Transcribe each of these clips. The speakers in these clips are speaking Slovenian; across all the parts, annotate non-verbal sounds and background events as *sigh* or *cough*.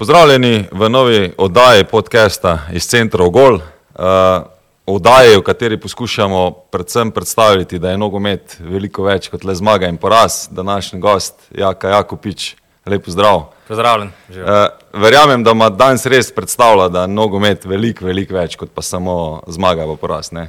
Pozdravljeni v novi oddaji podcasta iz centra Ogol. Uh, oddaji, v kateri poskušamo predvsem predstaviti, da je nogomet veliko več kot le zmaga in poraz. Današnji gost, Jaka Jakopič, lepo zdrav. Pozdravljen. Uh, verjamem, da ima danes res predstavlja, da je nogomet veliko, veliko več kot pa samo zmaga in poraz. Ne?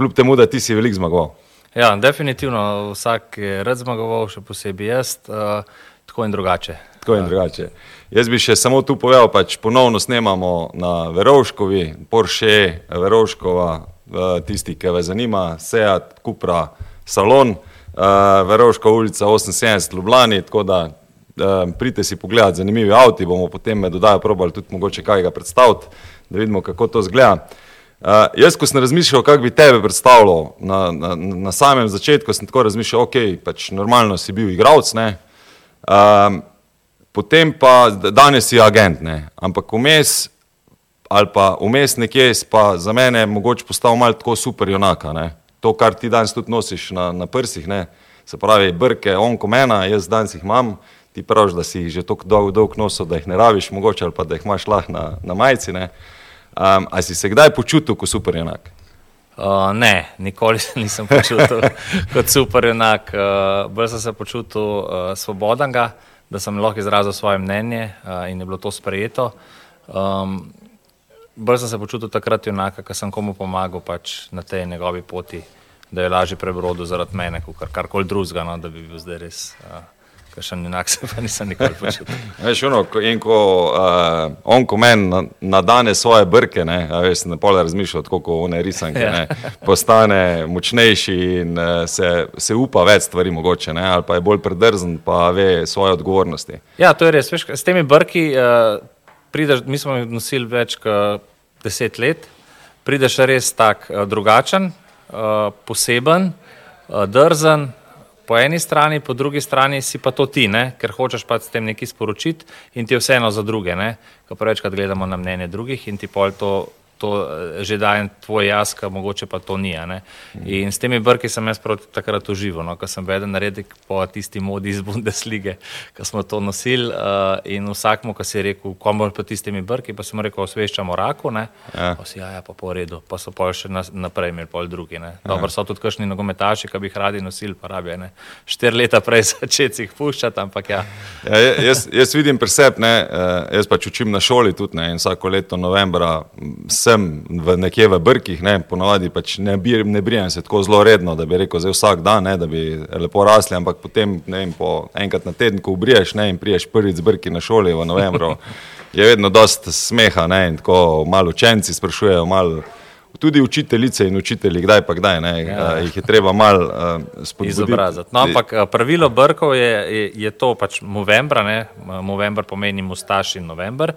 Kljub temu, da ti si veliko zmagoval. Ja, definitivno vsak je rad zmagoval, še posebej jaz, uh, tako in drugače. Tako in drugače. Jaz bi še samo tu povedal, pač ponovno snemamo na Verovškovi, Porsche, Verovškova, tisti, ki vas zanima, Seat, Kupra, Salon, Verovška ulica 78 Ljubljani, tako da pridite si pogledati zanimivi avti, bomo potem med dodajo probali tudi mogoče kaj ga predstaviti, da vidimo, kako to zgleda. Uh, jaz, ko sem razmišljal, kako bi tebe predstavljal, na, na, na samem začetku sem tako razmišljal, ok, pač normalno si bil igralec, ne. Um, potem pa danes si agent, ne. Ampak vmes ali pa vmes nekje pa za mene mogoče postal malo tako super junaka, ne. To, kar ti danes tudi nosiš na, na prsih, ne. Se pravi, brke, on ko mena, jaz danes jih imam, ti praviš, da si jih že tako dolg, dolg nosil, da jih ne rabiš mogoče ali pa da jih imaš lah na, na majici, ne. Um, a si se kdaj počutil kot super enak? Uh, ne, nikoli se nisem počutil *laughs* kot super enak. Uh, bolj sem se počutil uh, svoboden, da sem lahko izrazil svoje mnenje uh, in je bilo to sprejeto. Um, bolj sem se počutil takrat enak, ker sem komu pomagal pač na tej njegovi poti, da je lažje prebrodil zaradi mene, kot kar, karkoli drugega, no, da bi bil zdaj res. Uh, Kaj še enak se pa nisem nikoli počutil. *laughs* Veš, ono, ko, in ko uh, on ko meni nadane svoje brke, ne, veš, ne pole razmišljati, kako one risanke, ne, ja. *laughs* postane močnejši in uh, se, se upa več stvari mogoče, ne, ali pa je bolj predrzen, pa ve svoje odgovornosti. Ja, to je res. Veš, s temi brki uh, prideš, mi smo jih nosili več kot deset let, prideš res tak uh, drugačen, uh, poseben, uh, drzen, po eni strani, po drugi strani si pa to ti, ne? ker hočeš pa s tem nekaj sporočiti in ti je vseeno za druge. Ko prevečkrat gledamo na mnenje drugih in ti pol to to eh, že dajem tvoj jaz, ki mogoče pa to ni. In s temi brki sem jaz takrat užival, no, ko sem vedel narediti po tisti modi iz *laughs* Bundeslige, ki smo to nosili uh, in vsakmu, ki si je rekel, komu pa tistimi brki, pa sem rekel, osveščamo raku, ne, ja. pa si ja, ja, pa po redu, pa so pa še naprej imeli pol drugi. Ja. Dobro, so tudi kakšni nogometaši, ki bi jih radi nosili, pa rabijo, ne, štir leta prej *laughs* začeti jih puščati, ampak ja. ja jaz, jaz vidim presep, ne, eh, jaz pač učim na šoli tudi, ne, in vsako leto novembra se sem v nekje v brkih, ne, ponovadi pač ne, ne brijem se tako zelo redno, da bi rekel zdaj vsak dan, ne, da bi lepo rasli, ampak potem ne vem, po enkrat na teden, ko ubriješ ne, in priješ prvič z brki na šoli v novembru, *laughs* je vedno dosta smeha ne, in tako malo učenci sprašujejo, malo tudi učiteljice in učitelji, kdaj pa kdaj, ne, ja. jih je treba malo uh, spodbuditi. No, ampak pravilo brkov je, je, je to pač novembra, ne, novembr pomeni mustaš in novembr.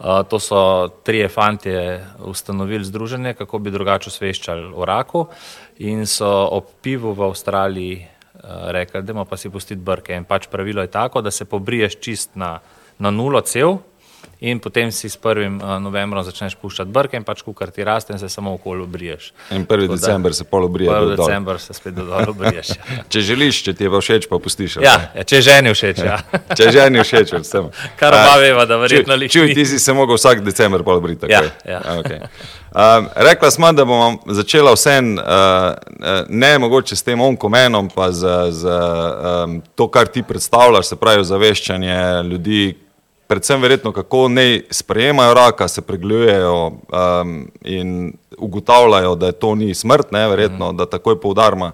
Uh, to so trije fantje ustanovili združenje, kako bi drugače osveščali o raku in so ob pivu v Avstraliji rekli, da ima pa si pustiti brke. In pač pravilo je tako, da se pobriješ čist na, na nulo cel, in potem si s 1. Eh, novembrom začneš puščati brke in pač kukar ti raste in se samo okoli obriješ. In 1. december se pol obrije. 1. december se spet dol obriješ. Ja. *laughs* če želiš, če ti je všeč, pa pustiš. Ja, ja, če ženi všeč. Ja. *laughs* če ženi všeč, vsem. *laughs* Kar pa veva, da verjetno liči. Čuj, ti si se mogel vsak december pol obriti. Ja, ja. Okay. Um, rekla smo, da bomo začela vse uh, ne mogoče s tem onkomenom, pa z, z um, to, kar ti predstavljaš, se pravi zaveščanje ljudi, predvsem verjetno, kako ne sprejemajo raka, se pregledujejo um, in ugotavljajo, da to ni smrt, ne, verjetno, mm. da takoj poudarma.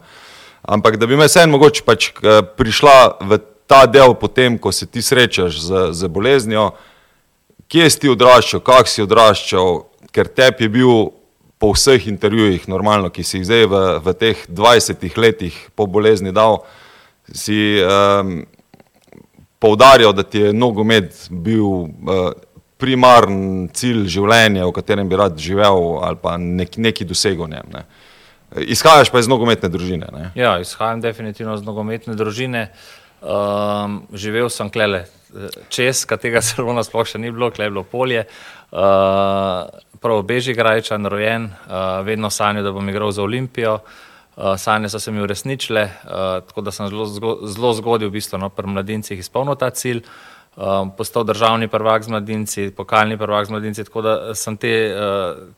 Ampak da bi me vseeno mogoče pač prišla v ta del potem, ko se ti srečaš z, z boleznijo, kje si ti odraščal, kak si odraščal, ker tebi je bil po vseh intervjujih normalno, ki si jih zdaj v, v teh 20 letih po bolezni dal, si um, poudarjal, da ti je nogomet bil uh, primaren cilj življenja, v katerem bi rad živel ali pa nek, neki dosegel njem. Ne. Izhajaš pa iz nogometne družine. Ne? Ja, izhajam definitivno iz nogometne družine. Um, živel sem klele čez, katerega *laughs* zelo nasploh še ni bilo, klele bilo polje. Uh, prav beži grajčan, rojen, uh, vedno sanjal, da bom igral za Olimpijo. Uh, sanje so se mi uresničile, uh, tako da sem zelo, zelo zgodil, v bistvu, no, pri mladincih izpolnil ta cilj. um, postal državni prvak z mladinci, pokalni prvak z mladinci, tako da sem te,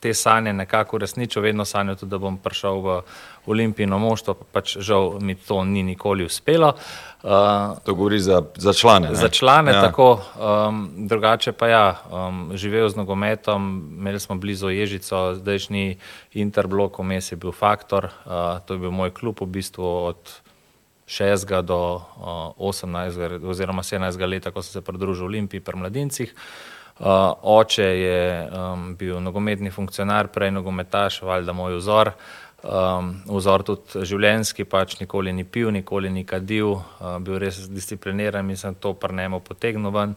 te sanje nekako resničil, vedno sanjal tudi, da bom prišel v olimpijno moštvo, pa pač žal mi to ni nikoli uspelo. Uh, to govori za, za člane. Ne? Za člane, ja. tako, um, drugače pa ja, um, živel z nogometom, imeli smo blizu Ježico, zdajšnji Interblok, vmes je bil Faktor, uh, to je bil moj klub v bistvu od 6. do uh, 18. oziroma 17. leta, ko sem se pridružil Olimpiji pri mladincih. Uh, oče je um, bil nogometni funkcionar, prej nogometaš, valjda moj vzor. Um, vzor tudi življenjski, pač nikoli ni pil, nikoli ni kadil, uh, bil res discipliniran in sem to prnemo potegnil ven.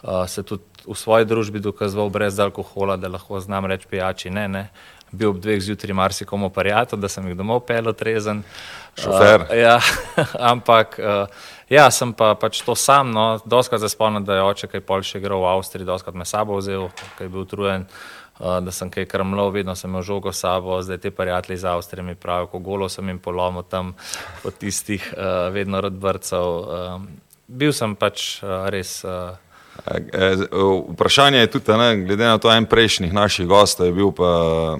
Uh, se tudi v svoji družbi dokazoval brez alkohola, da lahko znam reči pijači ne, ne bil ob dveh zjutraj marsikomu prijatelj, da sem jih domov pel, trezen. Šofer. Uh, ja, *laughs* ampak uh, ja, sem pa pač to sam. No, doskrat se spomnim, da je oče kaj pol še igral v Avstriji, doskrat me sabo vzel, kaj je bil utrujen. Uh, da sem kaj krmlov, vedno sem imel žogo s sabo, zdaj te prijatelji iz Avstrije mi pravijo, ko golo sem jim polomil tam po tistih uh, vedno rodbrcev. Uh, bil sem pač uh, res. Uh, vprašanje je tudi, ne, glede na to, en prejšnjih naših gostov je bil pa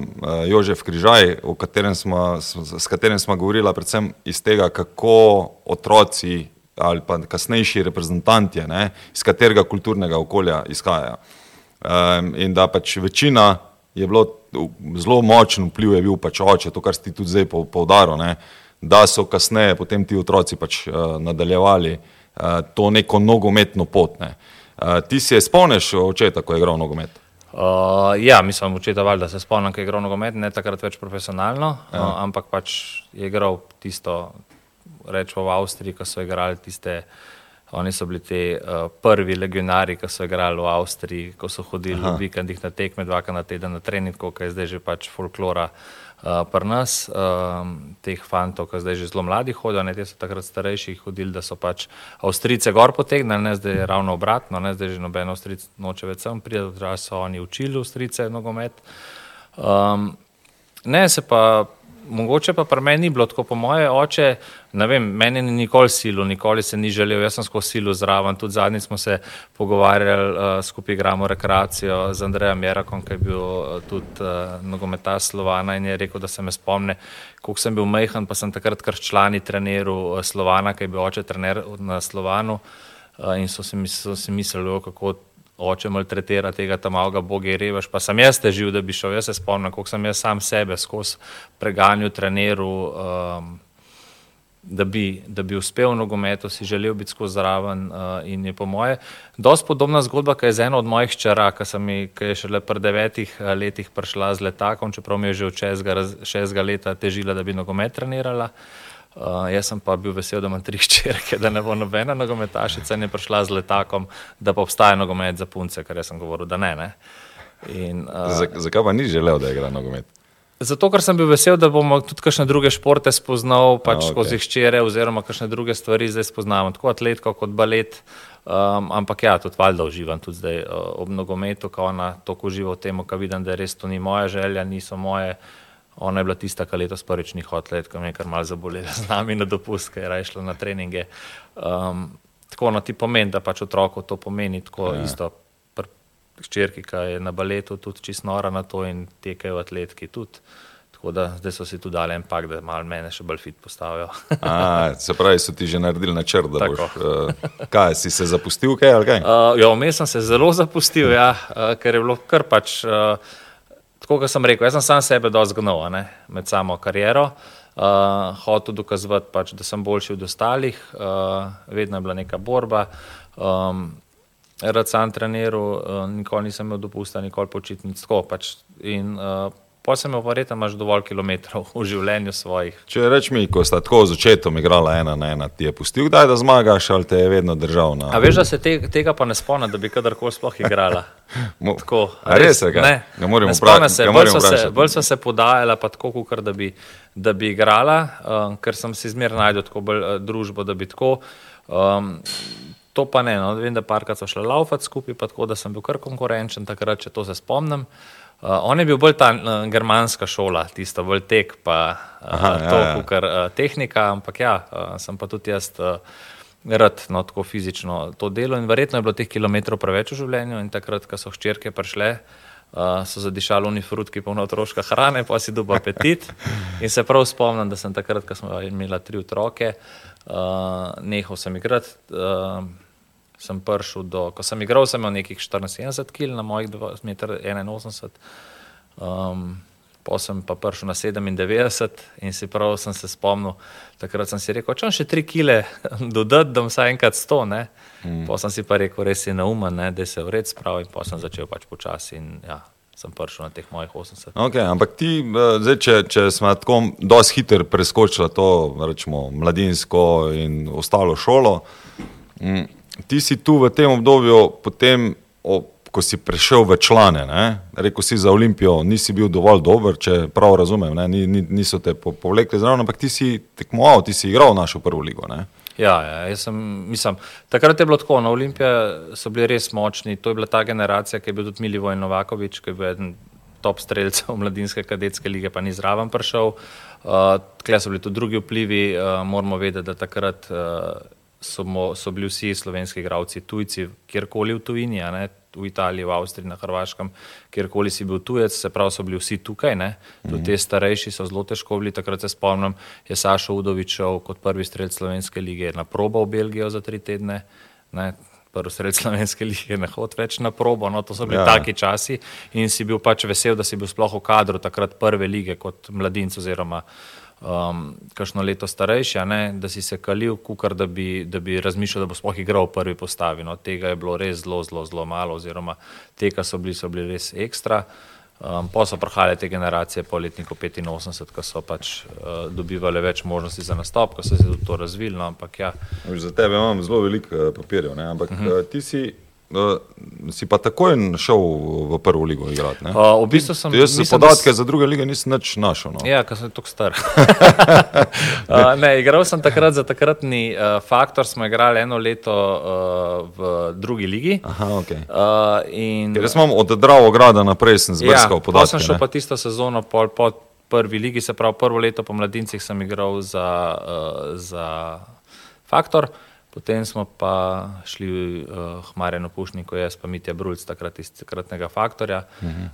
Jožef Križaj, katerem smo, s katerim smo govorili predvsem iz tega, kako otroci ali pa kasnejši reprezentanti, ne, iz katerega kulturnega okolja izhajajo. In da pač večina je bilo zelo močen vpliv, je bil pač oče, to, kar si tudi zdaj poudaril, da so kasneje potem ti otroci pač e, nadaljevali to neko nogometno pot. Ne. Uh, ti si spomniš očeta, ko je igral nogomet? Uh, ja, mislim, očeta valjda se spomnim, ko je igral nogomet, ne takrat več profesionalno, ja. uh, ampak pač je igral tisto, rečemo v Avstriji, ko so igrali tiste. Oni so bili ti uh, prvi legionari, ki so igrali v Avstriji, ko so hodili Aha. v vikendih na tekme, dvakrat na teden na trening, kot je zdaj že pač folklora. Uh, uh, pri nas, um, teh fantov, ki zdaj že zelo mladi hodijo, ne te so takrat starejši hodili, da so pač Avstrice gor potegnili, ne zdaj je ravno obratno, ne zdaj že noben Avstric noče več sem priti, da so oni učili Avstrice nogomet. Um, ne se pa mogoče pa pri meni ni bilo tako, po moje oče, ne vem, meni ni nikoli silo, nikoli se ni želel, jaz sem skozi silo zraven, tudi zadnjič smo se pogovarjali, uh, skupaj igramo rekreacijo z Andrejem Jerakom, ki je bil uh, tudi uh, nogometaš Slovana in je rekel, da se me spomne, koliko sem bil mehen, pa sem takrat kar člani treneru uh, Slovana, ki je bil oče trener na Slovanu uh, in so si, so si mislili, kako oče maltretira tega tam malega boga, revež. Pa sem jaz težil, da bi šel. Jaz se spomnim, kako sem jaz sam sebe skozi preganjal treneru, um, da, bi, da bi uspel v nogometu, si želel biti skozi zraven. Uh, in je po moje, dosti podobna zgodba, ki je z eno od mojih čara, ki, mi, ki je šele pred devetih uh, letih prišla z letakom, čeprav mi je že od šestega leta težila, da bi nogomet trenirala. Uh, jaz sem pa bil vesel, da imam tri *laughs* ščirke, da ne bo nobena nogometašica ni prišla z letakom, da pa obstaja nogomet za punce, kar sem govoril, da ne. ne. In, uh, Zakaj pa ni želel, da igra nogomet? Zato, ker sem bil vesel, da bomo tudi kakšne druge športe spoznal, pač okay. skozi ščere, oziroma kakšne druge stvari zdaj spoznavamo, tako atletko kot balet. Um, ampak ja, tudi valjda uživam tudi zdaj uh, ob nogometu, ko ona toliko uživa v tem, ko vidim, da res to ni moja želja, niso moje. Ona je bila tista, ki letos prvič ni hotela, ki me je kar mal zabolela z nami na dopust, ker je šla na treninge. Um, tako na ti pomen, da pač otroku to pomeni, tako ja. isto ščirki, ki je na baletu tudi čisto nora na to in tekajo atletki tudi. Tako da zdaj so si tu dali en pak, da malo mene še bolj fit postavijo. A, se pravi, so ti že naredili načrt, da boš. Uh, kaj, si se zapustil, kaj ali kaj? Uh, ja, vmes sem se zelo zapustil, ja, uh, ker je bilo kar pač. Uh, tako kot sem rekel, jaz sem sam sebe dozgnil med samo kariero. Uh, hotel dokazati, pač, da sem boljši od ostalih, uh, vedno je bila neka borba. Um, rad sem treniral, uh, nikoli nisem imel dopusta, nikoli počitnic. Tako pač. In uh, Pa sem imel verjetno, imaš dovolj kilometrov v življenju svojih. Če rečeš mi, ko sta tako z očetom igrala ena na ena, ti je pustil, kdaj da zmagaš ali te je vedno držal na. A veš, da se te, tega pa ne spomnim, da bi kadarkoli sploh igrala. *laughs* tako, res, res ne, ne morem spomniti. Bolj sem se podajala, pa tako, kukar, da, bi, da bi igrala, um, ker sem si zmer najdel tako bolj uh, družbo, da bi tako. Um, To pa ne, no, vem, da parkrat so šle laufati skupaj, tako da sem bil kar konkurenčen takrat, če to se spomnim. Uh, Uh, on je bil bolj ta uh, germanska šola, tisto bolj tek, pa uh, Aha, to, ja, ja. kar uh, tehnika, ampak ja, uh, sem pa tudi jaz uh, rad, no, tako fizično to delo. In verjetno je bilo teh kilometrov preveč v življenju. In takrat, ko so hčerke prišle, uh, so zadišali oni frutki, polno otroške hrane, pa si dobil apetit. In se prav spomnim, da sem takrat, ko smo imeli tri otroke, uh, nehal sem igrati. Uh, sem prišel do, ko sem igral, sem imel nekih 74 kg na mojih 2,81 m. Um, Pa sem pa prišel na 97 in si prav sem se spomnil, takrat sem si rekel, če bom še 3 kile *laughs* dodati, da bom vsaj enkrat 100. Mm. Pa sem si pa rekel, res je naumen, da se vred spravi in pa sem začel pač počasi in ja, sem prišel na teh mojih 80. Okay, ampak ti, eh, zdaj, če, če smo tako dosti hiter preskočili to rečemo, mladinsko in ostalo šolo, mm, ti si tu v tem obdobju potem. O, ko si prišel v člane, ne? rekel si za Olimpijo, nisi bil dovolj dober, če prav razumem, ni, ni, niso te povlekli zraven, ampak ti si tekmoval, ti si igral našo prvo ligo. Ne? Ja, ja sem, mislim, takrat je bilo tako, na Olimpiji so bili res močni, to je bila ta generacija, ki je bil tudi Milivoj Novakovič, ki je bil eden top streljcev *laughs* mladinske kadetske lige, pa ni zraven prišel. Uh, Tukaj so bili tudi drugi vplivi, uh, moramo vedeti, da takrat uh, so, mo, so bili vsi slovenski igravci tujci, kjerkoli v tujini, v Italiji, v Avstriji, na Hrvaškem, kjerkoli si bil tujec, se pravi, so bili vsi tukaj. Ne? Tudi mm. te starejši so zelo težko bili. Takrat se spomnim, je Sašo Udovič kot prvi strelc Slovenske lige na probo v Belgijo za tri tedne. Ne? Prvi sred slovenske lige ne hod več na probo, no to so bili ja. taki časi in si bil pač vesel, da si bil sploh v kadru takrat prve lige kot mladinc oziroma um, kakšno leto starejši, ne, da si se kalil, kukar, da, bi, da bi razmišljal, da bo sploh igral v prvi postavi. No, tega je bilo res zelo, zelo, zelo malo, oziroma te, ki so bili, so bili res ekstra. Um, pa so prihajale te generacije po letniku 85, ko so pač uh, dobivali več možnosti za nastop, ko so se tudi to razvili. No, ja. Za tebe imam zelo veliko uh, papirjev, ampak uh -huh. uh, ti si si pa takoj šel v prvo ligo igrati? Uh, v bistvu sem, jaz sem podatke da... za druge lige nisem več našel. No. Ja, ker sem tako star. *laughs* uh, ne, igral sem takrat za takratni uh, faktor, smo igrali eno leto uh, v drugi ligi. Aha, okay. uh, in... Jaz sem od Dravo grada naprej zbrskal ja, podatke. Jaz sem šel ne? pa tisto sezono pol, po prvi ligi, se pravi prvo leto po mladincih sem igral za, uh, za faktor. Potem smo pa šli uh, Hmarjeno Pušniko, jaz pa Mitja Brulc, takrat iz takratnega faktorja, uh -huh.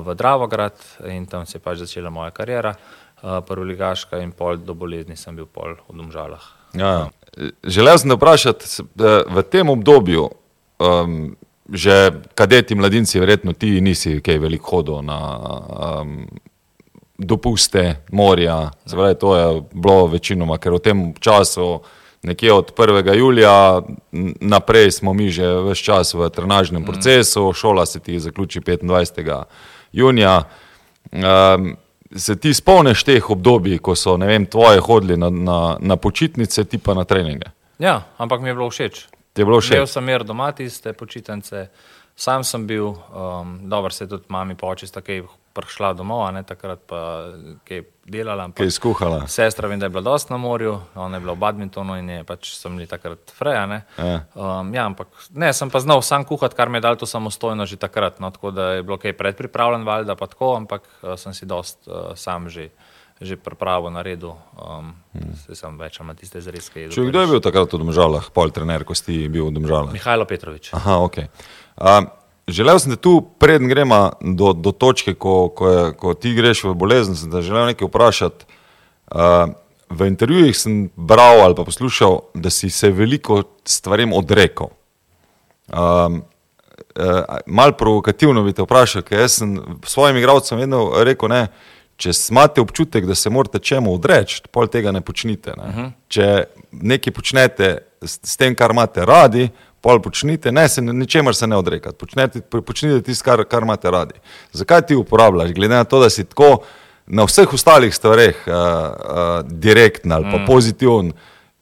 uh, v Dravograd in tam se je pač začela moja karijera, uh, prvo ligaška in pol do bolezni sem bil pol v Domžalah. Ja, ja. Želel sem vprašati, v tem obdobju, um, že kadeti mladinci, verjetno ti nisi kaj veliko hodil na um, dopuste, morja, zdaj to je bilo večinoma, ker v tem času nekje od 1. julija naprej smo mi že vse čas v trenažnem procesu, šola se ti zaključi 25. junija. Um, se ti spomniš teh obdobij, ko so vem, tvoje hodili na, na, na počitnice, ti pa na treninge? Ja, ampak mi je bilo všeč. Ti je bilo všeč? Imel sem mir doma, tiste počitnice. Sam sem bil, um, dobro se tudi mami počista, ki prišla domov, ne takrat pa kaj delala. Kaj je skuhala? Sestra vem, da je bila dosti na morju, ona je bila v badmintonu in je pač sem bili takrat freja. Ne. Ja. Um, ja, ampak ne, sem pa znal sam kuhati, kar mi je dal to samostojno že takrat. No, tako da je bilo kaj predpripravljen, valjda pa tako, ampak uh, sem si dost uh, sam že. Že pripravo na redu, um, hmm. sem več manj tiste zrezke. Če kdo je bil takrat v Domžalah, pol trener, ko si bil v Domžalah? Mihajlo Petrovič. Aha, ok. Um, Želel sem, da tu predn gremo do, do točke, ko, ko, je, ko ti greš v bolezen, sem te želel nekaj vprašati. Uh, v intervjujih sem bral ali pa poslušal, da si se veliko stvarem odrekel. Um, uh, mal provokativno bi te vprašal, ker sem svojim igravcem vedno rekel, ne, če imate občutek, da se morate čemu odreči, pol tega ne počnite. Ne. Uh mhm. -huh. Če nekaj počnete s, s tem, kar imate radi, pol počnite, ne se ničemer se ne odrekati, počnite, počnite tisto, kar, kar imate radi. Zakaj ti uporabljaš, glede na to, da si tako na vseh ostalih stvareh uh, uh, direktn ali pa mm. pozitiven,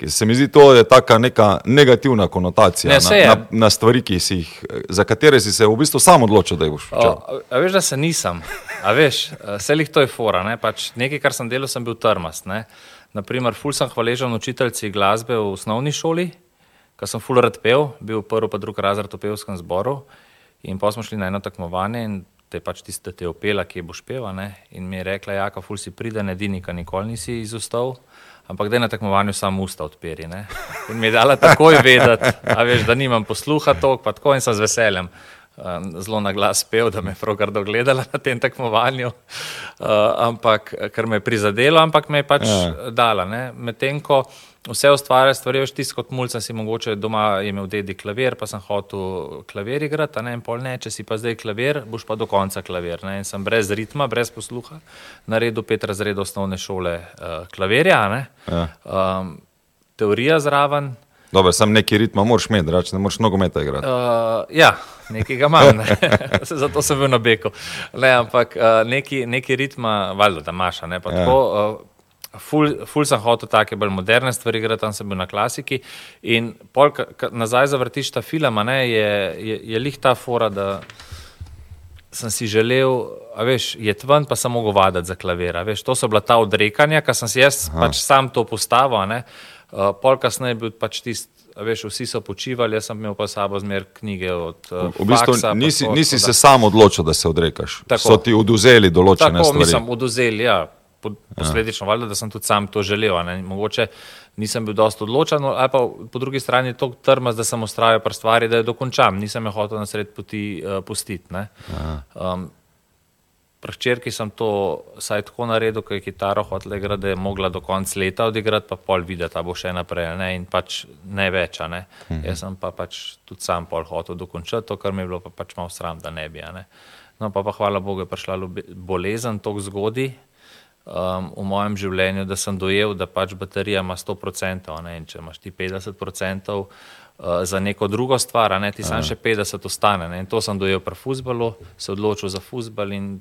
se mi zdi to je taka neka negativna konotacija ne, na, na, na stvari, jih, za katere si se v bistvu sam odločil, da jih boš počel. A veš, da se nisem, a veš, vse jih to je fora, ne? pač nekaj, kar sem delal, sem bil trmast. Ne? Naprimer, ful sem hvaležen učiteljci glasbe v osnovni šoli, ko sem full rad pel, bil prvi pa drugi razred v pevskem zboru. In pa smo šli na eno tekmovanje in te pač tiste, te opela, ki boš peva. Ne? In mi je rekla, ja, ka ful si pride, edini, ki nikoli nisi izostal. ampak da je na tekmovanju samo usta odpiri. Ne? In mi je dala takoj vedeti, veš, da nimam posluha tok, pa tako in sem z veseljem. Zelo na glas pev, da me je pravkar gledala na tem tekmovanju, uh, ampak ker me je prizadelo, ampak me je pač ja. dala. Medtem ko vse ustvarja stvari, veš, tisto kot mulj, si mogoče doma imel dedi klavir, pa sem hotel klavir igrati, ne, in pol ne, če si pa zdaj klavir, boš pa do konca klavir. Ne, in sem brez ritma, brez posluha, naredil pet razredov osnovne šole uh, klavirja, ne, ja. um, teorija zraven. Dobro, sem neki ritma, moraš imeti, drugače ne moreš nogometa igrati. Uh, ja, nekaj ga imam, ne. *laughs* zato sem bil na beku. Ne, ampak uh, neki, neki ritma, valjda, da imaš, ne ja. tako. Uh, Ful, ful sem hotel take bolj moderne stvari, gre tam sem bil na klasiki. In pol, ka, nazaj zavrtiš ta film, ne, je, je, je lih ta fora, da sem si želel, a veš, je tven, pa sem mogel vaditi za klavir. Veš, to so bila ta odrekanja, ki sem si jaz Aha. pač sam to postavil. Uh, pol kasneje je bil pač tisti. Veš, vsi so počivali, jaz sem imel pa sabo zmer knjige. Od, uh, v bistvu faksa, nisi, to, nisi se sam odločil, da se odrekaš. Tako, so ti oduzeli določene tako, stvari. Nisem oduzeli, ja posledično, valjda, da sem tudi sam to želel. Mogoče nisem bil dosto odločen, ali pa po drugi strani je to trmas, da sem ustrajal pri stvari, da jo dokončam. Nisem jo hotel na sred poti uh, pustiti. Um, Prehčerki sem to vsaj tako naredil, ker je kitaro hotel igrati, da je mogla do konca leta odigrati, pa pol videti, da bo še naprej ne? in pač ne več. Ne? Mhm. Jaz sem pa pač tudi sam pol hotel dokončati to, kar mi je bilo pa pač malo sram, da ne bi. Ne? No, pa, pa hvala Bogu je prišla bolezen tako zgodaj, um, v mojem življenju, da sem dojel, da pač baterija ima 100%, ne, in če imaš ti 50% uh, za neko drugo stvar, ne, ti samo še 50% ostane. Ne, in to sem dojel pri futbalu, se odločil za futbal in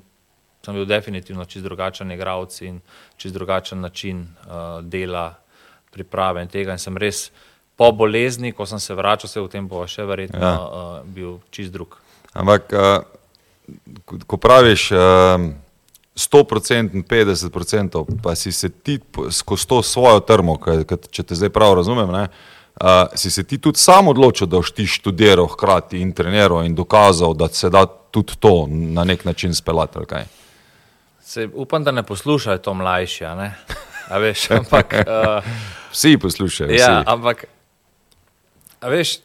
sem bil definitivno čist drugačen igralec in čist drugačen način uh, dela, priprave in tega. In sem res po bolezni, ko sem se vračal, se v tem bo še verjetno ja. uh, bil čist drug. Ampak, uh, ko praviš, uh, 100%, 50%, pa si se ti skozi to svojo trmo, kaj, kaj, če te zdaj prav razumem, ne, uh, si se ti tudi sam odločil, da boš ti študiral hkrati in treniral in dokazal, da se da tudi to na nek način speljati. Se, upam, da ne poslušajo to mlajši. Veš, ampak, uh, *laughs* vsi poslušajo. Ja, vsi. ampak, veš,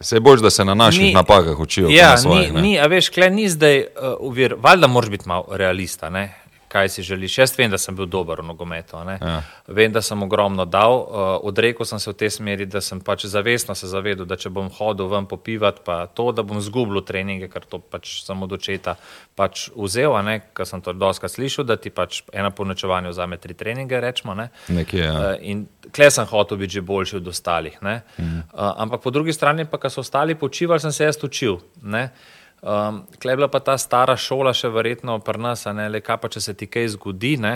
Se bolj, da se na naših ni, napakah učijo. Ja, svojih, ni, ni, a veš, klej ni zdaj uh, uvir. Valjda moraš biti malo realista, ne? Kaj si želiš. Jaz vem, da sem bil dober v nogometu. Ja. Vem, da sem ogromno dal. Uh, odrekel sem se v tej smeri, da sem pač zavestno se zavedel, da če bom hodil ven popivati, pa to, da bom zgubil treninge, ker to pač sem od očeta pač vzel, ker sem to doska slišal, da ti pač ena ponočevanja vzame tri treninge, rečemo. Ne? Nekje, ja. uh, in kle sem hotel biti že boljši od ostalih. Mhm. Uh, ampak po drugi strani, pa, ko so ostali počivali, sem se jaz učil. Ne? Um, Klej bila pa ta stara šola, še verjetno pri nas, ne le kaj pa če se ti kaj zgodi, ne,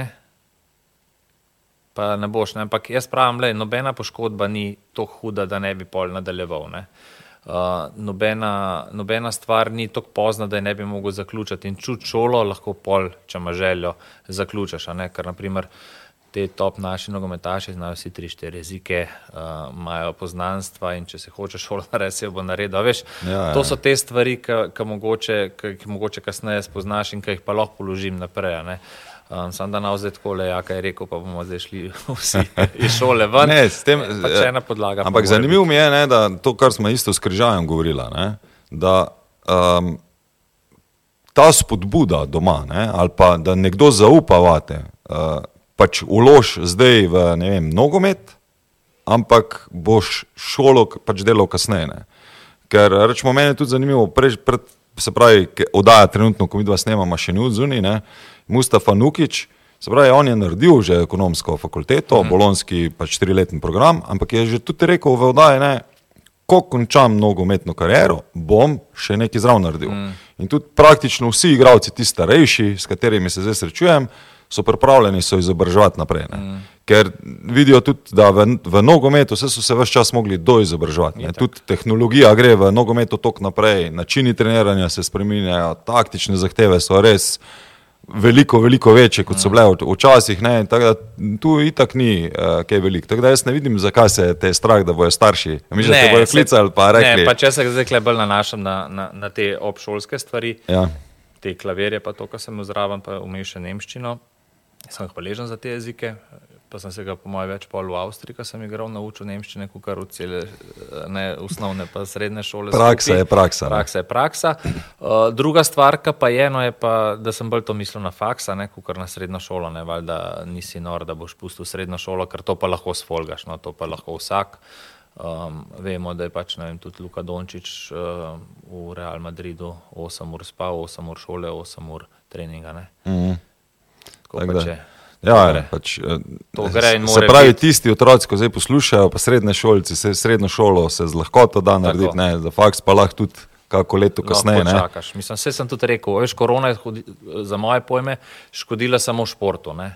pa ne boš. Ne? Ampak jaz pravim, da nobena poškodba ni tako huda, da ne bi pol nadaljeval. Ne? Uh, nobena, nobena stvar ni tako pozna, da je ne bi mogel zaključiti. In čut šolo lahko pol, če ima željo, zaključiš. Ker, naprimer, te top naši nogometaši znajo vsi tri, štiri jezike, uh, imajo poznanstva in če se hočeš šolo *laughs* narediti, se bo naredil. Veš, ja, ja. To so te stvari, ki mogoče, mogoče kasneje spoznaš in ki jih pa lahko položim naprej. Um, sam da na vzet kole, ja, kaj je rekel, pa bomo zdaj šli *laughs* vsi iz šole ven. Ne, s tem, pač ena podlaga. Ampak zanimivo mi je, ne, da to, kar smo isto s križajem govorila, ne, da um, ta spodbuda doma, ne, ali pa da nekdo zaupa vate, uh, pač ulož zdaj v vem, nogomet, ampak boš šolo pač delal kasneje. Ne. Ker rečemo, meni je tudi zanimivo, prej, pred, se pravi, oddaja trenutno, ko mi dva snemamo še ni ne, Mustafa Nukič, se pravi, on je naredil že ekonomsko fakulteto, mm. bolonski pač triletni program, ampak je že tudi rekel v oddaji, ne, ko končam nogometno kariero, bom še nekaj zraven naredil. Mm. In tudi praktično vsi igravci, ti starejši, s katerimi se zdaj srečujem, so pripravljeni so izobraževati naprej. Mm. Ker vidijo tudi, da v, v nogometu so se vse čas mogli doizobraževati. Tudi tehnologija gre v nogometu tok naprej, načini treniranja se spremenjajo, taktične zahteve so res veliko, veliko večje, kot so mm. bile včasih. Tu itak ni uh, kaj veliko. Tako da jaz ne vidim, zakaj se te strah, da bojo starši. Mislim, da bojo klicali pa rekli. Ne, pa če se zdaj bolj nanašam na, na, na te obšolske stvari, ja. te klavirje, pa to, kar sem vzraven, pa umešam nemščino sem hvaležen za te jezike, pa sem se ga po mojem več pol v Avstriji, ko sem igral, naučil nemščine, kot kar v cele ne, osnovne pa srednje šole. Praksa skupaj. je praksa. ne. Praksa je praksa. Uh, druga stvar, pa je, no, je pa, da sem bolj to mislil na faksa, kot na srednjo šolo. Ne, valjda nisi nor, da boš pustil srednjo šolo, ker to pa lahko sfolgaš, no, to pa lahko vsak. Um, vemo, da je pač vem, tudi Luka Dončić uh, v Real Madridu 8 ur spal, 8 ur šole, 8 ur treninga. Ne. Mhm. Tako Tako pač je. Ja, gre. pač, eh, To gre in se pravi, biti. tisti otroci, ko zdaj poslušajo, pa srednje šolci, se srednjo šolo se z lahkoto da narediti, ne, za faks pa lahko tudi kako leto kasneje. Lahko čakaš. Mislim, vse sem tudi rekel, veš, korona je hodi, za moje pojme škodila samo športu. Ne?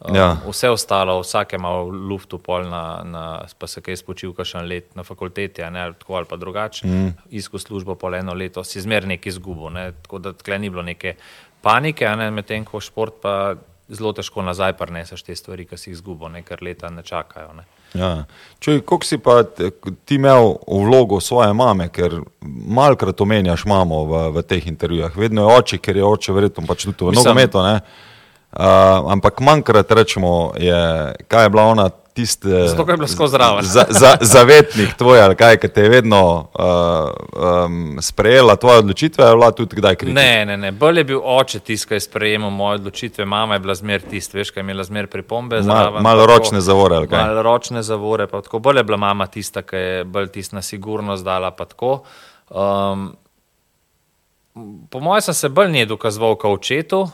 Um, Ja. Vse ostalo, vsak je imel luftu pol na, na pa se kaj spočil, kakšen let na fakulteti, a ne ali tako ali pa drugače, mm. iskal službo pol eno leto, si zmer nekaj izgubil, ne? tako da tle ni bilo neke panike, medtem ko šport pa zelo težko nazaj preneseš te stvari, ki si jih izgubil, ker leta ne čakajo. Ne? Ja. Čuj, koliko si pa ti imel vlogo svoje mame, ker malkrat omenjaš mamo v, v teh intervjujih. Vedno je oče, ker je oče verjetno pač tudi v nogometu. Uh, ampak manjkrat rečemo, je, kaj je bila ona tiste. Zato, ker je bila skozi zraven. Za, za, zavetnik tvoj, ali kaj, ki te je vedno uh, um, sprejela tvoje odločitve, ali je bila tudi kdaj kritika? Ne, ne, ne. Bolj je bil oče tisti, ki je sprejemal moje odločitve, mama je bila zmer tisti, veš, ki je imela zmer pripombe. Mal, malo tako- ročne zavore, ali kaj? Malo ročne zavore, pa tako bolj je bila mama tista, ki je bolj tista sigurnost dala. pa tako. Um, po mojem sem se bolj nje dokazoval kot očetu.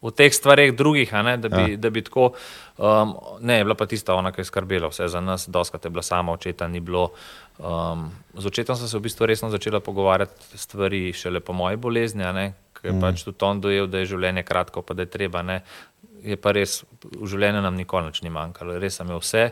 V teh stvareh drugih, ne, da, bi, ja. da bi tako, um, ne, je bila pa tista ona, ki je skrbela vse za nas, doskrat je bila sama očeta, ni bilo. Um, z očetom sem se v bistvu resno začela pogovarjati stvari šele po moji bolezni, ker je mm. pač tudi on dojel, da je življenje kratko, pa da je treba, ne. Je pa res, v življenju nam nikoli nič ni manjkalo, res sem imel vse,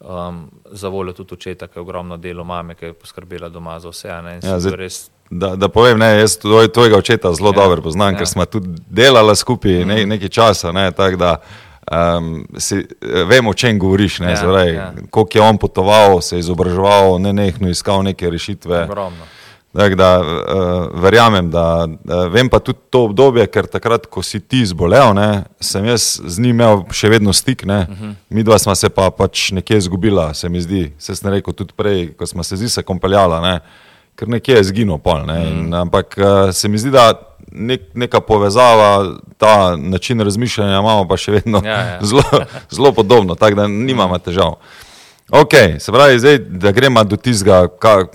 um, za voljo tudi očeta, ki je ogromno delo mame, ki je poskrbela doma za vse, ne, in Ja, zdaj- res Da, da povem, ne, jaz tvoj, tvojega očeta zelo ja, dobro poznam, ja. ker smo tudi delali skupaj ne, nekaj časa. Ne, tak da, um, si, vem, o čem govoriš. Ne, Ja, ja, ja. Koliko je on potoval, se je izobraževal, ne nehno iskal neke rešitve. ogromno. Tak, da, uh, verjamem, da uh, vem pa tudi to obdobje, ker takrat, ko si ti zbolel, ne, sem jaz z njim imel še vedno stik. Uh -huh. Mi dva smo se pa pač nekje izgubila, se mi zdi. Se sem rekel tudi prej, ko smo se zdi se kompeljala, ne, ker nekje je zginil pol. Ne, in, ampak uh, se mi zdi, da nek, neka povezava, ta način razmišljanja imamo pa še vedno Ja, ja. *laughs* zelo, zelo podobno, tako da nimamo težav. Ok, se pravi, zdaj, da gremo do tistega, kar,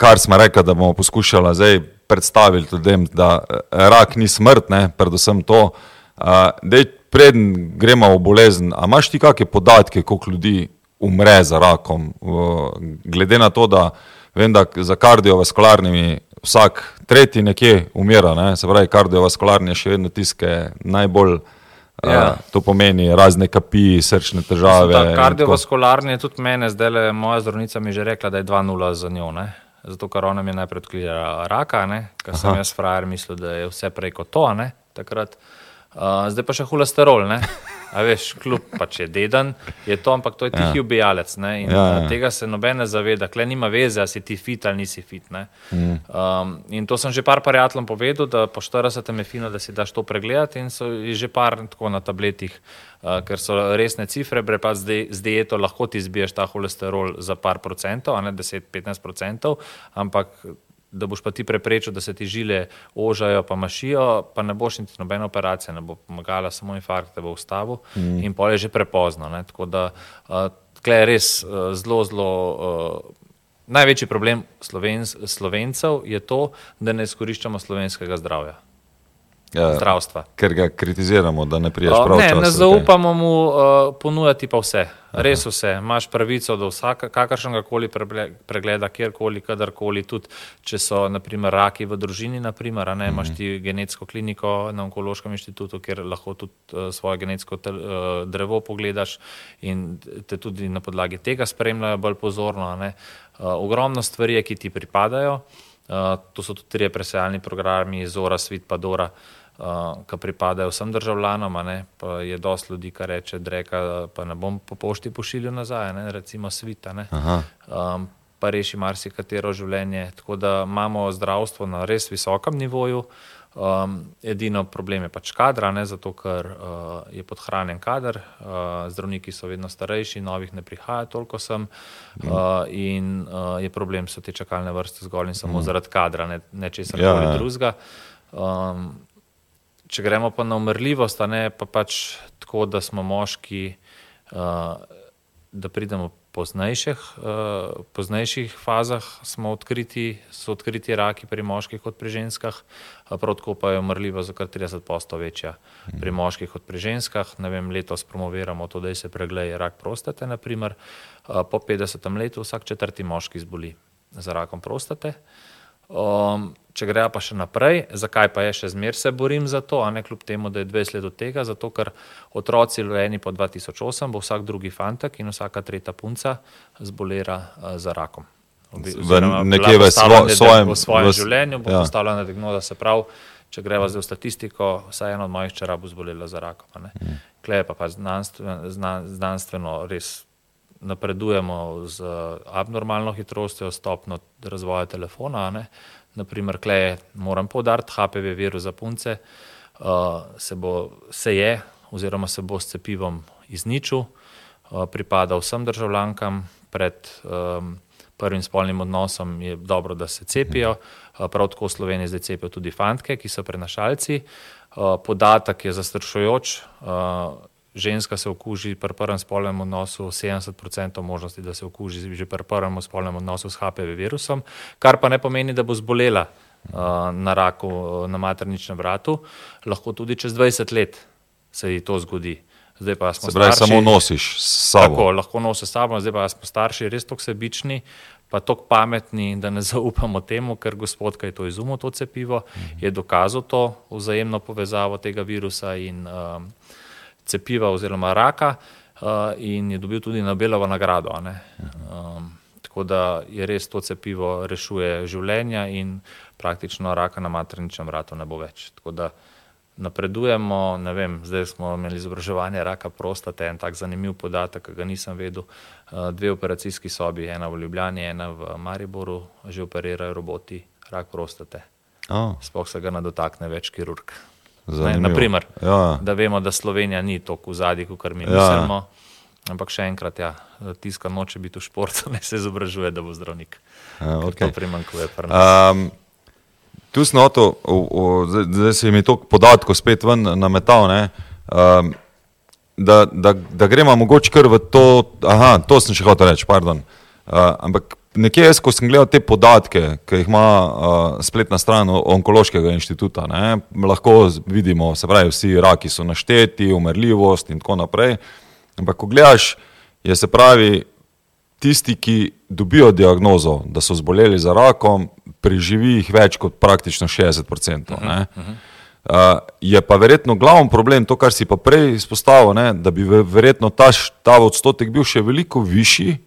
kar smo rekli, da bomo poskušali zdaj predstaviti ljudem, da eh, rak ni smrt, ne, predvsem to. Uh, dej, preden gremo v bolezen, a imaš ti kakšne podatke, koliko ljudi umre za rakom? Uh, glede na to, da vem, da za kardiovaskularnimi vsak tretji nekje umira, ne, se pravi, kardiovaskularni je še vedno tiske najbolj. Ja. Ja. To pomeni razne kapi, srčne težave. Tako. kardiovaskularni je tudi mene, zdaj le moja zdravnica mi je že rekla, da je 2-0 za njo. Ne? Zato, ker ona mi je najprej odkrila raka, ker sem jaz frajer mislil, da je vse prej kot to, ne, takrat. Uh, zdaj pa še holesterol. A veš, kljub pač je deden, je to, ampak to je tihi Ja. ubijalec. Ja, ja, tega se noben ne zaveda, kle nima veze, ali si ti fit ali nisi fit. Ne? Mm. Um, in to sem že par prijateljem povedal, da po 40 je fino, da si daš to pregledati in so že par tako na tabletih, uh, ker so resne cifre, bre pa z, di- z dieto lahko ti zbiješ ta holesterol za par procentov, a ne 10-15 procentov, ampak da boš pa ti preprečil, da se ti žile ožajo, pa mašijo, pa ne boš niti nobena operacija, ne bo pomagala, samo infarkt te bo ustavil mm. in pol je že prepozno. Ne? Tako da uh, tle je res uh, zelo, zelo. Uh, Največji problem Slovenc, Slovencev je to, da ne izkoriščamo slovenskega zdravja, Ja, zdravstva. ker ga kritiziramo, da ne priješ Uh, prav. ne, ne zaupamo mu uh, ponuditi pa vse, res vse. Imaš pravico do vsaka, kakršnega koli pregleda, kjerkoli, kadarkoli, tudi če so naprimer raki v družini, naprimer, ne, imaš ti genetsko kliniko na onkološkem inštitutu, kjer lahko tudi uh, svoje genetsko tel, uh, drevo pogledaš in te tudi na podlagi tega spremljajo bolj pozorno. ne. Uh, ogromno stvari, je, ki ti pripadajo. Uh, to so tudi trije presejalni programi, Zora, Svit, pa Dora, uh, ki pripadajo vsem državljanom. a Ne, pa je dosti ljudi, ki reče, da pa ne bom po pošti pošiljal nazaj, ne, recimo Svit. a ne. Um, pa reši marsikatero življenje. Tako da imamo zdravstvo na res visokem nivoju. Um, edino problem je pač kadra, ne, zato ker uh, je podhranjen kader, uh, zdravniki so vedno starejši, novih ne prihaja toliko sem uh, in uh, je problem, so te čakalne vrste zgolj in samo mm. zaradi kadra, ne, ne česar Ja, koli ja. drugega. Um, če gremo pa na umrljivost, a ne pa pač tako, da smo moški, uh, da pridemo poznejših, uh, poznejših fazah, smo odkriti, so odkriti raki pri moških kot pri ženskah, uh, prav tako pa je umrljivost za kar 30 posto večja pri moških kot pri ženskah. Ne vem, letos promoviramo to, da se pregleje rak prostate, naprimer. Uh, po 50 letu vsak četrti moški zboli za rakom prostate. Um, če gre pa še naprej, zakaj pa je še zmeraj se borim za to, a ne kljub temu, da je 20 let od tega, zato ker otroci rojeni po 2008 bo vsak drugi fantek in vsaka tretja punca zbolera uh, za rakom. Oziroma nekje v svo- svojem- v svojem v življenju bo ja. postavljena diagnoza, se pravi, če greva zdaj v statistiko, vsaj ena od mojih čera bo zbolela za rakom. ne. Tule je pa, pa znanstveno, zna, znanstveno res napredujemo z abnormalno hitrostjo, stopno razvoja telefona. ne. Naprimer, kleje, moram povdariti, HPV virus za punce uh, se, bo, se je, oziroma se bo s cepivom izničil, uh, pripada vsem državljankam pred um, prvim spolnim odnosom. Je dobro, da se cepijo. Uh, prav tako v Sloveniji zdaj cepijo tudi fantke, ki so prenašalci. Uh, podatek je zastrašujoč. Ženska se okuži pri prvem spolnem odnosu, 70% možnosti, da se okuži že pri prvem spolnem odnosu s HPV virusom, kar pa ne pomeni, da bo zbolela uh, na raku uh, na materničnem vratu, lahko tudi čez 20 let se ji to zgodi. Zdaj pa smo Se pravi, starši, samo nosiš s sabo. Tako, lahko nosiš s sabo, zdaj pa smo starši res tako sebični, pa tako pametni, da ne *laughs* zaupamo temu, ker gospod, ki je to izumil, to cepivo, je dokazal to vzajemno povezavo tega virusa in um, cepiva oziroma raka uh, in je dobil tudi Nobelovo nagrado. Um, tako da je res to cepivo rešuje življenja in praktično raka na materničnem vratu ne bo več. Tako da napredujemo, ne vem, zdaj smo imeli izobraževanje raka prostate, en tak zanimiv podatek, ki ga nisem vedel. Uh, Dve operacijski sobi, ena v Ljubljani, ena v Mariboru, že operirajo roboti rak prostate. A, Sploh se ga ne dotakne več kirurg. Ne, zanimivo. naprimer, Ja. da vemo, da Slovenija ni tako v zadnji, kot mi Ja. mislimo. Ampak še enkrat, ja, tiska noče biti v športu, *laughs* ne se izobražuje, da bo zdravnik. Ja. To primankuje. Um, tu smo to, zdaj zdaj se mi toliko podatkov spet ven nametal, ne, um, da, da, da gremo mogoče kar v to, aha, to sem še hotel reči, pardon. Uh, ampak nekje jaz, ko sem gledal te podatke, ki jih ima uh, spletna stran onkološkega inštituta, ne, lahko vidimo, se pravi, vsi raki so našteti, umrljivost in tako naprej. Ampak ko gledaš, je se pravi, tisti, ki dobijo diagnozo, da so zboleli za rakom, preživi jih več kot praktično 60%. ne. Uh, je pa verjetno glavni problem to, kar si pa prej izpostavil, ne, da bi ve- verjetno ta, ta odstotek bil še veliko višji,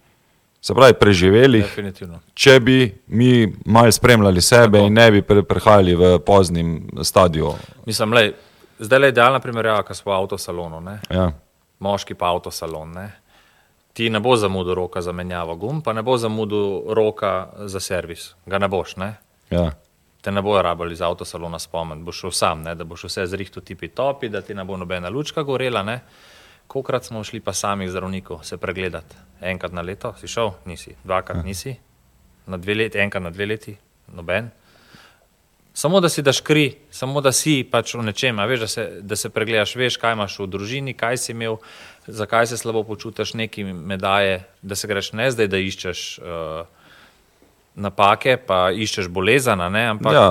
se pravi preživelih, Definitivno. če bi mi malo spremljali sebe Tako. in ne bi pre, prehajali v poznim stadiju. Mislim, lej, zdaj je idealna primerjava, ko smo v avtosalonu, ne? Ja. moški pa avtosalon. Ne? Ti ne bo zamudil roka za menjavo gum, pa ne bo zamudil roka za servis. Ga ne boš, ne? Ja. Te ne bojo rabili iz avtosalona spomniti, boš šel sam, ne? da boš vse zrihtel tipi topi, da ti ne bo nobena lučka gorela. Ne? Kolikrat smo šli pa samih zdravnikov se pregledati? Enkrat na leto si šel, nisi, dvakrat nisi, na dve leti, enkrat na dve leti, noben. Samo da si daš kri, samo da si pač v nečem, veš, da se, da se pregledaš, veš, kaj imaš v družini, kaj si imel, zakaj se slabo počutiš, neki medaje, da se greš ne zdaj, da iščeš uh, napake, pa iščeš bolezen, ampak ja.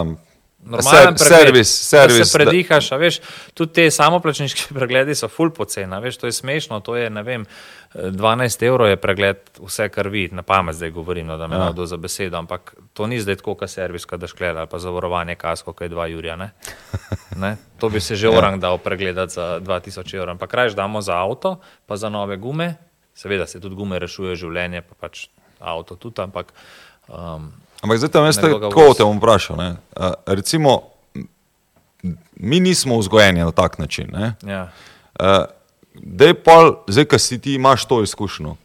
Normalen Ser- pregled, servis, da servis, se predihaš, a veš, tudi te samoplačniški *laughs* pregledi so ful poceni, a veš, to je smešno, to je, ne vem, eh, 12 evrov je pregled vse, kar vi, na pamet zdaj govorim, no, da me Ja. ja. navdo za besedo, ampak to ni zdaj tako, kot servis, kad gleda, ali pa zavarovanje kasko, kaj je 2 jurja, ne? *laughs* ne? To bi se že orang dal pregledati za 2000 evrov, ampak krajš damo za avto, pa za nove gume, seveda se tudi gume rešuje življenje, pa pač avto tudi, ampak um, Ampak zdaj tam jaz tako te bom vprašal. Ne? Uh, recimo, mi nismo vzgojeni na tak način. Ne? ja. Uh, Dej pa, zdaj, ki si ti imaš to izkušnjo,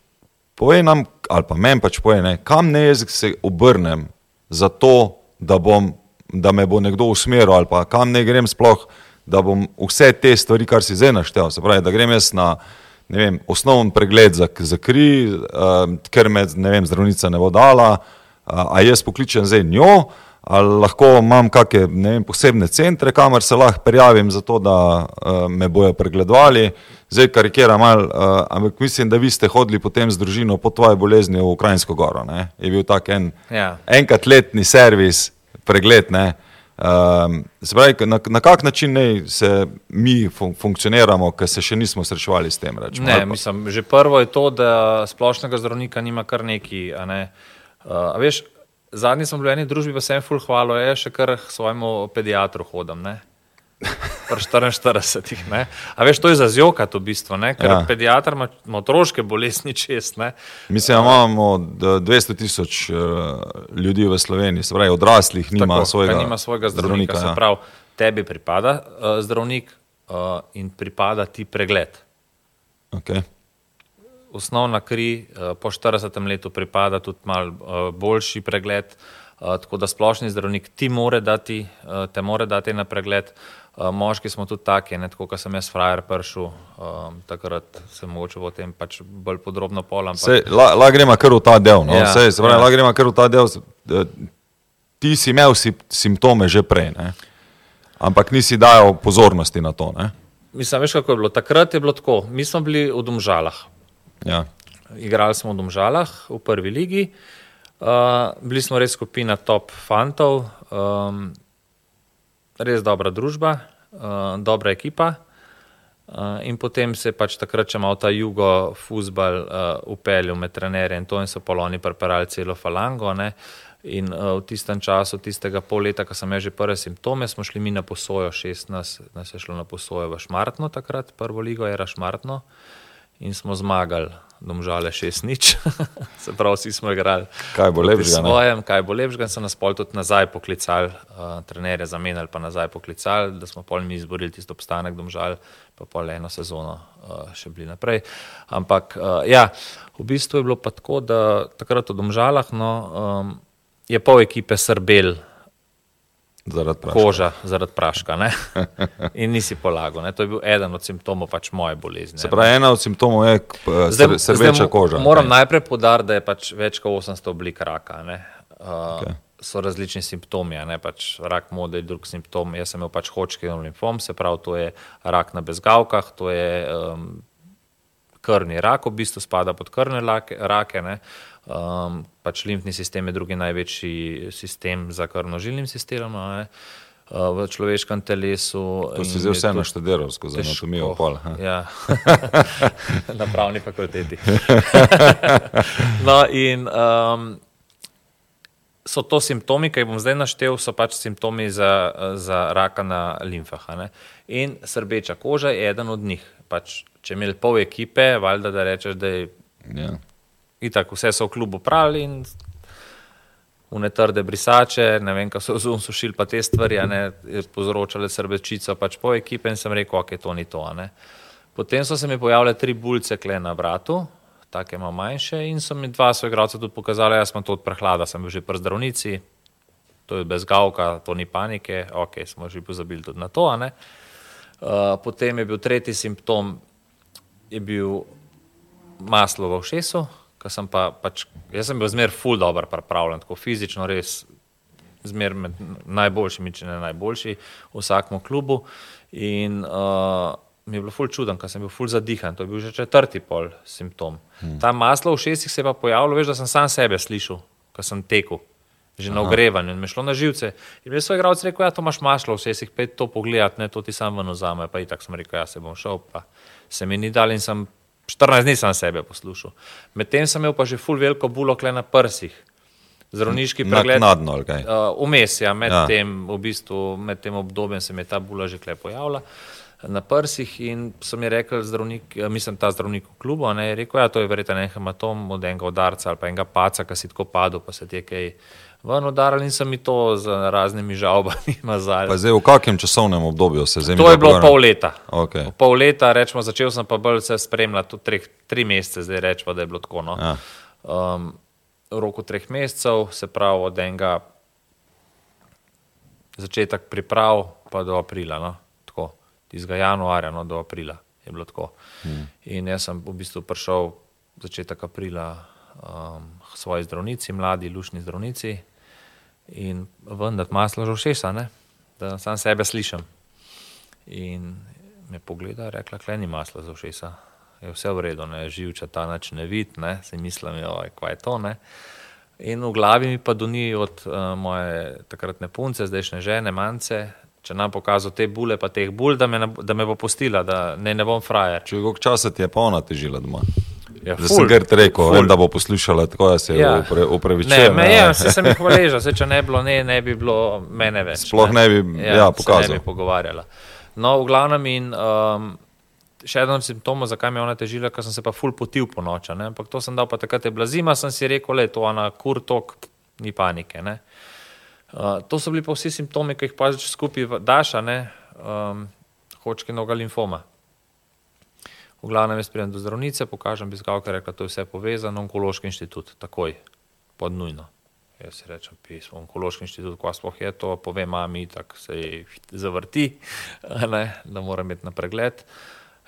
povej nam, ali pa meni pač povej, ne, kam ne jaz se obrnem za to, da bom da me bo nekdo usmeril ali pa kam ne grem sploh, da bom vse te stvari, kar si zdaj naštel, se pravi, da grem jaz na vem, osnoven pregled za, za kri, uh, ker me ne vem, zdravnica ne bo dala, uh, a jaz pokličem zdaj njo, ali lahko imam kakšne ne vem, posebne centre, kamor se lahko prijavim, zato da uh, me bojo pregledovali. Zdaj karikiram malo, uh, ampak mislim, da vi ste hodili potem z družino po tvoji bolezni v Ukrajinsko goro. Ne? Je bil tak en, Ja. enkrat letni servis, pregled. Ne? Um, se pravi, na, na kak način ne se mi fun funkcioniramo, ker se še nismo srečevali s tem? Rečemo, Ne, mislim, že prvo je to, da splošnega zdravnika nima kar neki. Ne. uh, a veš, zadnji sem bil v eni družbi, pa sem ful hvalo, je še kar svojemu pediatru hodam. Ne? Pri 44. Ne? A veš, to je za zjokat v bistvu, ne? ker Ja. ja. pediatr ima, otroške bolezni čest. Ne? Mislim, da imamo d- 200 tisoč uh, ljudi v Sloveniji, se pravi, odraslih nima Tako, svojega, nima svojega zdravnika. zdravnika ja. se pravi, tebi pripada uh, zdravnik uh, in pripada ti pregled. Okay. Osnovna kri eh, po 40 letu pripada tudi mal eh, boljši pregled, eh, tako da splošni zdravnik ti more dati, te more dati na pregled. Moški smo tudi taki, ne tako, kot sem jaz frajer prišel, um, takrat se mogoče o tem pač bolj podrobno polam. Sej, la, la gremo kar v ta del. No? Ja, Sej, se pravi, ja. la gremo kar v ta del. Ti si imel si, simptome že prej, ne? ampak nisi dajal pozornosti na to. Ne? Mislim, veš, kako je bilo. Takrat je bilo tako. Mi smo bili v Domžalah. Ja. Igrali smo v Domžalah v prvi ligi, uh, bili smo res skupina top fantov, um, res dobra družba, uh, dobra ekipa. Uh, in potem se je pač takrat, če malo ta jugo futbal uh, upeljal med trenerje in to in so poloni preparali celo falango. Ne? In uh, v tistem času, tistega pol leta, ko sem imel že prve simptome, smo šli mi na posojo, šest nas, nas je šlo na posojo v Šmartno takrat, prvo ligo era Šmartno in smo zmagali, domžale šest nič. *laughs* Se pravi, vsi smo igrali. Kaj bo lepšega, ne? Svojem, kaj bo lepšega, so nas pol tudi nazaj poklicali, uh, trenerje zamenjali, pa nazaj poklicali, da smo pol mi izborili tisto obstanek domžal, pa pol eno sezono uh, še bili naprej. Ampak uh, ja, v bistvu je bilo pa tako, da takrat v domžalah no, um, je pol ekipe srbel Zaradi praša. koža zaradi praška ne? in nisi polagal. Ne? To je bil eden od simptomov pač moje bolezni. Se pravi, ena od simptomov je p- Zdaj, sr- srbeča zdaj koža. Moram ne? najprej podariti, da je pač več kot 800 oblik raka. ne. Uh, Okej. okay. So različni simptomi, ne pač rak mode je drug simptom. Jaz sem imel pač hočkin limfom, se pravi, to je rak na bezgavkah, to je um, krvni rak, v bistvu spada pod krvne lake, rake. Ne. Um, pač limfni sistem je drugi največji sistem za krvnožilnim sistemom ne, uh, v človeškem telesu. To si zdaj je vse tudi- naštudiral skozi anatomijo pol. ha. Ja, *laughs* na pravni fakulteti. *laughs* no, in um, so to simptomi, ki jih bom zdaj naštel, so pač simptomi za, za raka na limfah. In srbeča koža je eden od njih. Pač, če imel pol ekipe, valjda da rečeš, da je Ja. Itak vse so v klubu pravili in Une trde brisače, ne vem, kako so zunaj sušili, pa te stvari, ne, povzročale srbečico pač po ekipe in sem rekel, ok, to ni to. ne. Potem so se mi pojavile tri bulce kle na vratu, take malo manjše in so mi dva soigralca tudi pokazali, jaz sem to od prehlada, sem bil že pri zdravnici, to je bez gavka, to ni panike, ok, smo že pozabili tudi na to. ne. Uh, potem je bil tretji simptom, je bil maslo v ušesu, ko sem pa pač, jaz sem bil zmer ful dobro pripravljen, tako fizično res zmer med najboljšimi, če ne najboljši v vsakem klubu. In uh, mi je bilo ful čuden, ker sem bil ful zadihan, to je bil že četrti pol simptom. Hmm. Ta maslo v ušesih se je pa pojavilo, veš, da sem sam sebe slišal, ko sem tekel. Že na ogrevanju in me šlo na živce. In mi je svoj igralec rekel, ja, to imaš maslo, vse si pet to pogledati, ne, to ti sam ven vzame. Pa in tako sem rekel, ja, se bom šel, pa se mi ni dal in sem 14 dni sam sebe poslušal. Medtem sem imel pa že ful veliko bulo kle na prsih. Zdravniški pregled. Naknadno, ali kaj? Uh, Vmes, ja, med, Ja. Tem, v bistvu, med tem obdobjem se mi je ta bula že kle pojavila na prsih in so mi rekli zdravnik, eh, mislim ta zdravnik v klubu, ne, je rekel, ja, to je verjetno en hematom od enega udarca ali pa enega paca, ki si tako padel, pa se ti je kaj ven udarili in so mi to z raznimi žalbami *laughs* mazali. Pa zdaj v kakem časovnem obdobju se zdaj To je bilo pol leta. Okej. Pol leta, rečemo, začel sem pa bolj vse spremljati, tudi treh, tri mesece, zdaj rečemo, da je bilo tako. No. Ja. Um, v roku treh mesecev, se pravi od enega začetek priprav, pa do aprila. No? Tako, tistega januarja no, do aprila je bilo tako. Hmm. In jaz sem v bistvu prišel začetek aprila um, svoji zdravnici, mladi, lušni zdravnici in vendar maslo že všesa, da sam sebe slišim. In me pogleda, rekla, klej ni maslo za všesa. Je vse v redu, ne živča ta nač ne vid, ne si mislim, oj, kaj je to. Ne? In v glavi mi pa doni od uh, moje takratne punce, zdajšnje žene, mance, če nam pokazal te bule, pa teh bul, da me, da me bo postila, da ne, ne bom frajer. Če koliko časa ti je pa ona težila doma? Ja, da sem grd rekel, vem, da bo poslušala tako, da se ja. upravičuje. Ne, me je, se sem jih hvaleža, se če ne bi bilo, ne, ne bi bilo mene več. Sploh ne, ne bi, ja, ja pokazal. Ne bi pogovarjala. No, v glavnem in um, še eden od simptomov, zakaj me je ona težila, ker sem se pa ful potil po noči, ampak to sem dal pa takrat je bila zima, sem si rekel, le to, ona kur tok, ni panike. Uh, to so bili pa vsi simptomi, ki jih pa že skupaj daš, um, hočke noga limfoma. V glavnem jaz pridem do zdravnice, pokažem biskavka, rekla, to je vse povezano, onkološki inštitut, takoj, pod nujno. Jaz si rečem, pismo, onkološki inštitut, ko sploh je to, povem mami, tako se ji zavrti, *laughs* ne, da mora imeti na pregled.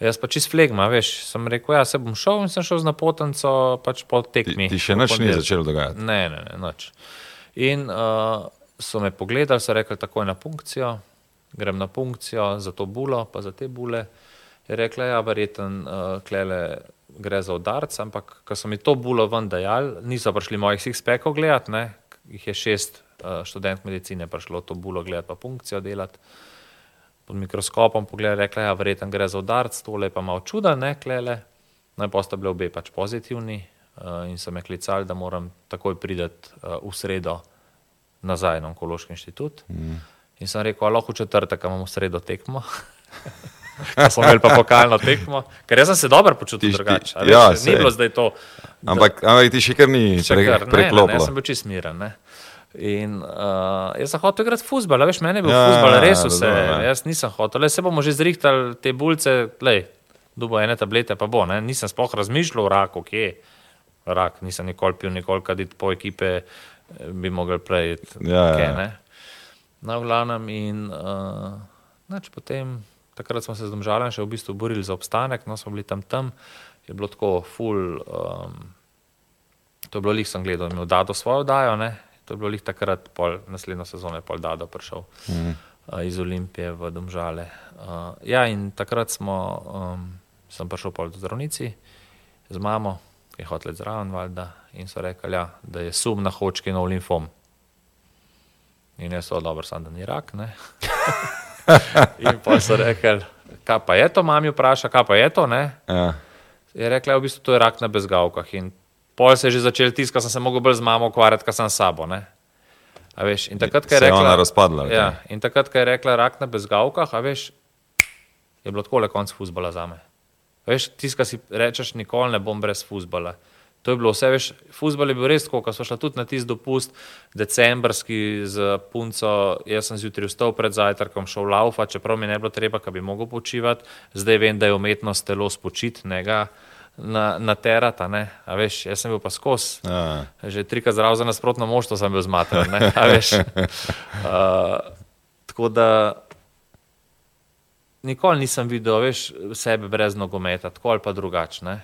Jaz pa čist flegma, veš, sem rekel, ja, se bom šel in sem šel z napotenco, pač po tekmi. Ti, ti še nič ni začelo dogajati? Ne, ne, ne, nič. In uh, so me pogledali, so rekli, takoj na punkcijo, grem na punkcijo za to bulo, pa za te bule je rekla, da ja, je verjeten, uh, gre za udarc, ampak ko so mi to bulo ven dajali, niso prišli mojih six-packov gledati, ne, jih je šest uh, študent medicine prišlo to bulo gledati, pa funkcijo delati. Pod mikroskopom pogledaj, rekla je, ja, verjeten gre za udarc, tole pa malo čuda, ne klele. Najprej sta bili obe pač pozitivni uh, in so me klicali, da moram takoj priti uh, v sredo nazaj na onkološki inštitut. Mm. In sem rekel, lahko v četrtek imamo sredo tekmo. *laughs* smo imeli pa pokalno tekmo, ker jaz sem se dobro počutil drugače. Ja, ni bilo zdaj to. Da, ampak, ampak ti še kar ni preklopil. Jaz sem bil čist miren. Ne? In uh, jaz sem hotel igrati futbol, veš, meni je bil ja, futbol res vse. Ja, ja. Jaz nisem hotel, le se bomo že zrihtali te bulce, lej, dubo ene tablete, pa bo. Ne? Nisem sploh razmišljal o raku, kje je rak, nisem nikoli pil, nikoli kadit po ekipe, eh, bi mogel prej. Ja, ja. Na no, glavnem in uh, nač potem takrat smo se z domžalem še v bistvu borili za obstanek, no smo bili tam tam, je bilo tako full, um, to je bilo lih, sem gledal, imel Dado svojo dajo, ne? to je bilo lih takrat, pol, naslednjo sezono je pol Dado prišel mm. uh, iz Olimpije v domžale. Uh, ja, in takrat smo, um, sem prišel pol do zdravnici z mamo, je hotel zraven valjda in so rekli, ja, da je sum na hočki nov limfom. In jaz so dobro, sem da ni rak, ne. *laughs* *laughs* in pa so rekli, kaj pa je to, mami vpraša, kaj pa je to. Ja. Je rekla, v bistvu to je rak na bezgavkah. In pol se je že začel tiskati, sem se mogel bolj z mamo ukvarjati, ker sem sabo. Veš, in takrat, ko je rekla, razpadla, ja, in takrat, ko je rekla rak na bezgavkah, veš, je bilo tako le konc fusbola za me. Veš, tiskati si rečeš, nikoli ne bom brez fusbola. To je bilo vse, veš, futbol je bil res tako, ko smo šli tudi na tisti dopust, decembrski z punco. Jaz sem zjutraj vstal pred zajtrkom, šel laufa, čeprav mi ne bilo treba, da bi mogel počivati. Zdaj vem, da je umetnost telo spočitnega. Na, na terata, ne, a veš, jaz sem bil pa skos. Ja. Že trikrat zdrav za nasprotno moštvo sem bil zmaten, ne, a veš. *laughs* Uh, tako da nikoli nisem videl, veš, sebe brez nogometa, tako ali pa drugačne.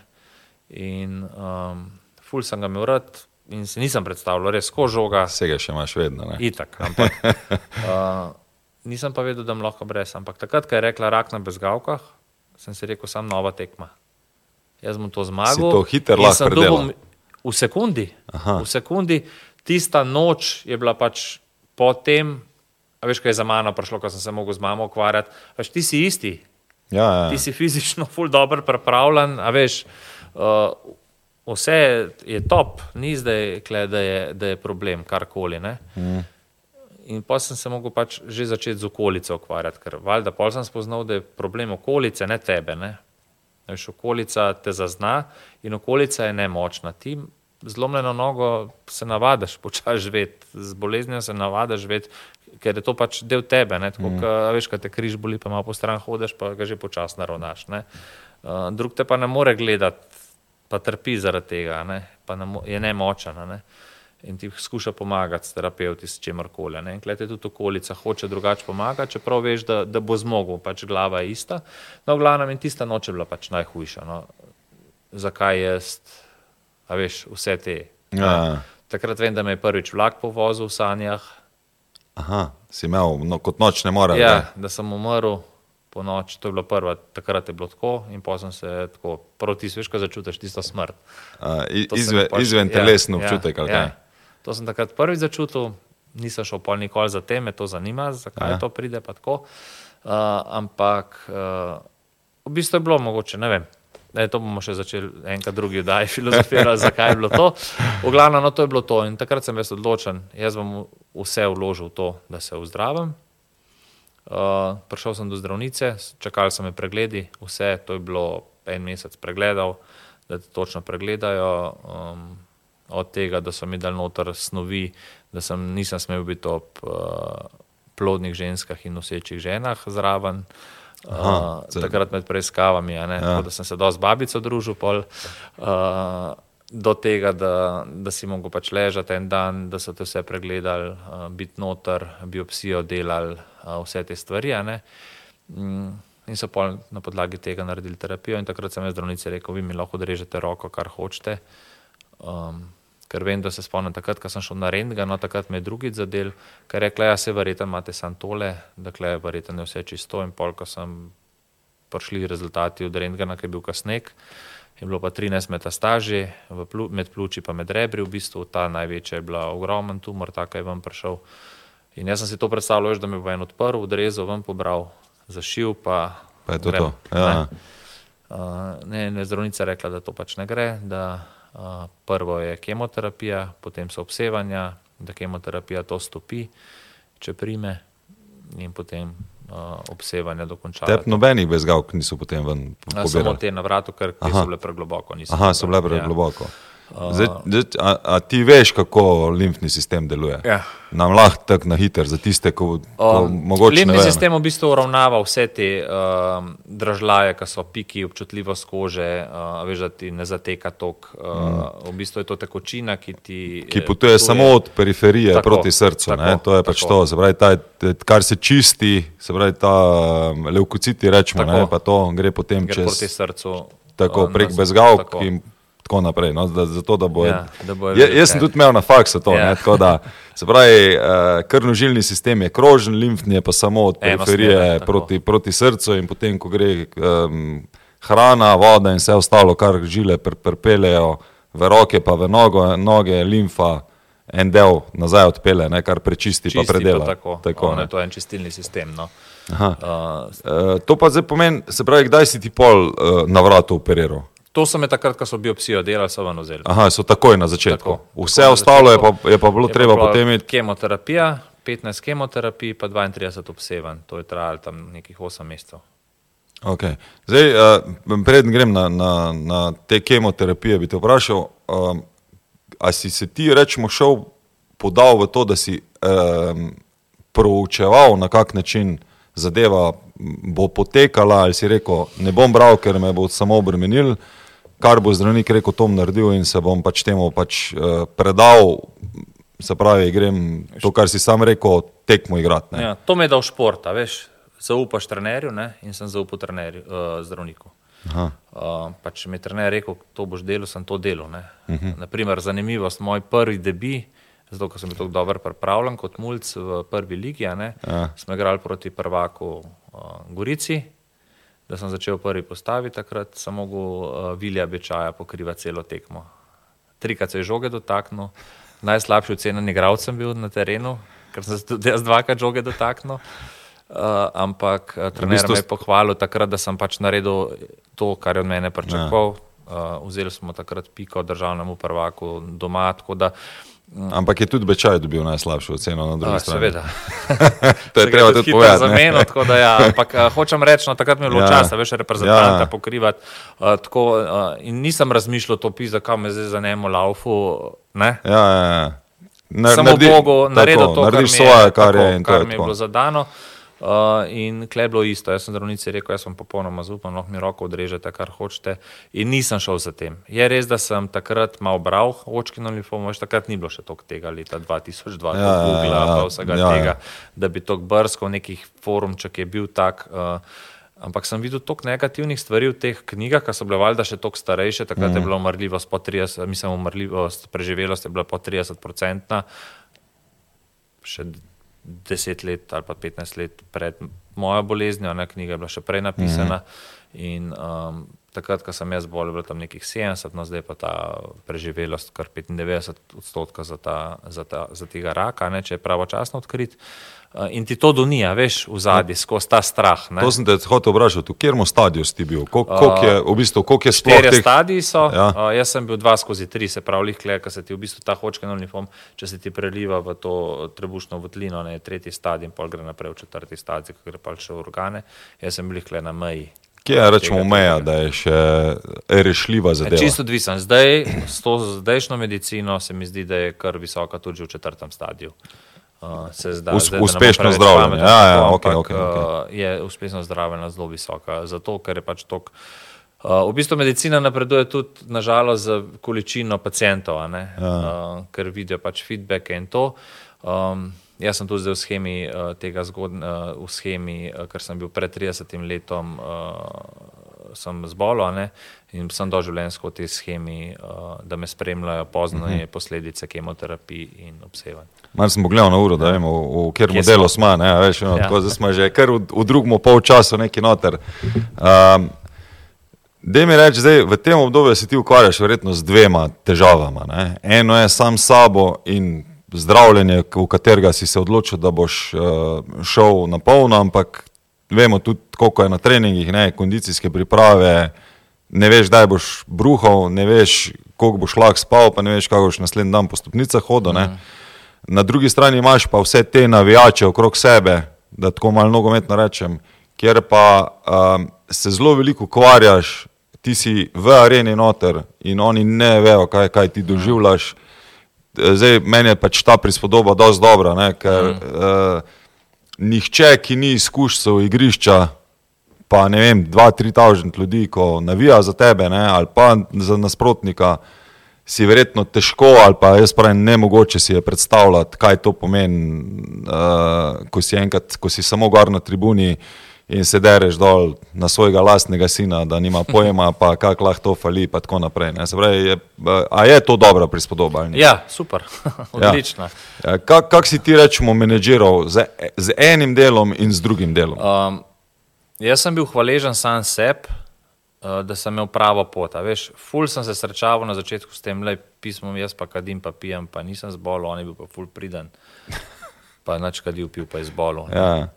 In um, ful sem ga imel rad in se nisem predstavljal, res ko žoga. Vsega še imaš vedno. Itak, ampak, *laughs* uh, nisem pa vedel, da bom lahko brez. Ampak takrat, ko je rekla rak na bezgavkah, sem si rekel, sam nova tekma. Jaz bom to zmagal. Si to hiter lahko predel. V sekundi, v sekundi, tista noč je bila pač po tem, a veš, kaj je za mano prišlo, ko sem se mogel z mamo ukvarjati. Veš, ti si isti. Ja, ja. Ti si fizično ful dobro pripravljen, a veš. Uh, vse je top, ni zdaj, kle, da, je, da je problem, karkoli. Mm. In pa sem se mogel pač že začeti z okolico ukvarjati, ker valjda pol sem spoznal, da je problem okolice, ne tebe. Ne? Veš, okolica te zazna in okolica je nemočna. Ti zlomljeno nogo se navadiš *laughs* počasi živeti, z boleznijo se navadiš živeti, ker je to pač del tebe. Tako, mm. ka, veš, kad te križ boli, pa malo po stran hodiš, pa ga že počasi naravnaš. Uh, drug te pa ne more gledati pa trpi zaradi tega, ne? pa ne, je nemočen. Ne? in ti skuša pomagati s terapeuti, s čemorkoli. In klete tudi okolica hoče drugače pomagati, čeprav veš, da, da bo zmogel, pač glava je ista. No, v glavnem in tista noč je bila pač najhujša. No. Zakaj jaz, a veš, vse te. Ja. Takrat vem, da me je prvič vlak povozil v sanjah. Aha, si imel no, kot noč ne more. Ja, da sem umrl po noč, to je bilo prvo, takrat je bilo tako in potem se tako proti sveška začutiš tisto smrt. Uh, sem izve, pač- izven ja, telesni ja, občutek. ali ja. kaj? To sem takrat prvič začutil, nisem šel pol nikoli za tem, me to zanima, zakaj Ja. ja. to pride pa tako. Uh, ampak uh, v bistvu je bilo mogoče, ne vem. Ne, to bomo še začeli enkrat drugi daj *laughs* filozofirati, zakaj je bilo to. V glavnem, no, to je bilo to. In takrat sem jaz odločen, jaz bom vse vložil v to, da se ozdravim. Uh, prišel sem do zdravnice, čakali so me pregledi, vse to je bilo en mesec pregledal, da te točno pregledajo. Um, od tega, da so mi dal noter snovi, da sem, nisem smel biti ob uh, plodnih ženskah in nosečih ženah zraven. Aha, Uh, takrat med preiskavami, ja, ja. da sem se dosti z babico družil. Pol, uh, do tega, da, da si mogel pač ležati en dan, da so te vse pregledali, uh, biti noter, biopsijo delali, uh, vse te stvari. Mm, In so pol na podlagi tega naredili terapijo. In takrat sem jaz zdravnici rekel, vi mi lahko režete roko, kar hočete. Um, ker vem, da se spomnim takrat, ko sem šel na Rendga, no takrat me je drugič zadel, ker je rekla, ja se verjetno imate sam tole, verjetno je vse čisto. In pol, ko sem prišli rezultati od Rendgana, ki je bil kasnek, je bilo pa 13 metastaži, plu, med pljuči pa med rebri, v bistvu ta največja je bila ogromen tumor, tako je vam prišel. In jaz sem si to predstavljal, da mi bo en odprl, odrezal, ven pobral, zašil, pa, Pa je to grem, to. Ja. ne. Uh, ne, ne, zdravnica je rekla, da to pač ne gre, da uh, prvo je kemoterapija, potem so obsevanja, da kemoterapija to stopi, če prime, in potem uh, obsevanja dokončajo. Tep nobenih bezgavk niso potem ven Ja, Samo pobirali. te na vratu, ker so bile pregloboko. Aha, so bile pobrali. pregloboko. Zdaj, zdaj, a, a ti veš, kako limfni sistem deluje? Ja. Nam lahko tako na hiter, za tiste, ko Um, ne Limfni sistem v bistvu uravnava vse te um, dražljaje, ki so piki, občutljivost kože, uh, veš, da ti ne zateka tok. Uh, mm. V bistvu je to tekočina, ki ti. Ki eh, potuje samo od periferije Tako, proti srcu. tako, ne, to je pač tako. to. Se pravi, ta, kar se čisti, se pravi, ta um, levkociti, rečemo, Tako. ne, pa to gre potem gre čez proti srcu. tako uh, prek nas- bezgavk tako. Tako naprej. No, da, zato, da bo, Ja, da bojo ja, vedeli, jaz sem tudi imel na faksu to. Ja. Ne, tako da, se pravi, uh, krvnožilni sistem je krožen, limfni je pa samo od periferije Enosmeren, tako. proti, proti srcu in potem, ko gre um, hrana, voda in vse ostalo, kar žile pr, prpelejo v roke, pa v nogo, noge, limfa. En del nazaj odpele, ne, kar prečisti, Čisti pa predela. Pa tako, tako Ono ne. je to en čistilni sistem. No. Aha. Uh, Uh, to pa zdaj pomeni, se pravi, kdaj si ti pol uh, na vratu operiral? To so me takrat, ko so biopsijo delali, so ven vzeli. Aha, so takoj na začetku. Tako, Vse na ostalo je pa, začetku. je pa bilo Je treba bila potem imeti. Kemoterapija, 15 kemoterapij, pa 32 obsevanj. To je trajalo tam nekih 8 mesecev. Okay. Zdaj, uh, preden grem na, na, na te kemoterapije, bi te vprašal, um, a si se ti, rečemo, šel podal v to, da si um, proučeval, na kak način zadeva bo potekala, ali si rekel, ne bom bral, ker me bo samo obremenil, kar bo zdravnik rekel, to bom naredil in se bom pač temu pač uh, predal. Se pravi, grem to, kar si sam rekel, tekmo igrati. ne. Ja, to me je dal šport, veš. Zaupaš trenerju ne? in sem zaupal trenerju, uh, zdravniku. Aha. Uh, pa če mi je trener rekel, to boš delal, sem to delal. Uh Mhm. -huh. Naprimer, zanimivost, moj prvi debi, zato ker sem bil tako dobro pripravljen kot mulj v prvi ligi, ne, Ja. smo igrali proti prvaku uh, Gorici. Da sem začel prvi postaviti, takrat sem mogel uh, Vilja Bečaja pokrivati celo tekmo. Trikrat se je žoge dotaknil, najslabši ocenjen igralec sem bil na terenu, ker sem se tudi jaz dvakrat žoge dotaknil. Uh, ampak uh, trener bistvu me je pohvalil takrat, da sem pač naredil to, kar je od mene pričakoval. Ja. Uh, vzeli smo takrat piko državnemu prvaku doma, tako da Ampak je tudi Bečaj dobil najslabšo oceno na drugi A, strani. Seveda. *laughs* To je Se treba tudi povedati. ne. zamenjal, tako da ja, ampak uh, hočem reči, no, takrat mi je bilo Ja. časa, veš, reprezentanta Ja. pokrivati. Uh, tako, uh, in nisem razmišljal to pisa, kam me zdaj zanemo laufu. Ne? Ja, ja, ja. Na, Samo Bogu naredil to, kar, narediš mi svoje, je, kar tako, je kar je mi je bilo zadano. Uh, in kle je bilo isto. Jaz sem zdravnici rekel, jaz sem popolnoma zaupal, lahko mi roko odrežete, kar hočete. In nisem šel za tem. Je res, da sem takrat malo bral očkino limfomo, še takrat ni bilo še toliko tega leta 2002, ja, Google, ja, ja, vsega ja, tega, ja. da bi to brskal nekih forumček je bil tak. Uh, Ampak sem videl toliko negativnih stvari v teh knjigah, ki so bile valjda še toliko starejše. Takrat mm. je bila umrljivost po 30, mislim, umrljivost, preživelost je bila po 30-odstotna, še deset let ali pa petnajst let pred mojo boleznijo, ne, knjiga je bila še prej napisana. Mm. In, um, takrat, ko sem jaz bolj, bilo tam nekih 70, no zdaj pa ta preživelost kar 95 odstotka za, ta, za, ta, za tega raka, ne, če je pravočasno odkrit. Uh, in ti to donija, veš, v zadnji, ja. skozi ta strah. Ne? To sem te hotel vprašati, v katerem stadiju si bil, koliko je, v bistvu, koliko je sploh? Teh... stadiji so, ja. uh, jaz sem bil dva skozi tri, se pravi, lihkle, ker se ti v bistvu ta hočken uniform, če se ti preliva v to trebušno votlino, ne tretji stadij in pol gre naprej v četrti stadij, ki gre pa še v organe, jaz sem bil lihkle na meji. Kje je rečemo meja, da je še rešljiva zadeva? Čisto odvisen. Zdaj, s to zdajšnjo medicino se mi zdi, da je kar visoka tudi v četrtem stadiju. Uh, zda, Us, zdaj, uspešno zdravljenje. Ja, ja, okay, okay, okay. uh, je uspešno zdravljenje zelo visoka. Zato, ker je pač tok. Uh, v bistvu medicina napreduje tudi, nažalost, z količino pacijentov, ja. uh, ker vidijo pač feedback in to. Um, jaz sem tudi zdaj v schemi uh, tega zgodnega, uh, v schemi, uh, ker sem bil pred 30 letom. Uh, sem zbolel ne? in sem doživljenjsko v tej schemi, uh, da me spremljajo pozno uh mhm. -huh. posledice kemoterapije in obsevanja. Malo sem pogledal na uro, da vemo, v, v katerem modelu smo, ne, veš, no, ja. tako da smo že kar v, v drugem polčasu neki noter. Um, Da mi reči, da v tem obdobju se ti ukvarjaš verjetno z dvema težavama. Ne? Eno je sam sabo in zdravljenje, v katerega si se odločil, da boš uh, šel na polno, ampak vemo tudi, koliko je na treningih, ne, kondicijske priprave, ne veš, kdaj boš bruhal, ne veš, koliko boš lahko spal, pa ne veš, kako boš naslednji dan po stopnicah hodil. Mm. Na drugi strani imaš pa vse te navijače okrog sebe, da tako malo nogometno rečem, kjer pa um, se zelo veliko ukvarjaš, ti si v areni noter in oni ne vejo, kaj, kaj ti doživljaš. Zdaj, meni je pač ta prispodoba dosti dobra, ne, ker mm. uh, nihče, ki ni izkušnja igrišča, pa ne vem, dva, tri tažen ljudi, ko navija za tebe ne, ali pa za nasprotnika, si verjetno težko ali pa jaz pravim, ne mogoče si je predstavljati, kaj to pomeni, uh, ko si enkrat, ko si samo gor na tribuni in se dereš dol na svojega lastnega sina, da nima pojma, pa kako lahko to fali, pa tako naprej. Pravi, je, a je to dobra prispodoba? Ja, super, odlično. *laughs* Ja. Ja, Kako kak si ti rečemo, menedžiral z, z enim delom in z drugim delom? Um, jaz sem bil hvaležen sam sebi. Uh, da sem imel pravo pot. Veš, ful sem se srečal na začetku s tem, le pismom, jaz pa kadim, pa pijem, pa nisem zbolel, on je bil pa ful priden. *laughs* Pa nič kadil, pil pa je zbolel. Ja.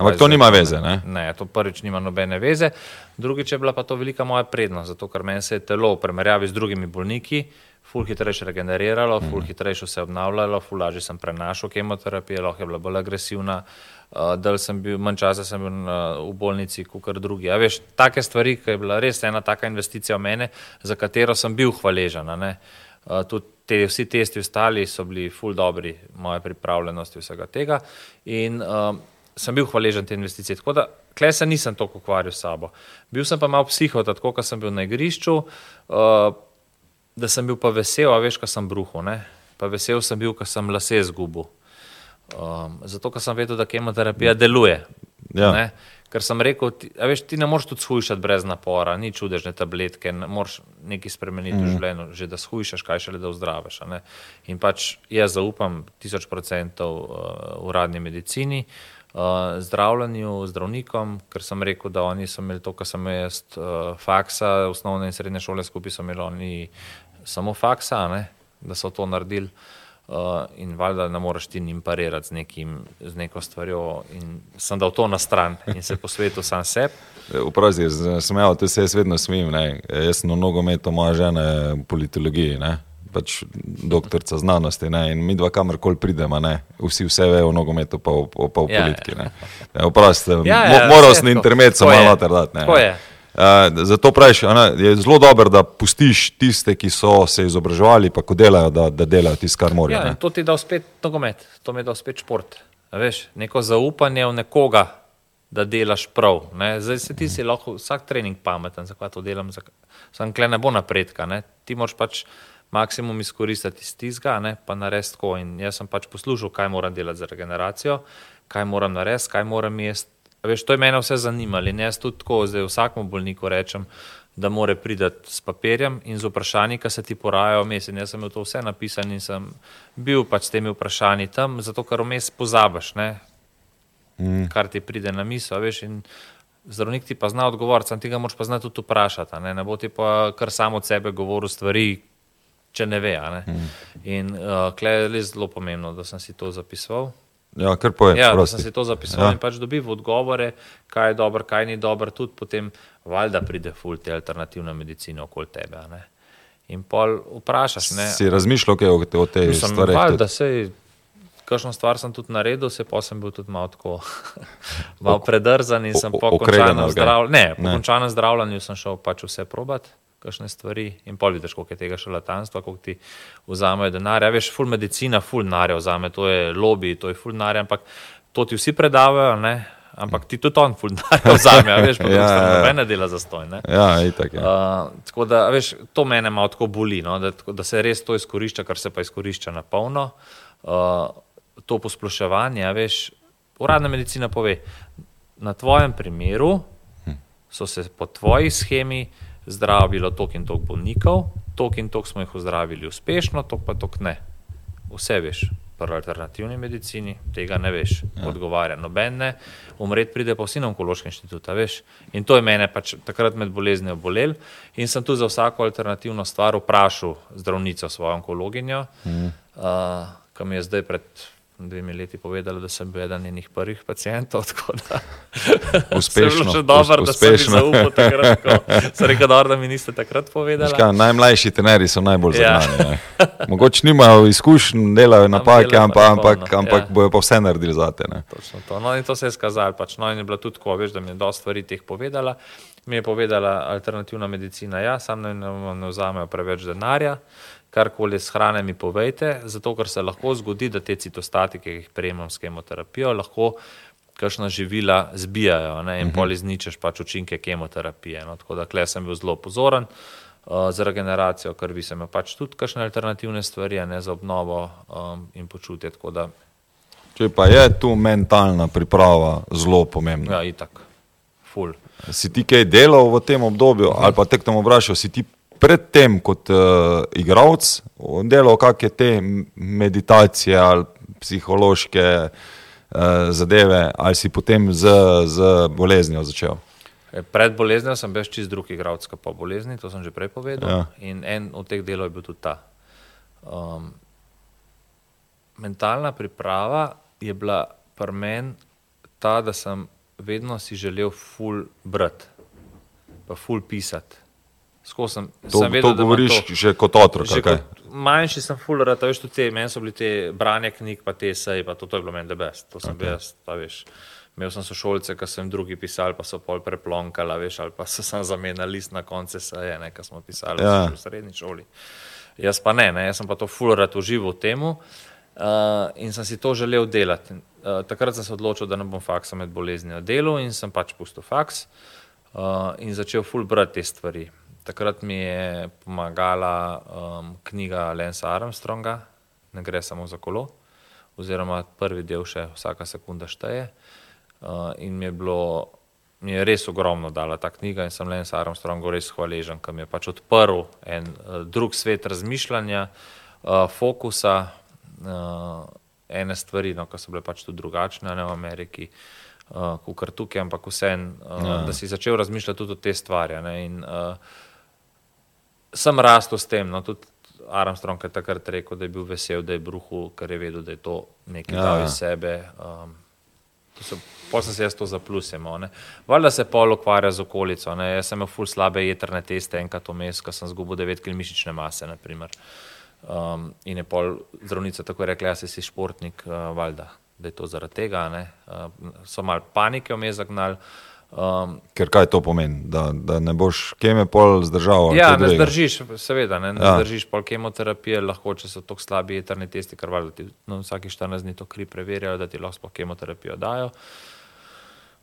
Ampak to nima veze. Ne? ne, to prvič nima nobene veze. Drugič je bila pa to velika moja prednost, zato ker meni se je telo v primerjavi z drugimi bolniki ful hitrejše regeneriralo, ful hitrejše se obnavljalo, ful lažje sem prenašal kemoterapijo, lahko je bila bolj agresivna. Uh, Dal sem bil, manj časa sem bil uh, v bolnici, kot kar drugi. Ja, veš, take stvari, ki je bila res ena taka investicija v mene, za katero sem bil hvaležen. Uh, tudi te, vsi testi ostali so bili ful dobri, moje pripravljenosti vsega tega. In, uh, sem bil hvaležen te investicije. Tako da, klej se nisem toliko ukvarjal s sabo. Bil sem pa malo psiho, tako da sem bil na igrišču, uh, da sem bil pa vesel, a veš, ko sem bruhal. Pa vesel sem bil, ko sem lase zgubil. Um, zato, ker sem vedel, da kemoterapija deluje. Ja. Ker sem rekel, ti, veš, ti ne moreš tudi shujšati brez napora, ni čudežne tabletke, ne moreš nekaj spremeniti mm. v mhm. življenju, že da shujšaš, kaj šele da vzdraviš. In pač jaz zaupam tisoč procentov uh, uradni medicini. Uh, uh, zdravljenju, zdravnikom, ker sem rekel, da oni so imeli to, kar sem jaz, uh, faksa, osnovne in srednje šole skupaj so imeli oni samo faksa, ne, da so to naredili. Uh, in valjda ne moreš ti njim parirati z, nekim, z neko stvarjo. In sem dal to na stran in se posvetil sam sebi. Vprašaj, imel, te se jaz vedno smim, ne. jaz sem v nogometu, moja žena je v politologiji. Ne pač doktorica znanosti. Ne? In mi dva, kamorkoli pridemo, ne? vsi vse vejo o nogometu, pa v, pa v ja, politiki. Ja. Oprosti, ja, ja, moral sem na internet samo malo trdati. Uh, zato praviš, je zelo dobro, da pustiš tiste, ki so se izobraževali, pa ko delajo, da, da delajo tisto, kar morajo. Ja, to ti da spet nogomet, to mi da spet šport. Veš, neko zaupanje v nekoga, da delaš prav. Ne. Zdaj se ti si lahko vsak trening pameten, zakaj to delam, sem kle ne bo napredka. Ne. Ti moraš pač maksimum izkoristiti iz tizga, ne, pa narediti tako. In jaz sem pač poslušal, kaj moram delati za regeneracijo, kaj moram narediti, kaj moram jesti. Veš, to je mene vse zanimalo in jaz tudi tako zdaj vsakmu bolniku rečem, da more priti s papirjem in z vprašanji, ki se ti porajajo vmes. In jaz sem imel to vse napisano in sem bil pač s temi vprašanji tam, zato ker vmes pozabiš, ne, mm. kar ti pride na misel. Veš, in zdravnik ti pa zna odgovoriti, sam tega moraš pa znati tudi vprašati. Ne, ne bo ti pa kar samo od sebe govoril stvari, če ne ve. Ne. Mm. In uh, klej je zelo pomembno, da sem si to zapisoval. Ja, kar pojem. Ja, da sem si to zapisal ja. in pač dobil odgovore, kaj je dobro, kaj ni dobro, tudi potem, valjda pride ful te alternativne medicine okoli tebe. Ne? In pol vprašaš. Ne? Si razmišljal, kaj je o tej stvari? Valjda se je. Kakšno stvar sem tudi naredil, se pa sem bil tudi malo, tako, *laughs* malo predrzan in sem po končanem zdravljenju. Ne, po ne. končanem zdravljenju sem šel pač vse probati kakšne stvari in pol vidiš, koliko je tega še latanstva, koliko ti vzamejo denar. Ja, veš, full medicina, full narja vzame, to je lobby, to je full narja, ampak to ti vsi predavajo, ne? ampak ti tudi on full narja vzame, veš, pa *laughs* ja, ja, nobene dela za stoj. Ja, itak, ja. uh, tako da, veš, to mene malo tako boli, no? da, da se res to izkorišča, kar se pa izkorišča na polno. Uh, to posploševanje, veš, uradna medicina pove, na tvojem primeru hm. so se po tvoji schemi zdravilo toliko in toliko bolnikov, toliko in toliko smo jih ozdravili uspešno, toliko pa toliko ne. Vse veš, pri alternativni medicini tega ne veš, ja. odgovarja noben ne, umret pride pa vsi na onkološki inštitut, veš. In to je mene pač takrat med boleznijo bolel in sem tu za vsako alternativno stvar vprašal zdravnico svojo onkologinjo, mhm. uh, ki mi je zdaj pred dvemi leti povedala, da sem bil eden njenih prvih pacijentov. *laughs* Uspešno. *laughs* Še dobro, da sem se zaupal takrat. Sem rekel, da mi niste takrat povedali. Najmlajši trenerji so najbolj ja. znani. Mogoče nimajo izkušenj, delajo napake, ampak, ampak, ampak ja. bojo pa vse naredili za te. Točno to. No, in to se je skazalo. Pač. No, in je bilo tudi tako, veš, da mi je dosta stvari teh povedala. Mi je povedala alternativna medicina, ja, sam ne, ne, ne vzamejo preveč denarja karkoli s hrane mi povejte, zato ker se lahko zgodi, da te citostatike, ki jih prejemam s kemoterapijo, lahko kakšna živila zbijajo ne, in uh mhm. -huh. pol izničeš pač učinke kemoterapije. No, tako da klej sem bil zelo pozoren uh, za regeneracijo, ker bi se me pač tudi kakšne alternativne stvari, ne za obnovo um, in počutje. Če pa je tu mentalna priprava zelo pomembna. Ja, itak, ful. Si ti kaj delal v tem obdobju, uh -huh. ali pa tek tam vprašal, si ti predtem kot uh, igralec delal kakšne te meditacije ali psihološke uh, zadeve, ali si potem z, z boleznijo začel? E, pred boleznijo sem bil čist drug igralec, pa po bolezni, to sem že prej povedal. Ja. In en od teh delov je bil tudi ta. Um, mentalna priprava je bila pri meni ta, da sem vedno si želel ful brati, pa ful pisati. Sem, to sem vedel, to govoriš to, že kot otrok. Že kot manjši sem fuler, da veš, te, meni so bili te branje knjig, pa te seje, pa to, to je bilo meni debest. To sem okay. bil jaz, ta veš. Imel sem sošolce, ki so jim drugi pisali, pa so pol preplonkali, veš, ali pa so *laughs* sem zamenjali list na konce seje, ne, kar smo pisali ja. v srednji šoli. Jaz pa ne, ne, jaz sem pa to fuler užival temu uh, in sem si to želel delati. Uh, takrat sem se odločil, da ne bom faksa med boleznijo delal in sem pač pustil faks uh, in začel ful brati te stvari. Takrat mi je pomagala um, knjiga Lensa Armstronga, ne gre samo za kolo, oziroma prvi del še vsaka sekunda šteje. Uh, in mi je, bilo, mi je res ogromno dala ta knjiga in sem Lensa Armstrongu res hvaležen, ker mi je pač odprl en uh, drug svet razmišljanja, uh, fokusa, uh, ene stvari, no, ki so bile pač tudi drugačne ne, v Ameriki. Uh, kot tukaj, ampak vseeno, uh, ja. da si začel razmišljati tudi o te stvari. Ne, in, uh, sem rastel s tem. No, tudi Armstrong je takrat rekel, da je bil vesel, da je bruhu, ker je vedel, da je to nekaj ja. dal iz sebe. Um, Potem sem se jaz to zaplusil. Valjda se pol ukvarja z okolico. Ne. Jaz sem imel ful slabe jetrne teste, enkrat vmes, ko sem zgubil 9 km mišične mase. Um, in je pol zdravnica tako rekla, jaz si športnik, uh, valjda, da je to zaradi tega. Uh, so mal panike vmes zagnali. Um, Ker kaj to pomeni, da, da ne boš keme pol zdržal? Ja, ne zdržiš, seveda, ne, ne ja. zdržiš pol kemoterapije, lahko, če so tako slabi jetrni testi, kar valjda ti no, vsaki 14 dni to kri preverjajo, da ti lahko sploh kemoterapijo dajo.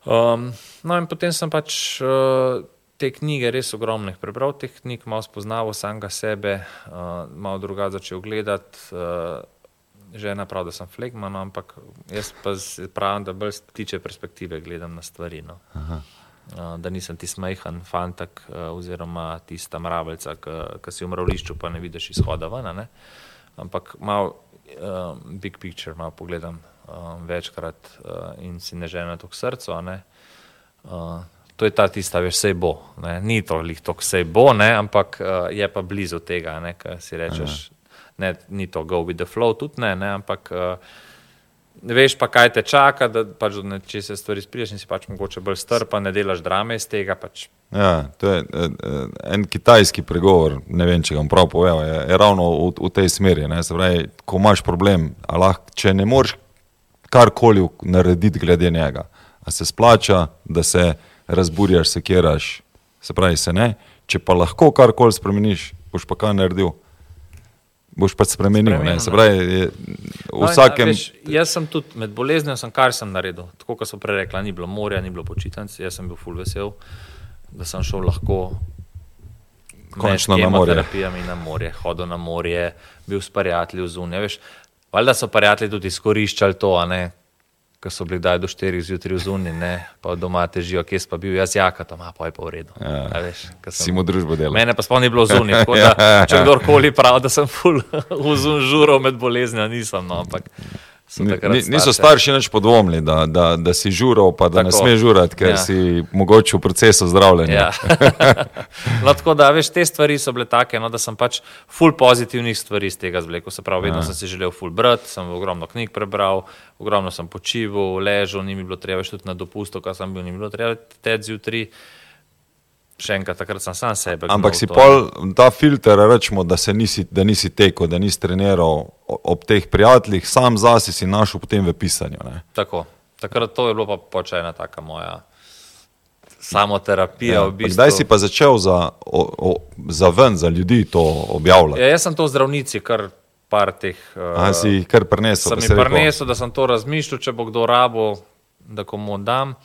Um, no, in potem sem pač uh, te knjige res ogromnih prebral, teh knjig malo spoznal samega sebe, uh, malo drugače začel gledati. Uh, Žena pravi, da sem flegman, no, ampak jaz pa pravim, da bolj tiče perspektive gledam na stvari. No. Uh, da nisem ti smejhan fantak oziroma tista mravelca, ki si v mravlišču, pa ne vidiš izhoda ven. Ne. Ampak malo uh, big picture, malo pogledam uh, večkrat uh, in si ne želim to k srcu. Uh, to je ta tista, veš, vse bo. Ne? Ni to lih to, vse bo, ne? ampak uh, je pa blizu tega, kar si rečeš. Ne, ni to go with the flow, tudi ne, ne ampak uh, veš pa, kaj te čaka, da pač do nečesa stvari spriješ in si pač mogoče bolj strpa, ne delaš drame iz tega. Pač. Ja, to je en kitajski pregovor, ne vem, če ga bom prav povedal, je, je ravno v, v tej smeri. Pravi, ko imaš problem, lahko, če ne moreš karkoli narediti glede njega, a se splača, da se razburjaš, se kjeraš, se pravi, se ne. Če pa lahko karkoli spremeniš, boš pa kaj naredil. Boš pa spremenil. spremenil se pravi, je, v no, vsakem. Veš, jaz sem tudi med boleznijo, sem kar sem naredil. Tako kot so prej rekli, ni bilo morja, ni bilo počitnic, jaz sem bil full vesel, da sem šel lahko. Končno na morje. Na morje, hodil na morje, bil s prijatelji zunaj. Valjda so prijatelji tudi izkoriščali to, ko so bili do 4 zjutraj v zunini, pa doma težijo, kje pa bil jaz, jaka, tam pa je pa v redu. Ja. Veš, sem, si mu družbo delal. Mene pa spomni bilo v zunini. ja, ja, če kdorkoli pravi, da sem full *laughs* v zunini žuro med boleznjo, nisem. No, ampak, Ni, niso starši nič podvomili, da, da, da si žural, pa da tako. ne smeš žurati, ker ja. si mogoče v procesu zdravljenja. Ja. *laughs* no, tako da, veš, te stvari so bile take, no, da sem pač full pozitivnih stvari iz tega zvlekel. Se pravi, vedno ja. sem si želel full brati, sem ogromno knjig prebral, ogromno sem počival, ležal, ni mi bilo treba več tudi na dopustu, kar sem bil, ni bilo treba teči zjutraj še enkrat, takrat sem sam sebe. Ampak si pol ta filter, rečemo, da, nisi, da nisi tekel, da nisi treniral ob teh prijateljih, sam zase si našel potem v pisanju. Ne? Tako, takrat to je bilo pa počena taka moja. Samo terapija. Ja, v bistvu. Zdaj si pa začel za, o, o, za ven, za ljudi to objavljati. Ja, jaz sem to zdravnici, kar par teh. A uh, si jih kar prenesel? Sem jih prenesel, da sem to razmišljal, če bo kdo rabo, da komu dam.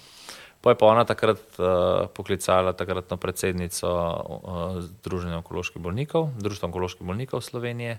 Pa je pa ona takrat uh, poklicala takratno predsednico uh, Združenja onkoloških bolnikov, Društva onkoloških bolnikov Slovenije.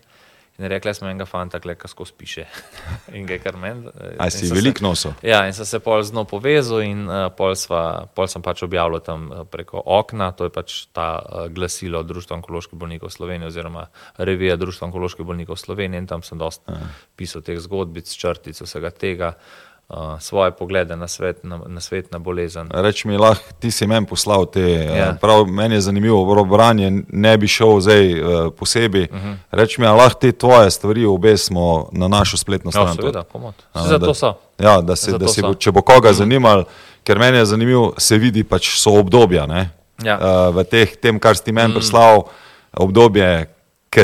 In rekla da smo enega fanta, ki skozi piše. *laughs* In ga je kar meni. Aj si velik noso. Ja, in sem se pol z njo povezal in uh, pol, sva, pol sem pač objavil tam preko okna, to je pač ta uh, glasilo Društva onkoloških bolnikov Slovenije oziroma revija Društva onkoloških bolnikov Slovenije in tam sem dosta pisal teh zgodbic, črtic, vsega tega. Uh, svoje poglede na svet, na, na svet, na bolezen. Reči mi, lahko ti si meni poslal te. Ja. Prav, meni je zanimivo, branje ne bi šel zdaj uh, posebej. Uh mhm. -huh. Reči mi, lahko te tvoje stvari obesimo na našo spletno ja, stran. Ja, seveda, pomot. Zato so. Ja, da se, da se bo, če bo koga uh mhm. -huh. zanimal, ker meni je zanimivo, se vidi pač so obdobja. Ja. Uh, v teh, tem, kar si meni uh mhm. -huh. poslal, obdobje.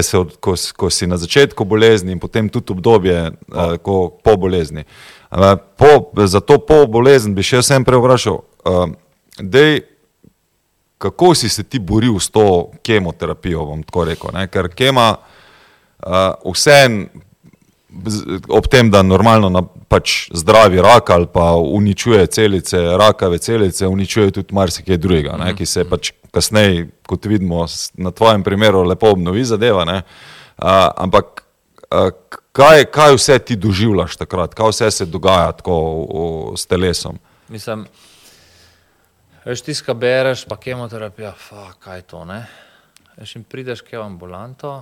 Se, ko, ko si na začetku bolezni, in potem tudi obdobje uh, ko, po bolezni. Uh, Po, za to pol bolezen bi še vsem preobrašal. Uh, dej, kako si se ti boril s to kemoterapijo, bom tako rekel. Ne? Ker kema uh, vsem, ob tem, da normalno na, pač zdravi rak ali pa uničuje celice, rakave celice, uničuje tudi marsikaj drugega, ne? ki se pač kasneje, kot vidimo na tvojem primeru, lepo obnovi zadeva. Uh, ampak uh, kaj, kaj vse ti doživljaš takrat, kaj vse se dogaja tako v, v, s telesom? Mislim, veš, ti skabereš, pa kemoterapija, fa, kaj to ne. Veš, in prideš k ambulanto,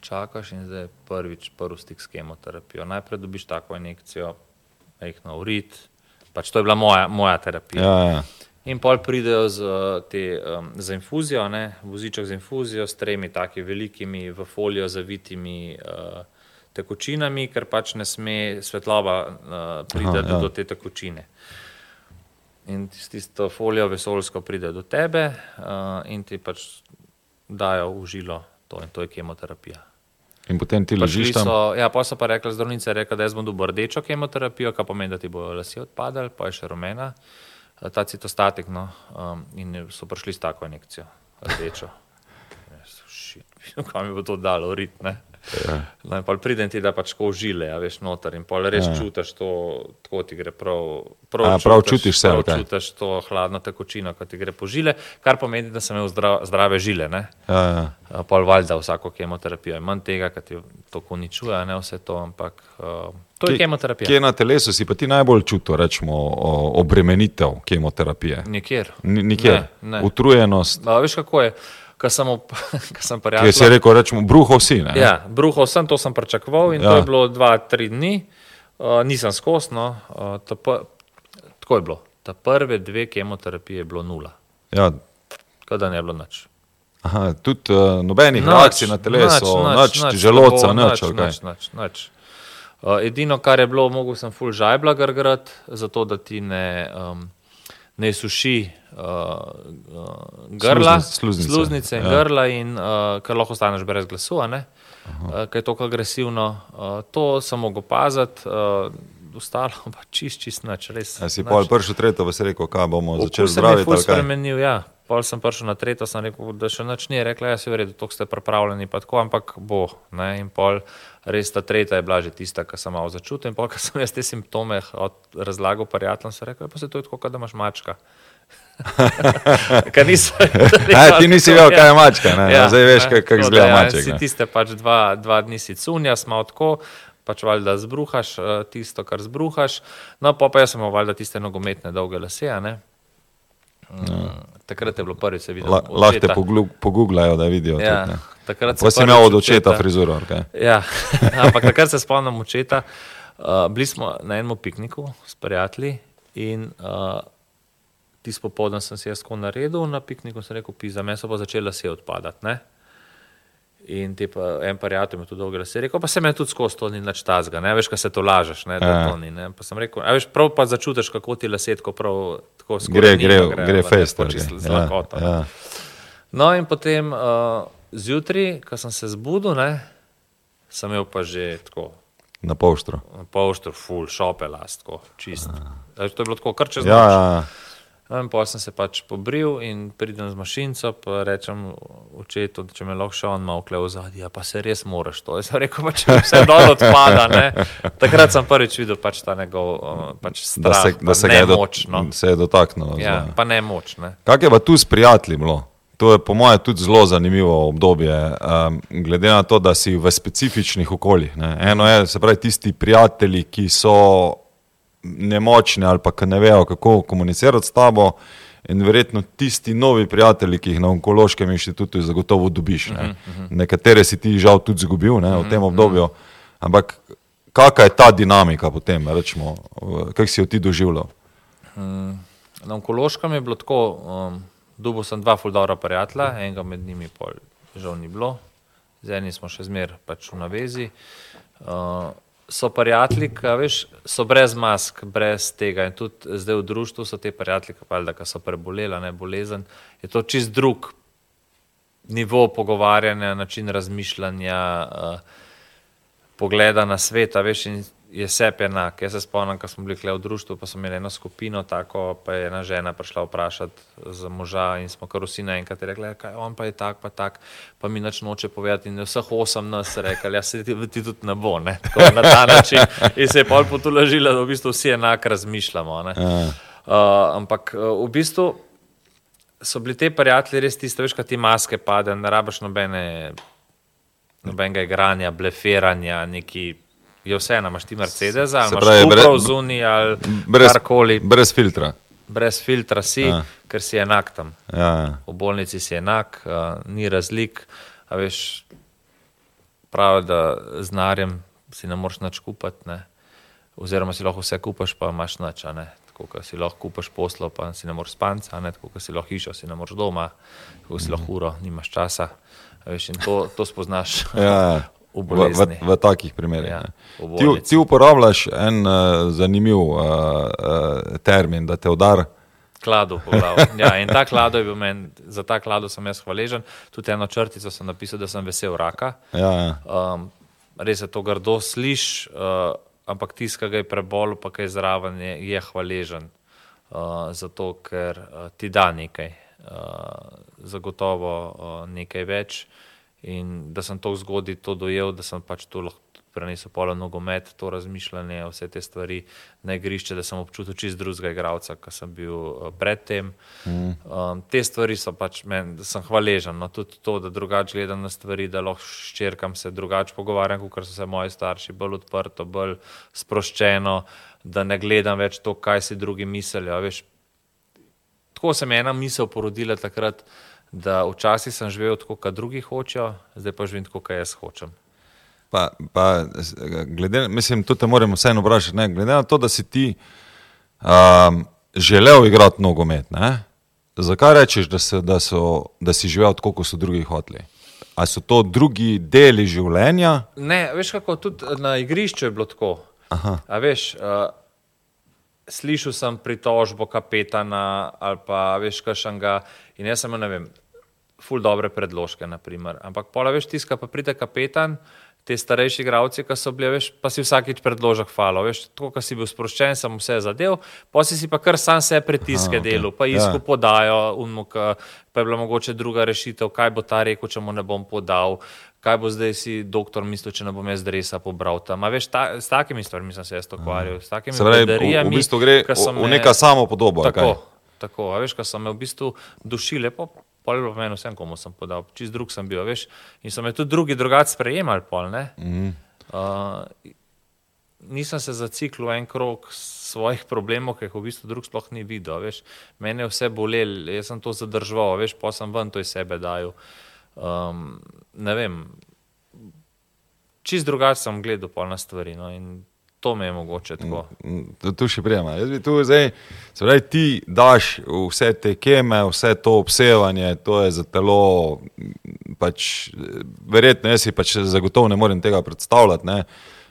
čakaš in zdaj prvič prvi stik s kemoterapijo. Najprej dobiš tako injekcijo, majhno urit, pač to je bila moja, moja terapija. Ja, ja. In pol pridejo z, te, um, z infuzijo, ne, voziček z infuzijo, s tremi taki velikimi, v folijo zavitimi uh, tekočinami, ker pač ne sme svetloba uh, priti ja. do te tekočine. In tisto folijo vesolsko pride do tebe uh, in ti pač dajo v žilo to in to je kemoterapija. In potem ti ležiš tam? So, ja, pa so pa rekli, zdravnica je rekla, da jaz bom dobil rdečo kemoterapijo, kar pomeni, da ti bojo lasi odpadali, pa je še rumena, eh, ta citostatik, no, um, in so prišli s tako injekcijo, rdečo. *laughs* *laughs* Kam mi bo to dalo, rit, ne? Ja. No, in pol pridem ti, da pač ko žile, a veš, noter in pol res ja. čutiš to, tako ti gre prav. Prav, a, prav čutiš, čutiš se, prav okay. čutiš to hladno tekočino, ko ti gre po žile, kar pomeni, da sem imel zdrav, zdrave žile. Ja, ja. Pol valjda vsako kemoterapijo. Manj tega, kar ti to uničuje, ne vse to, ampak uh, to je kemoterapija. Kje na telesu si pa ti najbolj čutil, rečemo, obremenitev kemoterapije? Nikjer. N nikjer. Ne, ne. Utrujenost. A, veš, kako je? Ko sem, *laughs* sem prijatelj. Kje si rekel, rečemo, bruho si? Ne? Ja, bruho sem, to sem pričakoval in ja. to je bilo dva, tri dni, uh, nisem skosno. Uh, tako je bilo. Ta prve dve kemoterapije je bilo nula. Ja. Kaj da ne je bilo nič. Aha, tudi uh, nobenih reakcij na telesu, nič, nič, želodca, nič, nič, nič, nič. Uh, edino, kar je bilo, mogel sem full žajbla grgrati, zato da ti ne. Um, ne suši uh, uh, grla, sluznice, sluznice in ja. grla, in uh, ker lahko ostaneš brez glasu, uh, ker je tako agresivno. Uh, to sem mogel opaziti. Uh, Ostalo pa čist, čist noč, res. Ja, si pa prišel tretjo, pa si rekel, kaj bomo začeli zdraviti. Se je spremenil, ja. Pol sem prišel na tretjo, sem rekel, da še noč ni, rekla, ja, si v redu, to ste pripravljeni, pa tako, ampak bo. Ne? In pol res ta tretja je bila že tista, ki sem malo začutil. In pol, ko sem jaz te simptome razlagal prijateljem, sem rekel, ja, pa se to je tako, da imaš mačka. *laughs* nisi, *laughs* *laughs* Aj, ti nisi vedel, kaj je mačka, ja, zdaj veš, kako kak izgleda ja, mačka. Si tiste pač dva, dva dni si cunja, smo tako, pač valjda zbruhaš eh, tisto, kar zbruhaš. No, pa, pa jaz sem valjda tiste nogometne dolge lase. Mm, ja. Takrat je bilo prvi, se vidi. Lahko te pogooglajo, da vidijo. Ja, tudi, takrat si imel od očeta frizuro. Okay. Ja, *laughs* ampak takrat se spomnim očeta. Uh, bili smo na enem pikniku s prijatelji in uh, tisti popoldan sem se jaz tako naredil na pikniku, sem rekel, pisa, meni so pa začela se odpadati. Ne? In ti pa en prijatelj mi je tu dolgo rekel, rekel pa se meni tudi skozi to ni nič tazga, ne veš, kaj se to lažeš, ne, da ja. to ni. Ne? Pa sem rekel, a veš, prav pa začutiš, kako ti lasetko prav tako skozi. Gre, gre, gre, gre fest. Z ja, lakoto. Ja. No in potem uh, zjutraj, ko sem se zbudil, ne, sem imel pa že tako. Na polštru. Na polštru, full šope, lastko, čist. Uh. To je bilo tako, kar čez ja, noč. Ja, ja. No, in potem sem se pač pobril in pridem z mašinco, pa rečem očetu, če me lahko še on malo klev zadnji, ja, pa se res moraš to. Jaz sem rekel, pač vse dol odpada. Ne? Takrat sem prvič videl pač ta njegov pač strah, da se, da se, do, no. se je dotaknil. Ja, pa ne moč. Ne? Kak je pa tu s prijatelji bilo? To je po mojem tudi zelo zanimivo obdobje, um, glede na to, da si v specifičnih okoljih. Ne? Eno je, se pravi, tisti prijatelji, ki so nemočni ali pa ne vejo, kako komunicirati s tabo. In verjetno tisti novi prijatelji, ki jih na onkološkem inštitutu zagotovo dobiš. Ne. Uh -huh. Nekatere si ti žal tudi izgubil v tem obdobju. Ampak kakšna je ta dinamika potem, rečemo, kaj si jo ti doživljal? Na onkološkem je bilo tako, um, dobil sem dva fuldora prijatelja, enega med njimi pol žal ni bilo, z enim smo še zmer pač v navezi. Uh, so prijatelji, veš, so brez mask, brez tega. In tudi zdaj v družbi so te prijatelji, ki so preboleli, ne bolezen. Je to čist drug nivo pogovarjanja, način razmišljanja, uh, pogleda na svet. Veš, in je vse enak. Jaz se spomnim, ko smo bili v društvu, pa smo imeli eno skupino, tako pa je ena žena prišla vprašati za moža in smo kar vsi naenkrat rekli, da ja, on pa je tak, pa tak, pa mi nič noče povedati. In vseh osem nas rekli, ja se ti, ti tudi ne bo, ne? Tako, na ta način. In se je pol potulažila, da v bistvu vsi enak razmišljamo. Uh, ampak uh, v bistvu so bili te prijatelji res tiste, veš, kaj ti maske pade, ne rabaš nobene. Nobenega igranja, blefiranja, neki je vse, imaš ti Mercedes, ali imaš brez zunaj ali karkoli. Brez filtra. Brez filtra si, ja. ker si enak tam. Ja. V bolnici si enak, uh, ni razlik. Veš, pravi, da z narjem si ne moreš nič kupiti, ne? oziroma si lahko vse kupaš, pa imaš nič. Tako kot si lahko kupaš poslo, pa si ne moreš spati, tako kot si lahko hišo, si ne moreš doma, tako si lahko uro, nimaš časa. Veš, to, to spoznaš. Ja. *laughs* v, v, v takih primerih. Ja, ti, ti uporabljaš en uh, zanimiv uh, uh, termin, da te udar. Kladu, *laughs* ja, in ta klado je bil meni, za ta klado sem jaz hvaležen. Tudi eno črtico sem napisal, da sem vesel raka. Ja, ja. Um, res je to grdo sliš, uh, ampak tiska ga je prebol, pa kaj zraven je, je hvaležen. Uh, zato, ker uh, ti da nekaj, uh, zagotovo uh, nekaj več. In da sem to zgodaj to dojel, da sem pač to lahko prenesel polo nogomet, to razmišljanje, vse te stvari na igrišče, da sem občutil čist drugega igralca, kot sem bil uh, predtem. Mm. Um, te stvari so pač meni, da sem hvaležen. No, tudi to, da drugače gledam na stvari, da lahko ščirkam se drugače pogovarjam, kot so se moji starši, bolj odprto, bolj sproščeno, da ne gledam več to, kaj si drugi mislijo. Veš, tako se mi je ena misel porodila takrat. Da včasih sem živel tako, kot drugi hočejo, zdaj pa živim tako, kot jaz hočem. Pa, pa, glede, mislim, tudi te moramo vseeno vprašati, ne, glede na to, da si ti um, želel igrati nogomet, ne, zakaj rečeš, da, se, da, so, da si živel tako, kot so drugi hoteli? Ali so to drugi deli življenja? Ne, veš, kako tudi na igrišču je bilo tako. Veš, uh, slišal sem pritožbo kapetana ali pa veš, kašnega in jaz sem, ne vem, ful dobre predložke, naprimer. ampak pola veš, tiska pa pride kapetan te starejši igravci, ki so bili, veš, pa si vsakič predložek falo, veš, tako, ko si bil sproščen, sem vse zadev, pa si si pa kar sam se pritiske Aha, delu, okay. pa isko ja. podajo, unmuk, pa je bila mogoče druga rešitev, kaj bo ta rekel, če mu ne bom podal, kaj bo zdaj si doktor mislil, če ne bom jaz dresa pobral tam. A veš, ta, s takimi stvarmi sem se jaz ukvarjal, s takimi stvarmi. V, v bistvu gre v neka samo podoba. Tako, tako, a veš, ko so me v bistvu dušile, pa pol je meni vsem, komu sem podal, čist drug sem bil, veš. In so me tudi drugi drugače sprejemali, pol, ne. Mm. Uh, nisem se zaciklil en krok svojih problemov, ki jih v bistvu drug sploh ni videl, veš. Mene je vse bolelo, jaz sem to zadržal, veš, pa sem ven to iz sebe dajal. Um, ne vem, čist drugače sem gledal pol na stvari, no, in to me je mogoče tako. Mm, tu še prijema. Jaz bi tu zdaj, zdaj ti daš vse te keme, vse to obsevanje, to je za telo, pač, verjetno jaz si pač zagotovo ne morem tega predstavljati. Ne.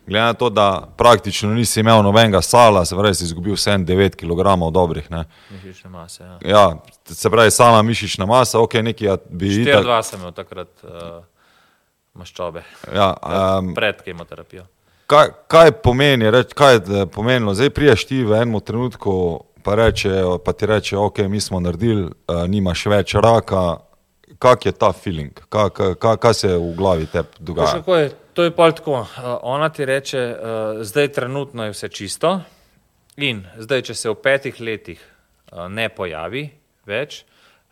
Glede na to, da praktično nisi imel nobenega sala, se pravi, si izgubil 7-9 kg dobrih. Ne. Mišična masa. Ja. ja, se pravi, sama mišična masa, ok, nekaj ja, bi že. Štiri, dva sem imel takrat uh, maščobe. Ja, um, pred kemoterapijo kaj, kaj pomeni, reč, kaj je pomenilo? Zdaj priješ ti v enem trenutku, pa, reče, pa ti reče, ok, mi smo naredili, uh, nimaš več raka. Kak je ta feeling, kaj, kaj, kaj se v glavi te dogaja? Je, to je pa tako. Uh, ona ti reče, uh, zdaj trenutno je vse čisto in zdaj, če se v petih letih uh, ne pojavi več,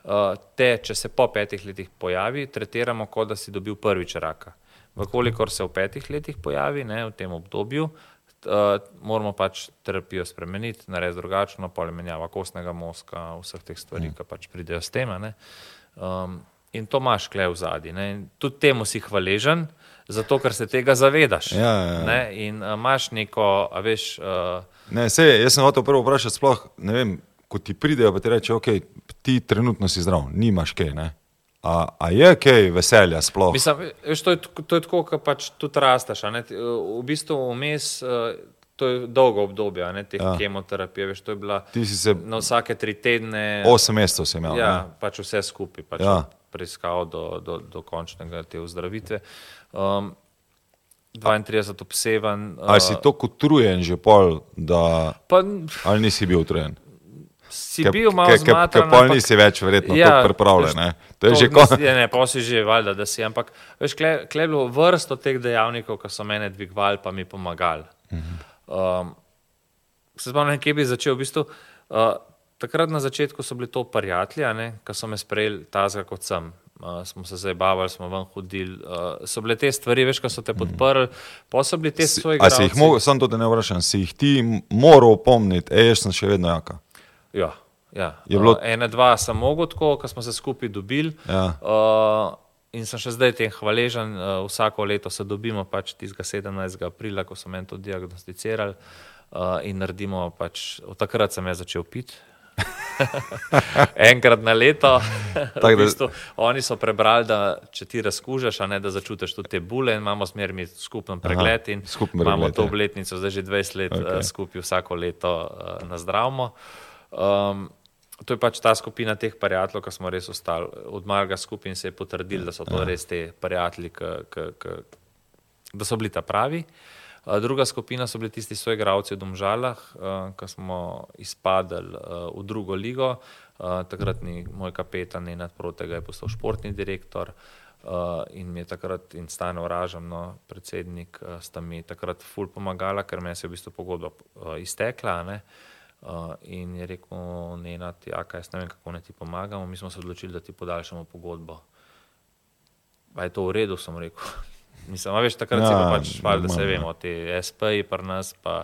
uh, te, če se po petih letih pojavi, tretiramo, kot da si dobil prvič raka. Vkolikor se v petih letih pojavi, ne, v tem obdobju, uh, moramo pač terapijo spremeniti, narediti drugačno, polemenjava kostnega mozga, vseh teh stvari, mm. ki pač pridejo s tem. Um, in to imaš kle v zadnji. Tudi temu si hvaležen, zato ker se tega zavedaš. Ja, ja, ja. Ne? In uh, imaš neko, a veš. Uh, ne, sej, jaz sem hotel prvo vprašati, sploh ne vem. Ko ti pridejo, pa ti rečejo, ok, ti trenutno si zdrav, nimaš kaj. Ne? A, a je kaj veselja sploh? Mislim, veš, to, je, to je tako, kot pač tudi rasteš. V bistvu vmes. Eh, to je dolgo obdobje, ne te ja. kemoterapije. Veš, to je bila se, na vsake tri tedne. Osem mesecev si imel. Ja, ne? pač vse skupaj, pač ja. Preiskal do, do, do končnega te ozdravitve. Um, 32 obsevan. Ali uh, si tako utrujen že pol, da. Pa, ali nisi bil utrujen? si ke, bil malo zmatan. Pol nisi več verjetno ja, pripravljen. Ne? To je to, že kot. Ne, ne, pa si že valjda, da si. Ampak veš, kle, kle je bilo vrsto teh dejavnikov, ki so mene dvigovali, pa mi pomagali. Um, se spomnim, kje bi začel. V bistvu, uh, takrat na začetku so bili to prijatelji, ki so me sprejeli tazga kot sem. Uh, smo se zabavali, smo ven hodili. Uh, so bile te stvari, veš, ko so te podprli, pa so bili te svoje stvari. Sam to ne vprašam, si jih ti moral opomniti, ej, jaz sem še vedno jaka. Ja, ja. Bilo... Uh, ene, dva sem mogel tako, ko smo se skupaj dobili. Ja. Uh, in sem še zdaj tem hvaležen, vsako leto se dobimo, pač tistega 17. aprila, ko so meni to diagnosticirali uh, in naredimo, pač, od takrat sem jaz začel piti. *laughs* Enkrat na leto. *laughs* v bistvu, oni so prebrali, da če ti razkužeš, a ne da začutiš tudi te bule, in imamo smer mi skupen pregled. Aha, imamo to obletnico, zdaj že 20 let okay. uh, skupaj vsako leto uh, na zdravmo. Uh, Um, to je pač ta skupina teh prijateljev, ki smo res ostali od malega skupaj in se je potrdili, da so to ja. res te prijatelji, da so bili ta pravi. Uh, druga skupina so bili tisti svoji gradci v Domžalah, uh, ki smo izpadli uh, v drugo ligo. Uh, takratni moj kapetan in nadprotega je postal športni direktor. Uh, in mi je takrat, in stane uražam, no, predsednik, uh, sta mi takrat ful pomagala, ker me je v bistvu pogodba uh, iztekla. Uh, in je rekel, ne, na ti, a kaj, jaz ne vem, kako ne ti pomagamo. Mi smo se odločili, da ti podaljšamo pogodbo. Pa je to v redu, sem rekel. Mislim, veš, takrat ja, si pa pač, val, da se vemo, ti SP-ji pri nas pa.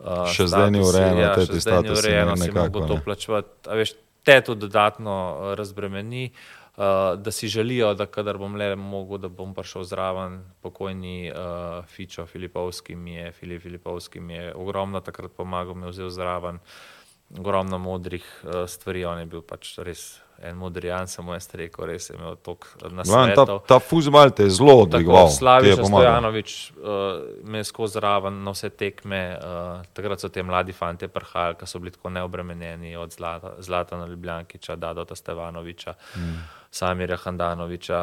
Uh, še zdaj ni urejeno, ja, te ti statusi. Še zdaj ni urejeno, si lahko to plačevati. Veš, te to dodatno razbremeni. Uh, uh, da si želijo, da kadar bom le mogel, da bom prišel zraven, pokojni uh, Fičo Filipovski mi je, Filip Filipovski mi je ogromno takrat pomagal, me vzel zraven, ogromno modrih uh, stvari, on je bil pač res. En modrijan, samo jaz rekel, res je imel tok na svetu. Ta, ta fuzbal te je zelo odvigal. Slaviš Stojanovič uh, me je skozi raven na vse tekme, uh, takrat so te mladi fanti prhajali, ki so bili tako neobremenjeni od Zlata, Zlata na Ljubljankiča, Dadota Stevanoviča. Hmm. Samirja Handanoviča.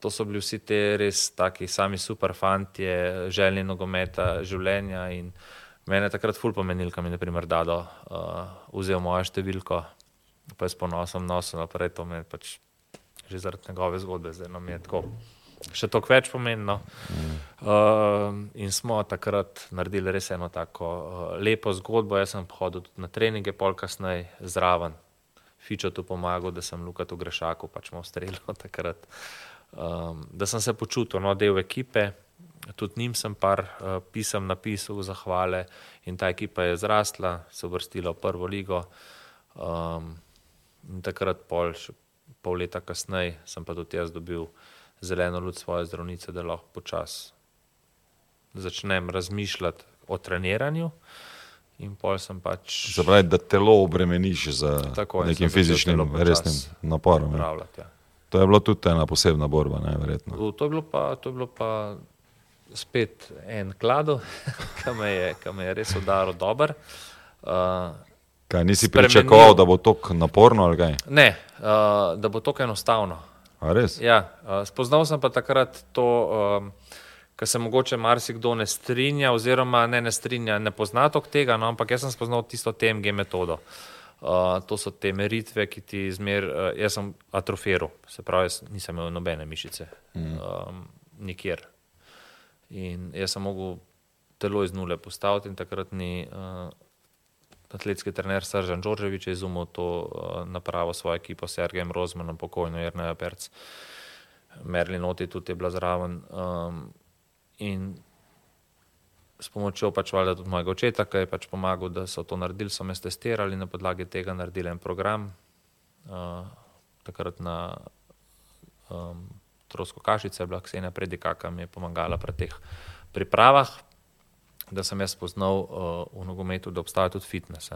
To so bili vsi ti res taki sami super fanti, željni nogometa, življenja. In mene takrat ful pomenil, kam je naprimer Dado uh, vzel mojo številko, pa s ponosom nosil naprej, to me pač že zaradi njegove zgodbe, zdaj nam je tako. Še toliko več pomenilo. Mm. Uh, in smo takrat naredili res eno tako uh, lepo zgodbo. Jaz sem hodil na treninge, pol kasneje zraven, Fičo tu pomagal, da sem Luka tu grešaku pač mu streljal *laughs* takrat. Um, da sem se počutil, no, del ekipe, tudi njim sem par uh, pisem napisal, zahvale in ta ekipa je zrasla, se vrstila v prvo ligo. Um, in takrat, pol, pol leta kasneje, sem pa tudi jaz dobil zeleno luč svoje zdravnice, da lahko počasi začnem razmišljati o treniranju. In pol sem pač. Zapravi, da telo obremeniš z nekim fizičnim, resnim naporom. Ja. To je bilo tudi ena posebna borba, ne, verjetno. To je bilo pa, to je bilo pa spet en klado, *laughs* ki me, me je res udaril dober. Uh, kaj, nisi spremenil... pričakoval, da bo to naporno ali kaj? Ne, uh, da bo to enostavno. Ja, uh, spoznal sem pa takrat to. Uh, ki se mogoče marsikdo ne strinja, oziroma ne, ne strinja, ne pozna tega, no, ampak jaz sem spoznal tisto TMG metodo. Uh, to so te meritve, ki ti zmer, uh, jaz sem atrofiral, se pravi, nisem imel nobene mišice, mm. um, nikjer. In jaz sem mogel telo iz nule postaviti in takrat ni uh, atletski trener Saržan Đorđevič izumil to uh, napravo svojo ekipo, Sergejem Rozmanom, pokojno Jrneja Perc, Merlin Oti tudi je bila zraven. Um, In s pomočjo pač valjda tudi mojega očeta, ki je pač pomagal, da so to naredili, so me testirali na podlagi tega naredili en program. Uh, takrat na um, Trosko Kašice je bila Ksenija Predika, ki mi je pomagala pri teh pripravah, da sem jaz spoznal uh, v nogometu, da obstaja tudi fitness,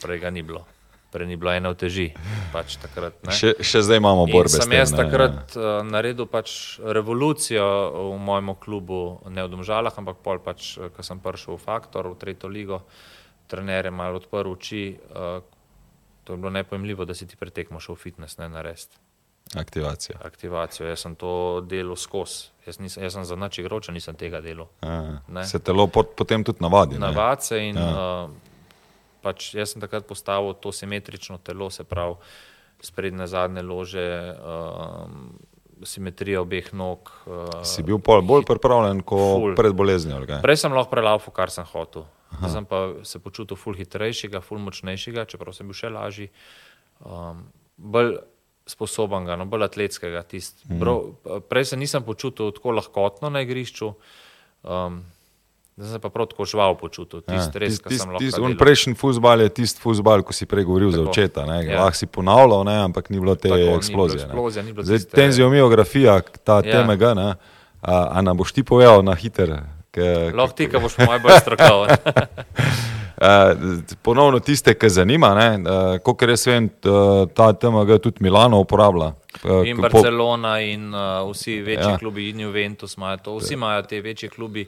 prej ga ni bilo prej ni bilo ene oteži. Pač takrat, še, še zdaj imamo borbe. Sem jaz takrat uh, naredil pač revolucijo v mojem klubu, ne v Domžalah, ampak pol pač, eh, ko sem prišel v Faktor, v tretjo ligo, trener je malo odprl oči. Uh, to je bilo nepojemljivo, da si ti pretekmo šel v fitness, ne narediti. Aktivacija. Aktivacijo. Jaz sem to delal skozi. Jaz, jaz sem za noč igral, če nisem tega delal. Se telo pot, potem tudi navadi. Navadi se in ja. uh, pač jaz sem takrat postavil to simetrično telo, se pravi, sprednje, zadnje lože, um, simetrija obeh nog. Uh, si bil bolj pripravljen kot pred boleznijo? Prej sem lahko prelaufen, kar sem hotel. Zdaj sem pa se počutil ful hitrejšega, ful močnejšega, čeprav sem bil še lažji. Um, bolj sposoben, no, bolj atletskega. Tist, mm. bro, prej se nisem počutil tako lahkotno na igrišču. Um, Zdaj se pa prav tako žival počutil. Ja, tist, ja, res, tist, tist, tist, prejšnji futbal je tisti futbal, ko si prej govoril za očeta. Ja. Lahko si ponavljal, ne, ampak ni bilo te tako, eksplozije. Ni bilo eksplozije ni bilo Zdaj, tiste... Tenzijomiografija, ta ja. tema, a, a nam boš ti povedal na hiter. Lahko ti, ki boš moj bolj strokoven. *laughs* Ponovno tiste, ki zanima, kot res vem, ta tema ga tudi Milano uporablja. In Barcelona, in uh, vsi večji ja. klubi, in Juventus imajo to, vsi imajo te večje klubi.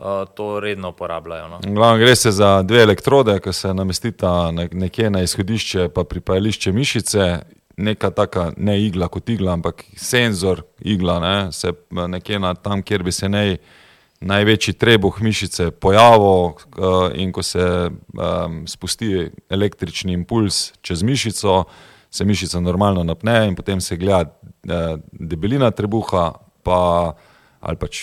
Eh, to redno uporabljajo. No. Glavno, gre se za dve elektrode, ki se namestita nekje na izhodišče, pa pripajališče mišice. Neka taka, ne igla kot igla, ampak senzor igla, ne, se nekje na tam, kjer bi se nej, največji trebuh mišice pojavil, uh, in ko se um, spusti električni impuls čez mišico, se mišica normalno napne in potem se gleda eh, debelina trebuha, pa, ali pač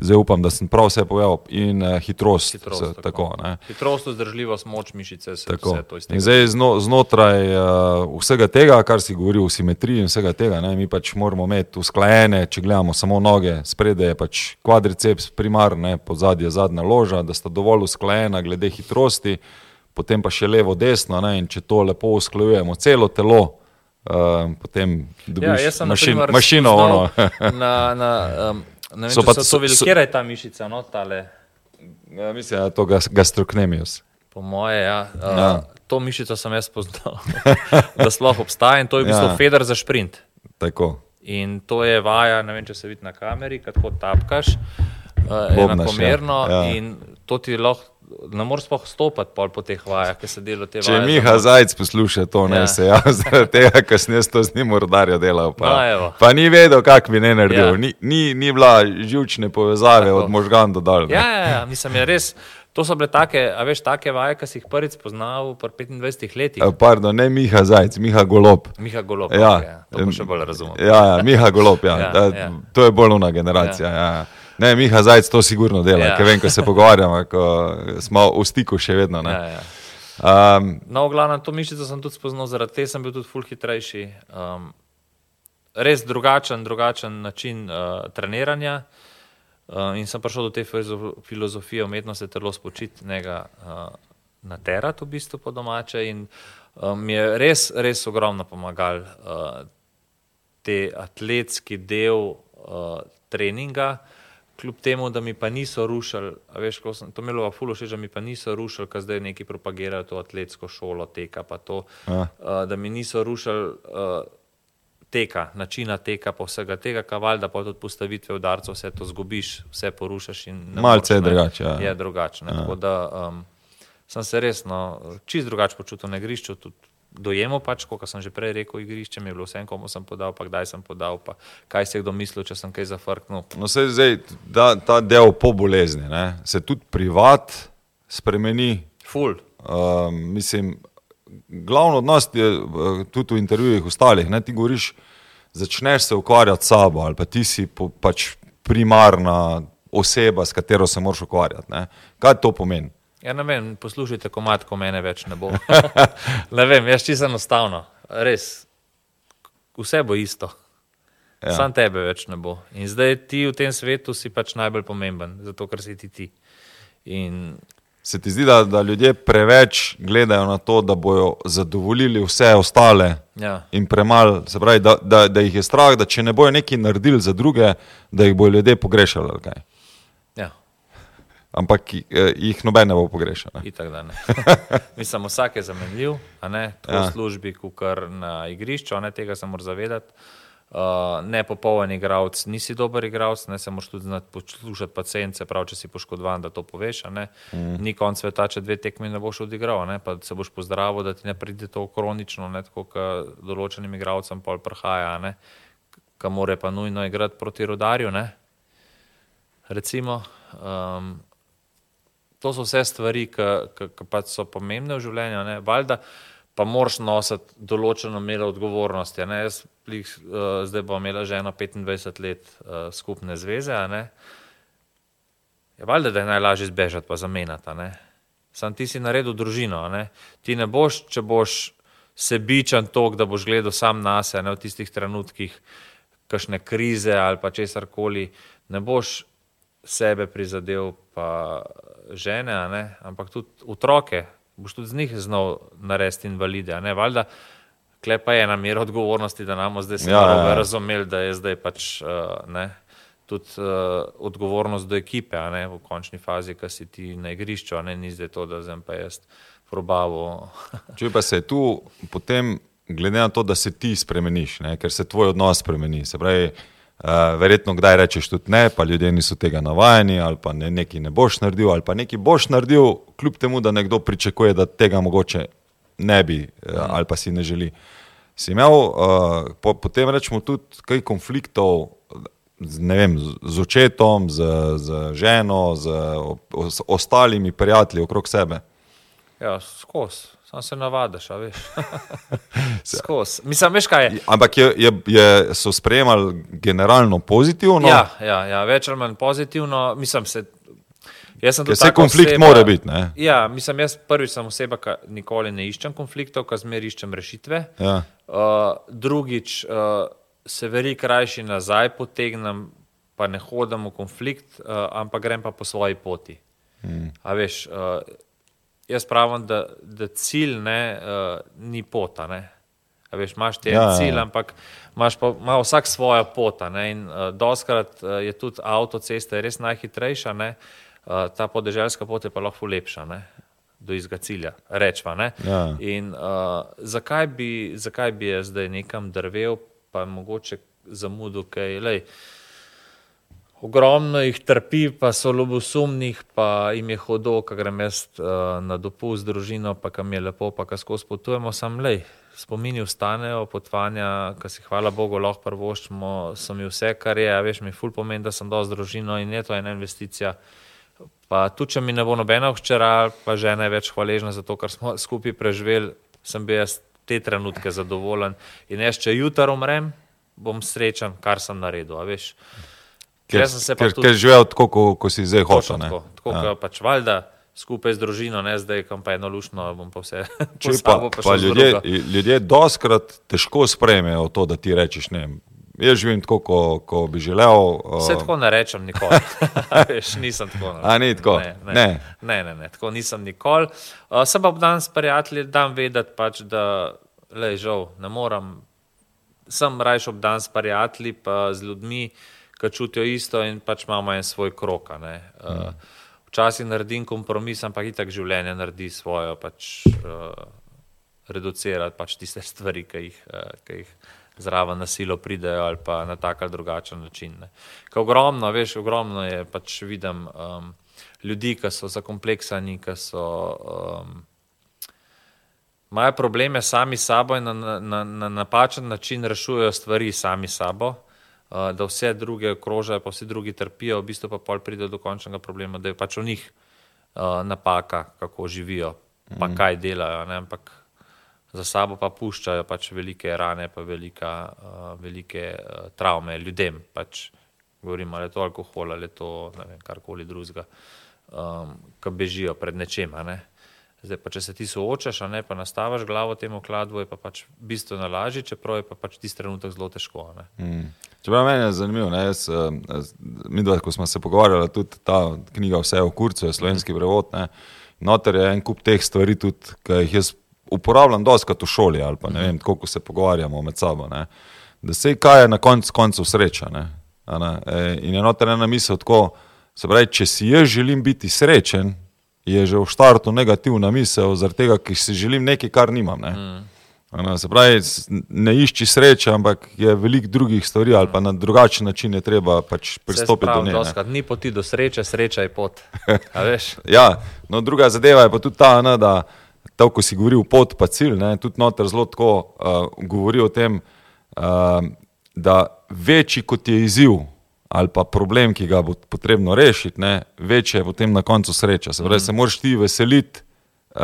zdaj upam, da sem prav vse povedal, in uh, hitrost. Hitrost, z, tako, tako, Hitrost, vzdržljivost, moč mišice, vse, vse to iztegne. Zdaj zno, znotraj uh, vsega tega, kar si govoril o simetriji in vsega tega, ne, mi pač moramo imeti usklajene, če gledamo samo noge, spredaj je pač kvadriceps primarne, pozadje zadnja loža, da sta dovolj usklajena glede hitrosti, potem pa še levo, desno, ne, in če to lepo usklajujemo celo telo. Uh, potem dobiš ja, mašin, mašino. na, na, um, Ne vem, so pa to videli, kje je ta mišica, no, tale. Ja, mislim, da je to gastroknemius. Po moje, ja. Uh, ja. To mišico sem jaz spoznal, *laughs* da sploh obstaja in to je v bistvu ja. feder za sprint. Tako. In to je vaja, ne vem, če se vidi na kameri, kako tapkaš, uh, enakomerno ja. ja. in to ti lahko ne moreš sploh stopiti po teh vajah, ki se delajo te vaje. Če Miha zamor... Zajc posluša to, ne ja. se ja, *laughs* zaradi tega, ker sem jaz to z njim mordarjo delal. Pa, no, pa ni vedel, kak bi ne naredil. Ja. Ni, ni, ni bila živčne povezave Tako. od možgan do dol. Ja, ja, ja, mislim, je res. To so bile take, a veš, take vaje, ki si jih prvič spoznal v 25 letih. E, pardon, ne Miha Zajc, Miha Golob. Miha Golob, ja. Okay, ja. to še bolj razumem. Ja, ja, Miha Golob, ja. ja, ja. To je bolj una generacija. Ja. Ja. Ne, Miha Zajec to sigurno dela, ja. ker vem, ko se pogovarjamo, ko smo v stiku še vedno. Ja, ja. Um, no, v glavnem, to mišico sem tudi spoznal, zaradi tega sem bil tudi ful hitrejši. Um, res drugačen, drugačen način uh, treniranja. Uh, in sem prišel do te filozofije umetnosti, telo spočitnega uh, na terat, v bistvu po domače. In um, mi je res, res ogromno pomagal uh, te atletski del uh, treninga kljub temu, da mi pa niso rušili, veš, ko sem to imel v Fulu, še že mi pa niso rušili, ker zdaj neki propagirajo to atletsko šolo, teka pa to, uh, da mi niso rušili uh, teka, načina teka, pa vsega tega, kaval, da pa tudi postavitve udarcev, vse to zgubiš, vse porušaš. Malce je drugače. Ja. Je drugače. Tako da um, sem se resno, čist drugače počutil na igrišču, tudi dojemo, pač, kot sem že prej rekel, igrišče mi je bilo vse, komu sem podal, pa kdaj sem podal, pa kaj se je kdo mislil, če sem kaj zafrknil. No, se zdaj da, ta del po bolezni, ne, se tudi privat spremeni. Ful. Uh, mislim, glavno od nas je uh, tudi v intervjujih ostalih, ne, ti govoriš, začneš se ukvarjati s sabo ali pa ti si po, pač primarna oseba, s katero se moraš ukvarjati. Ne. Kaj to pomeni? Ja, ne vem, poslušajte, ko matko mene več ne bo. *laughs* ne vem, jaz čisto enostavno, res, vse bo isto. Ja. Sam tebe več ne bo. In zdaj ti v tem svetu si pač najbolj pomemben, zato ker si ti ti. In... Se ti zdi, da, da ljudje preveč gledajo na to, da bodo zadovoljili vse ostale ja. in premalo, se pravi, da, da, da jih je strah, da če ne bojo nekaj naredili za druge, da jih bodo ljudje pogrešali. Ampak eh, jih noben ne bo pogrešal. *laughs* Mislim, vsak je zamenljiv, tako ja. v službi, kot na igrišču, ne, tega se moraš zavedati. Uh, ne popoln igralec, nisi dober igralec, ne se moraš tudi znati poslušati pacijence, prav če si poškodovan, da to poveš. Mm. Ni konc sveta, če dve tekmi ne boš odigral, ne? pa se boš pozdravil, da ti ne pride to kronično, ne? tako kot določenim igralcem pol prihaja, ki more pa nujno igrati proti rodarju. Ne? Recimo, um, to so vse stvari, ki pač so pomembne v življenju. Ne? Valjda pa moraš nositi določeno mero odgovornosti. Ne? Jaz plih, uh, zdaj bom imela že eno 25 let uh, skupne zveze. Je valjda, da je najlažje zbežati pa zamenjati. Sam ti si naredil družino. Ne? Ti ne boš, če boš sebičen tok, da boš gledal sam na sebe v tistih trenutkih, kakšne krize ali pa česar koli, ne boš sebe prizadel, pa žene, ampak tudi otroke, boš tudi z njih znal narediti invalide. Valjda, klepa je ena mera odgovornosti, da nam zdaj se ja, ja. razumeli, da je zdaj pač uh, ne, tudi uh, odgovornost do ekipe, ne, v končni fazi, ki si ti na igrišču, ne, ni zdaj to, da zdaj pa jaz probavo. *laughs* Če pa se tu potem, glede na to, da se ti spremeniš, ne, ker se tvoj odnos spremeni, se pravi, Uh, verjetno kdaj rečeš tudi ne, pa ljudje niso tega navajeni, ali pa ne, nekaj ne boš naredil, ali pa nekaj boš naredil, kljub temu, da nekdo pričakuje, da tega mogoče ne bi uh, ali pa si ne želi. Si imel uh, po, potem rečemo tudi kaj konfliktov z, vem, z, z očetom, z, z ženo, z, z ostalimi prijatelji okrog sebe? Ja, skozi, sam se navadiš, veš. *laughs* skozi. Mislim, veš kaj je. Ampak je, je, je, so sprejemali generalno pozitivno. Ja, ja, ja, več ali manj pozitivno. Mislim, se, jaz sem tudi se taka konflikt oseba- mora biti. Ne? Ja, mislim, jaz prvič sem oseba, ki nikoli ne iščem konfliktov, ki zmeraj iščem rešitve. Ja. Uh, drugič, uh, se veliko rajši nazaj potegnem, pa ne hodim v konflikt, uh, ampak grem pa po svoji poti. Mm. A veš, uh, jaz pravim, da, da cilj ne, uh, ni pota. Ne. A veš, imaš ti en Ja, ja, ja, cilj, ja. ampak imaš pa ima vsak svojo pot. In uh, doskrat uh, je tudi avtocesta res najhitrejša, ne, uh, ta podeželska pot je pa lahko lepša. Ne. Do izga cilja, rečva. Ne? Ja. In uh, zakaj, bi, zakaj bi jaz zdaj nekam drvel, pa mogoče zamudil kaj? Lej, ogromno jih trpi, pa so ljubosumnih, pa jim je hodo, ko grem jaz uh, na dopust z družino, pa kam je lepo, pa ko skozi potujemo, sam lej. Spomini ostanejo, potvanja, ki si hvala Bogu lahko prvoščimo, so mi vse, kar je, a veš, mi ful pomeni, da sem dosti z družino in je to ena investicija. Pa tudi, če mi ne bo nobena včeraj, pa žena je več hvaležna za to, kar smo *laughs* skupaj preživeli, sem bil jaz te trenutke zadovoljen. In jaz, če jutro umrem, bom srečen, kar sem naredil. a veš. Ker, Jaz sem se pa ker, ker živel tako, ko, ko si zdaj ne. Tako, tako Ja. pač valjda skupaj z družino, ne zdaj, kam pa eno lušno, bom pa vse. *laughs* Po pa, pa, pa ljudje, ljudje doskrat težko sprejmejo to, da ti rečeš ne. Jaz živim tako, ko, ko bi želel. uh, Vse tako ne rečem nikoli. *laughs* *laughs* Veš, nisem tako. narejen. A, ni tako? Ne, ne, Ne. ne, ne, ne, tako nisem nikoli. Uh, se pa dan s prijatelji dam vedeti, pač, da le žal ne morem. Sem rajš ob dan s prijatelji, pa z ljudmi, ki čutijo isto in pač imamo en svoj krok. Uh, včasih naredim kompromis, ampak itak življenje naredi svojo, pač uh, reducirati pač tiste *laughs* stvari, ki jih, uh, ki jih zraven nasilo pridejo ali pa na tak ali drugačen način. Ker ogromno, veš, ogromno je pač vidim um, ljudi, ki so zakompleksani, ki so. Um, Imajo probleme sami s sabo in na, na, na, na napačen način rešujejo stvari sami s sabo, da vse druge okrožajo, pa vsi drugi trpijo, v bistvu pa pol pride do končnega problema, da je pač v njih uh, napaka, kako živijo, pa kaj delajo. Ne? Ampak za sabo pa puščajo pač velike rane, pa velika, uh, velike uh, travme ljudem. Pač, govorim, ali je to alkohol ali je to vem, karkoli drugega, um, ki bežijo pred nečem. Ne? Zdaj, pa, če se ti soočaš, ne pa nastaviš glavo temu kladu, je pa pač bistveno lažje, čeprav je pa pač tisti trenutek zelo težko. Ne? Čeprav meni je zanimivo, ne, jaz, eh, z- mi dva, ko smo se pogovarjali, tudi ta knjiga Vse o kurcu, je slovenski prevod, ne, noter je en kup teh stvari, tudi, ki jih jaz uporabljam doskrat v šoli ali pa ne vem, tako ko se pogovarjamo med sabo. Ne, da se kaj je na koncu koncev sreča. Ne, ne, e, in je noter ena misel tako, se pravi, če si jaz želim biti srečen, je že v štartu negativna misel, zaradi tega, ker si želim nekaj, kar nimam. Ne. Ne, se pravi, ne išči sreče, ampak je veliko drugih stvari, ali pa na drugačen način je treba pač pristopiti do nje. ne. Ni poti do sreče, sreča je pot. *laughs* Ja, no, druga zadeva je pa tudi ta, ne, da to, ko si govoril pot, pa cilj, ne, tudi noter zelo tako uh, govori o tem, uh, da večji kot je izziv ali pa problem, ki ga bo potrebno rešiti, ne, večja je potem na koncu sreča. Se pravi, mm. se moraš ti veseliti uh,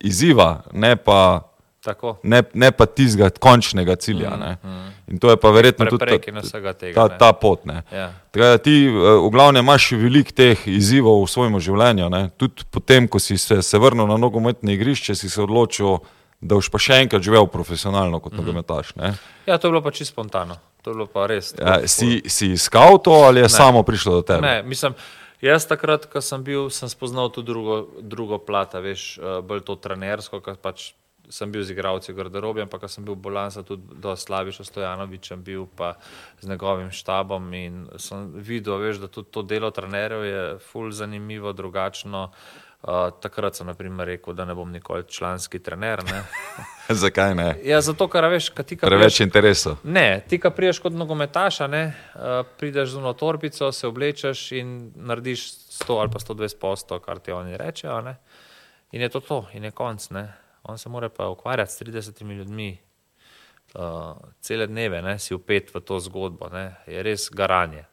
izziva, ne pa, Tako. ne, ne pa tistega končnega cilja. Mm, mm. In to je pa verjetno tudi Prepreke ta, tega. ta, ta pot. Ne. Ja. Tako ti eh, v glavnem imaš veliko teh izzivov v svojem življenju. Ne? Tudi potem, ko si se, se vrnil na nogometne igrišče, si se odločil, da boš pa še enkrat živel profesionalno kot nogometaš. ne. ja, to je bilo pa čisto spontano. To je bilo pa res. Ja, si, si iskal to ali je ne. samo prišlo do tebe? Ne, mislim, jaz takrat, ko sem bil, sem spoznal tudi drugo, drugo plat, a veš, eh, bolj to trenersko, ker pač sem bil z igralci v garderobi, ampak ko sem bil bolan, sem tudi do Slaviša Stojanovičem bil pa z njegovim štabom in sem videl, veš, da tudi to delo trenerjev je ful zanimivo, drugačno. Uh, takrat sem naprimer rekel, da ne bom nikoli članski trener. Ne? *laughs* Zakaj ne? Ja, zato, ker veš, kaj ti kaj Preveč interesov. Ne, ti, ki priješ kot nogometaš, a ne, uh, prideš z eno torbico, se oblečeš in narediš 100 ali pa 120 posto, kar ti oni rečejo. Ne? In je to to, in je konc. Ne? On se mora pa ukvarjati s 30 ljudmi, uh, cele dneve, ne? si upet v to zgodbo. Ne? Je res garanje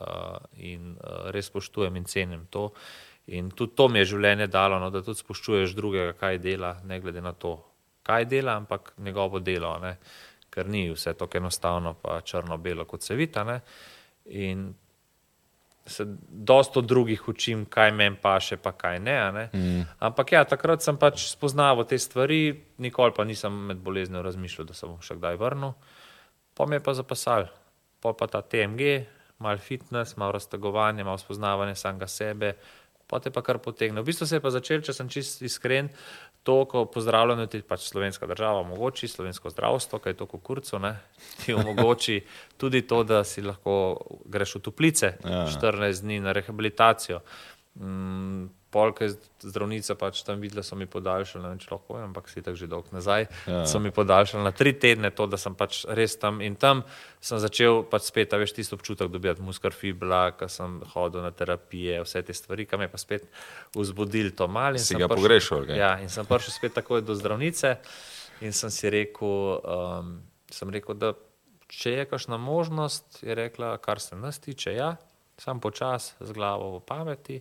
uh, in uh, res spoštujem in cenim to. In tudi to mi je življenje dalo, no, da tudi spoštuješ drugega, kaj dela, ne glede na to, kaj dela, ampak njegovo delo, ne, ker ni vse tako enostavno, pa črno-belo kot se vidi. In se dosta od drugih učim, kaj meni paše, pa kaj ne. ne. Mm. Ampak ja, takrat sem pač spoznaval te stvari, nikoli pa nisem med boleznijo razmišljal, da se bom še kdaj vrnil. Pa mi je pa zapasal, pa pa ta TMG, malo fitness, malo raztegovanje, malo spoznavanje samega sebe. Pa te pa kar potegne. V bistvu se je pa začel, če sem čist iskren, to, ko pozdravljamo ti pač slovenska država, omogoči slovensko zdravstvo, kaj je to kurcu, ne? ti *laughs* omogoči tudi to, da si lahko greš v toplice ja. 14 dni na rehabilitacijo. Mm, polke zdravnice pač tam videla, so mi podaljšali, ne vem, če lahko ampak si tako že dolgo nazaj, ja. so mi podaljšali na tri tedne to, da sem pač res tam in tam sem začel pač spet, a veš, tisto občutek dobiti muskar fibra, ko sem hodil na terapije, vse te stvari, kam je pa spet vzbudil to mali. Si ga pogrešal, okay. Ja, in sem prišel spet takoj do zdravnice in sem si rekel, um, sem rekel, da če je kakšna možnost, je rekla, kar se nas tiče, ja, sam počas, z glavo v pameti.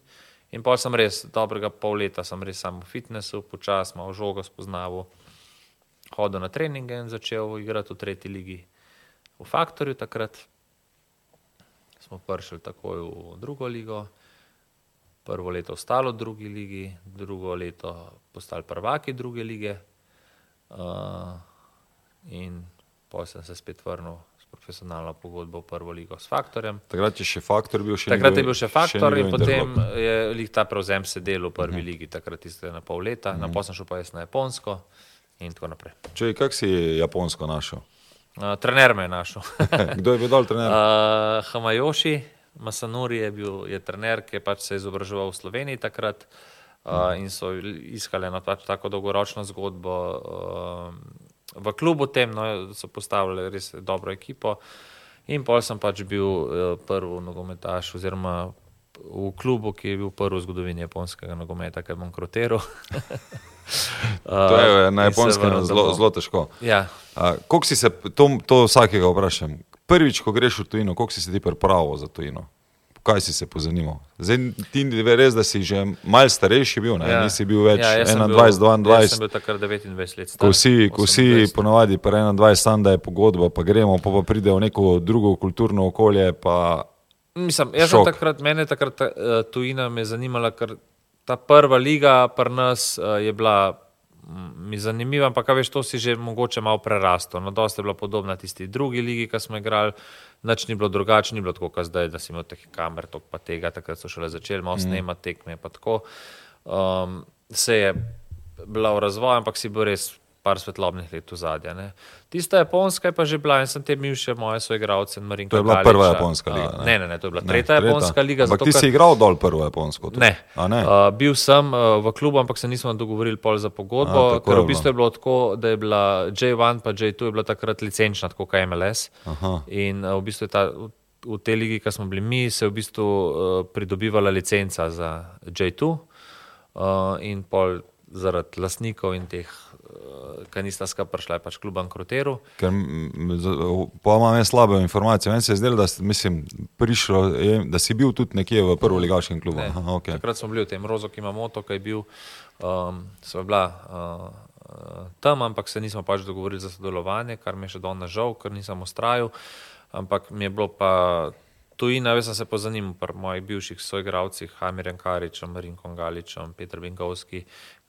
In pa sem res dobrega pol leta, sem res samo v fitnessu, počasi malo žogo spoznaval, hodil na treninge in začel igrati v tretji ligi. V Faktorju takrat smo prišli takoj v drugo ligo, prvo leto ostalo v drugi ligi, drugo leto postali prvaki druge lige uh, in pa sem se spet vrnil profesionalno pogodbo v prvo ligo s Faktorjem. Takrat je še Faktor bil še Takrat je bil še Faktor in potem je ta prevzem sedel v prvi uh mhm. -huh. ligi, takrat je na pol leta, uh -huh. na mhm. posem šel pa jaz na Japonsko in tako naprej. Če, kak si Japonsko našel? Uh, trener me je našel. *laughs* Kdo je bil dol trener? Uh, Hamajoši, Masanuri je bil je trener, ki je pač se izobraževal v Sloveniji takrat. Uh, in so iskali eno pač tako dolgoročno zgodbo, uh, v klubu tem, no, so postavili res dobro ekipo. In pol sem pač bil uh, prvi nogometaš, oziroma v klubu, ki je bil prvi v zgodovini japonskega nogometa, ki je bankrotiral. *laughs* to je *laughs* na japonskem zelo, zelo težko. Ja. Uh, si se, to, to vsakega vprašam. Prvič, ko greš v tujino, koliko si se ti pripravil za tujino? Kaj si se pozanimal? Zdaj ti je res, da si že malce starejši bil, ne? Ja. nisi bil več ja, 21, 22. Jaz sem bil takrat 29 let star. Ko si, ko si ponovadi pa 21, sam da je pogodba, pa gremo, pa, pa pride v neko drugo kulturno okolje. Pa... Mislim, jaz sem takrat, mene takrat uh, tujina me zanimala, ker ta prva liga pri nas uh, je bila mi zanimiva, ampak veš, to si že mogoče malo prerastel. No, dosta je bila podobna tisti drugi ligi, ki smo igrali, nič ni bilo drugače, ni bilo tako, kot zdaj, da si imel teh kamer, tok pa tega, takrat so šele začeli malo mm. snemati tekme, pa tako. Um, se je bila v razvoju, ampak si bil res par svetlobnih let v zadnje. Tista japonska je pa že bila in sem te imel še moje soigralce. To je bila Galiča. prva japonska liga. Ne? ne, ne, ne, to je bila tretja ne, japonska liga. Ampak zato, ti si igral dol prvo japonsko? Tudi. Ne. ne? Uh, bil sem uh, v klubu, ampak se nismo dogovorili pol za pogodbo, A, ker v bistvu je bilo tako, da je bila J1 pa J2 je bila takrat licenčna, tako kot MLS. Aha. In uh, v bistvu je ta. V tej ligi, ki smo bili mi, se je v bistvu uh, pridobivala licenca za J2, uh, in pol zaradi lastnikov in teh Eh, ki nista skupaj prišla, pač klub bankrotiral. Po imam jaz slabe informacije. Meni se je zdelo, da, mislim, prišlo, je, da si bil tudi nekje v prvo ligaškem klubu. Aha, okay. Takrat smo bili v tem rozu, ki ima moto, ki je bil, um, so bila uh, tam, ampak se nismo pač dogovorili za sodelovanje, kar mi je še dolno žal, ker nisem ustrajal. Ampak mi je bilo pa tujina, jaz sem se pozanimal pri mojih bivših soigravcih, Hamirjem Karičem, Rinkom Galičem, Petr Binkovski,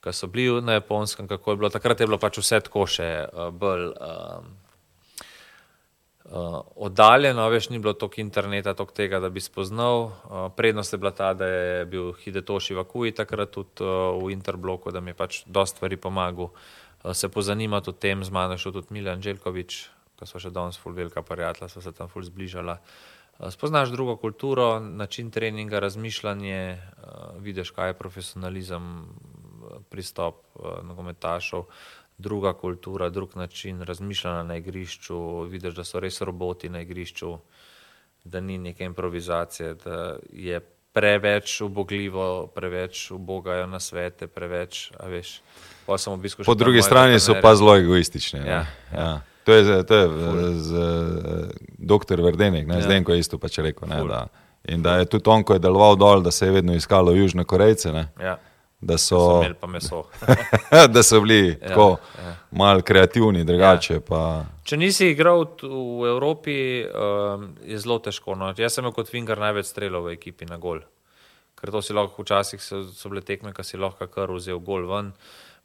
ki so bili na japonskem, kako je bilo. Takrat je bilo pač vse tako še uh, bolj uh, uh, oddaljeno, več ni bilo toliko interneta, toliko tega, da bi spoznal. Uh, prednost je bila ta, da je bil Hidetoši Vakuji takrat tudi uh, v Interbloku, da mi je pač dosta stvari pomagal. Uh, se pozanimati o tem, z mano je šel tudi Miljan Željkovič, ki so še danes ful velika prijatelja, so se tam ful zbližala. Spoznaš drugo kulturo, način treninga, razmišljanje, vidiš, kaj je profesionalizem, pristop uh, nogometašov, druga kultura, drug način razmišljanja na igrišču. Vidiš, da so res roboti na igrišču, da ni neke improvizacije, da je preveč ubogljivo, preveč ubogajo na svete, preveč, veš. Po drugi strani so pa zelo egoistični. Ja, ja. Ja. To je, to je z, z, z dr. Verdenik, zdaj ko je isto pač rekel. Ne, In da je tudi on, ko je deloval dol, da se je vedno iskalo južne Korejce. Ne? Ja. Da So so, *laughs* da so bili ja, tako ja. malo kreativni, drugače. Pa, Če nisi igral v Evropi, um, je zelo težko. No. Jaz sem kot Finger največ strelov v ekipi na gol. Ker to si lahko včasih so, so bile tekme, ki si lahko kar vzel gol ven,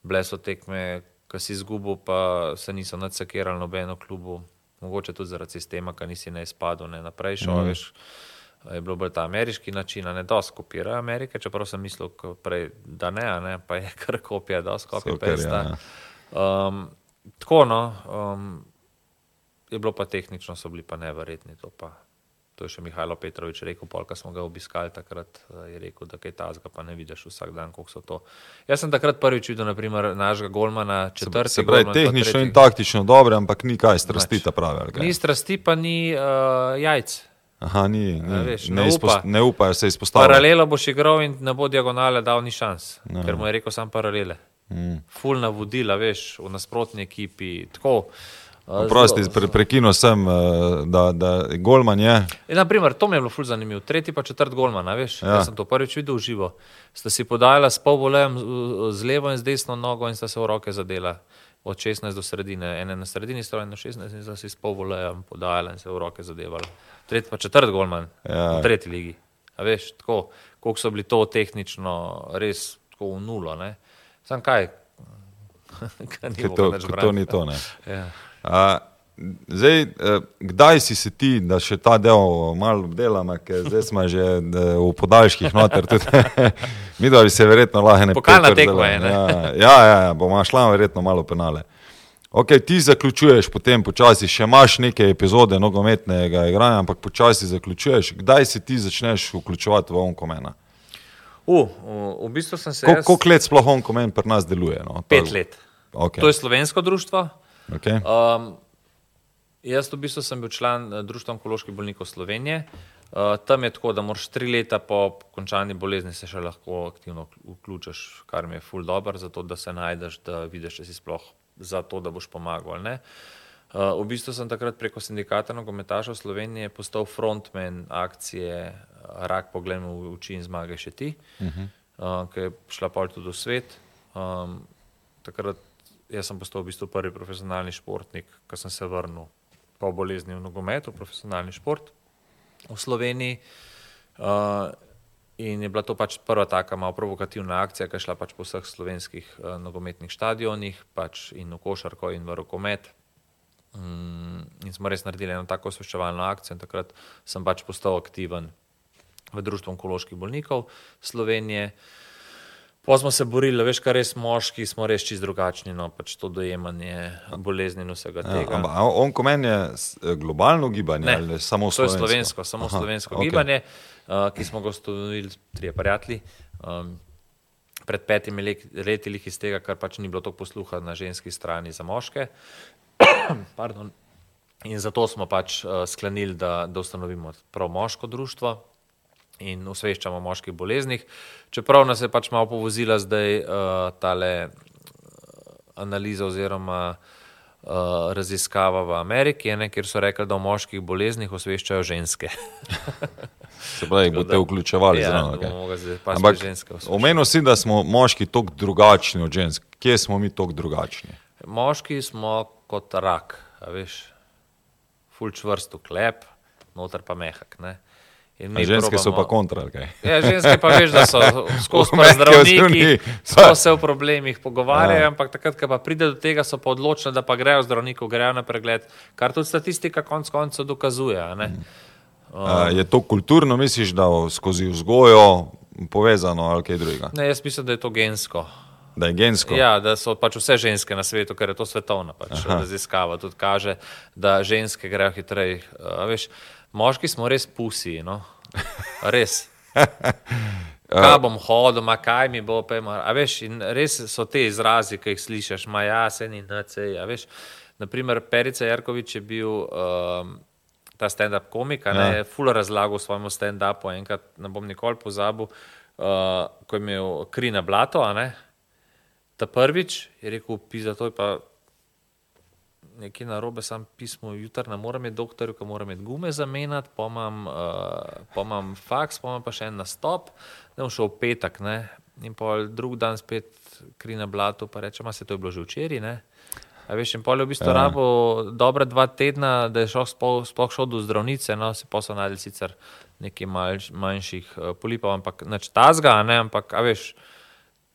bile so tekme, ki si izgubil, pa se niso nadsekirali nobeno klubu. Mogoče tudi zaradi sistema, ki nisi ne izpadel, ne naprej šel. Mm. Veš, je bilo bolj ta ameriški način, ne dosti kopira Amerike, čeprav sem mislil prej, da ne, ne, pa je *laughs* kar kopija, dosti kopija. Super, ja. Um, tako no, um, je bilo pa tehnično, so bili pa neverjetni. To, pa, to je še Mihajlo Petrovič rekel, polka smo ga obiskali takrat, eh, je rekel, da kaj tazga pa ne vidiš vsak dan, koliko so to. Jaz sem takrat prvič videl, naprimer, našega golmana, četrti. se pravi, golman, pa tehnično in tretji. taktično dobro, ampak ni kaj strasti ta pravi. kaj? Ni strasti, pa ni uh, jajc. Aha, ni, ni. Veš, ne, ne izpost, upa. ne upajo se izpostaviti. Paralelo boš igral in ne bo diagonale dal ni šans, no. ker mu je rekel sam paralele. Mm. Ful navodila, veš, v nasprotni ekipi. Tako, Prosti, pre, prekinil sem, eh, da, da Golman je. E, naprimer, to mi je bilo ful zanimivo. Tretji pa četrt golmana, veš. Ja. Ja. Jaz sem to prvič videl v živo. Sta si podajala s pol volejem z- z levo in z desno nogo in sta se v roke zadela. Od 16 do sredine, ene na sredini stoji, na 16 in si s pol volejem podajala in se v roke zadevala. Tretji pa četrt golman Ja. v tretji ligi. A veš, tako, koliko so bili to tehnično res tako v nulo. Ne? Sam kaj? *laughs* Kaj ni to, to ni to. Ne. Ja. A, zdaj, eh, kdaj si se ti, da še ta del malo obdelamo, ker zdaj smo že eh, v podaljških noter. tudi. *laughs* Mi da bi se verjetno lahko ne Pokalna tekma je, ne? Ja, ja, ja, ja bomo šla verjetno malo penale. Ok, ti zaključuješ, potem počasi še imaš neke epizode nogometnega igranja, ampak počasi zaključuješ. Kdaj se ti začneš vključevati v onkomena? U, v, bistvu sem se. Kol- jaz- Koliko let sploh onkomen pri nas deluje? No? Pet let. Okay. To je slovensko društvo. Okay. Um, jaz v bistvu sem bil član eh, Društva onkoloških bolnikov Slovenije. Uh, tam je tako, da moraš tri leta po končani bolezni se še lahko aktivno vk- vključiš, kar mi je ful dobro, zato da se najdeš, da vidiš, če si sploh za to, da boš pomagal. ne. Uh, v bistvu sem takrat preko sindikata nogometašev Slovenije postal frontman akcije Rak pogledamo v oči in zmage še ti, uh -huh. uh, ki je šla pol tudi v svet. Um, takrat jaz sem postal v bistvu prvi profesionalni športnik, ko sem se vrnil po bolezni v nogometu, profesionalni šport v Sloveniji. Uh, in je bila to pač prva taka malo provokativna akcija, ki je šla pač po vseh slovenskih uh, nogometnih stadionih, pač in v košarko, in v rokomet. Mm, in smo res naredili eno tako osveščevalno akcijo, in takrat sem pač postal aktiven v Društvu onkoloških bolnikov Slovenije. Pa smo se borili, veš, kar res moški, smo res čist drugačni, no pač to dojemanje bolezni in vsega Ja, tega. ampak a onkomen je s- eh, globalno gibanje Ne, ali samo To je slovensko? slovensko, samo Aha, slovensko okay. gibanje, uh, ki smo ga ustanovili trije prijatelji. Um, pred petimi le- leti lih iz tega, ker pač ni bilo toliko posluha na ženski strani za moške. *clears throat* Pardon. In zato smo pač uh, sklenili, da, da ustanovimo prav moško društvo in osveščamo o moških boleznih. Čeprav nas je pač malo povozila zdaj uh, tale uh, analiza oziroma uh, raziskava v Ameriki, ne, kjer so rekli, da o moških boleznih osveščajo ženske. *laughs* Se pravi, boste vključevali Ja, zraven. pa Ampak omenil si, da smo moški tako drugačni od žensk. Kje smo mi tako drugačni? Moški smo kot rak, veš, full čvrst v klep, noter pa mehak. Ne? In A ženske so pa probamo- kontra. kaj? Ja, ženske pa veš, da so *laughs* skozi zdravniki, so se o problemih pogovarjajo, Ja. ampak takrat, ko pa pride do tega, so pa odločeni, da pa grejo zdravniku, grejo na pregled, kar tudi statistika konc koncev dokazuje. a ne. A, Je to kulturno, misliš, da skozi vzgojo povezano ali kaj drugega? Ne, jaz mislim, da je to gensko. Da je gensko? Ja, da so pač vse ženske na svetu, ker je to svetovna pač raziskava. Tudi kaže, da ženske grejo hitreje. Uh, veš, moški smo res pusi. No? *laughs* Res. Kaj bom hodil, ma kaj mi bo, pejma. A veš, in res so te izrazi, ki jih slišiš, ma ja, se ni NC. A veš, naprimer, Perica Jarkovič je bil um, ta stand-up komik, ne Ja. je full razlagal v svojem stand-upu. Enkrat ne bom nikoli pozabil, uh, ko je imel kri na blato, a ne. Ta prvič je rekel, pisa, to je pa nekaj na robe, sam pismo, jutr ne morem imeti doktorju, ker moram imeti gume zamenjati, pa imam, uh, pa imam faks, pa imam pa še en nastop, da bom šel v petek, ne. In pa drug dan spet kri na blatu, pa rečem, a se to je bilo že včeraj, ne. A veš, in pol je v bistvu ja. rabo dobra dva tedna, da je šel sploh, sploh šel do zdravnice, no, se pa so najdel sicer nekaj manjš, manjših uh, polipov, ampak neč tazga, ne, ampak, a veš,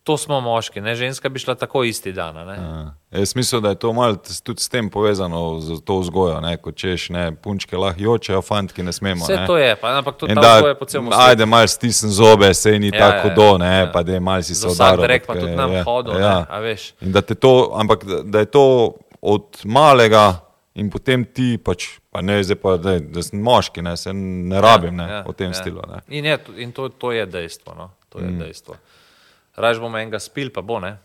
to smo moški, ne, ženska bi šla tako isti dan. Ja. Jaz mislim, da je to malo tudi s tem povezano, z to vzgojo, ne, kot češ, ne, punčke lahko jočejo, fantki ne smemo. Vse ne. to je, pa, ampak to vzgoja po celem svetu. ajde, malo stisni zobe, se ni Ja, tako ja, hudo, ne, ja. pa da je malo si se Za vsak drek pa tudi je, nam ja, hodil, ja. ne, a veš. In da, to, ampak da, je to od malega in potem ti pač, pa ne, zdaj pa, da, da sem moški, ne, se ne rabim, ne, v tem stilu, ne. In, je, in to, to je dejstvo. No? To je mm. dejstvo. Raž bomo enega spil, pa bo ne.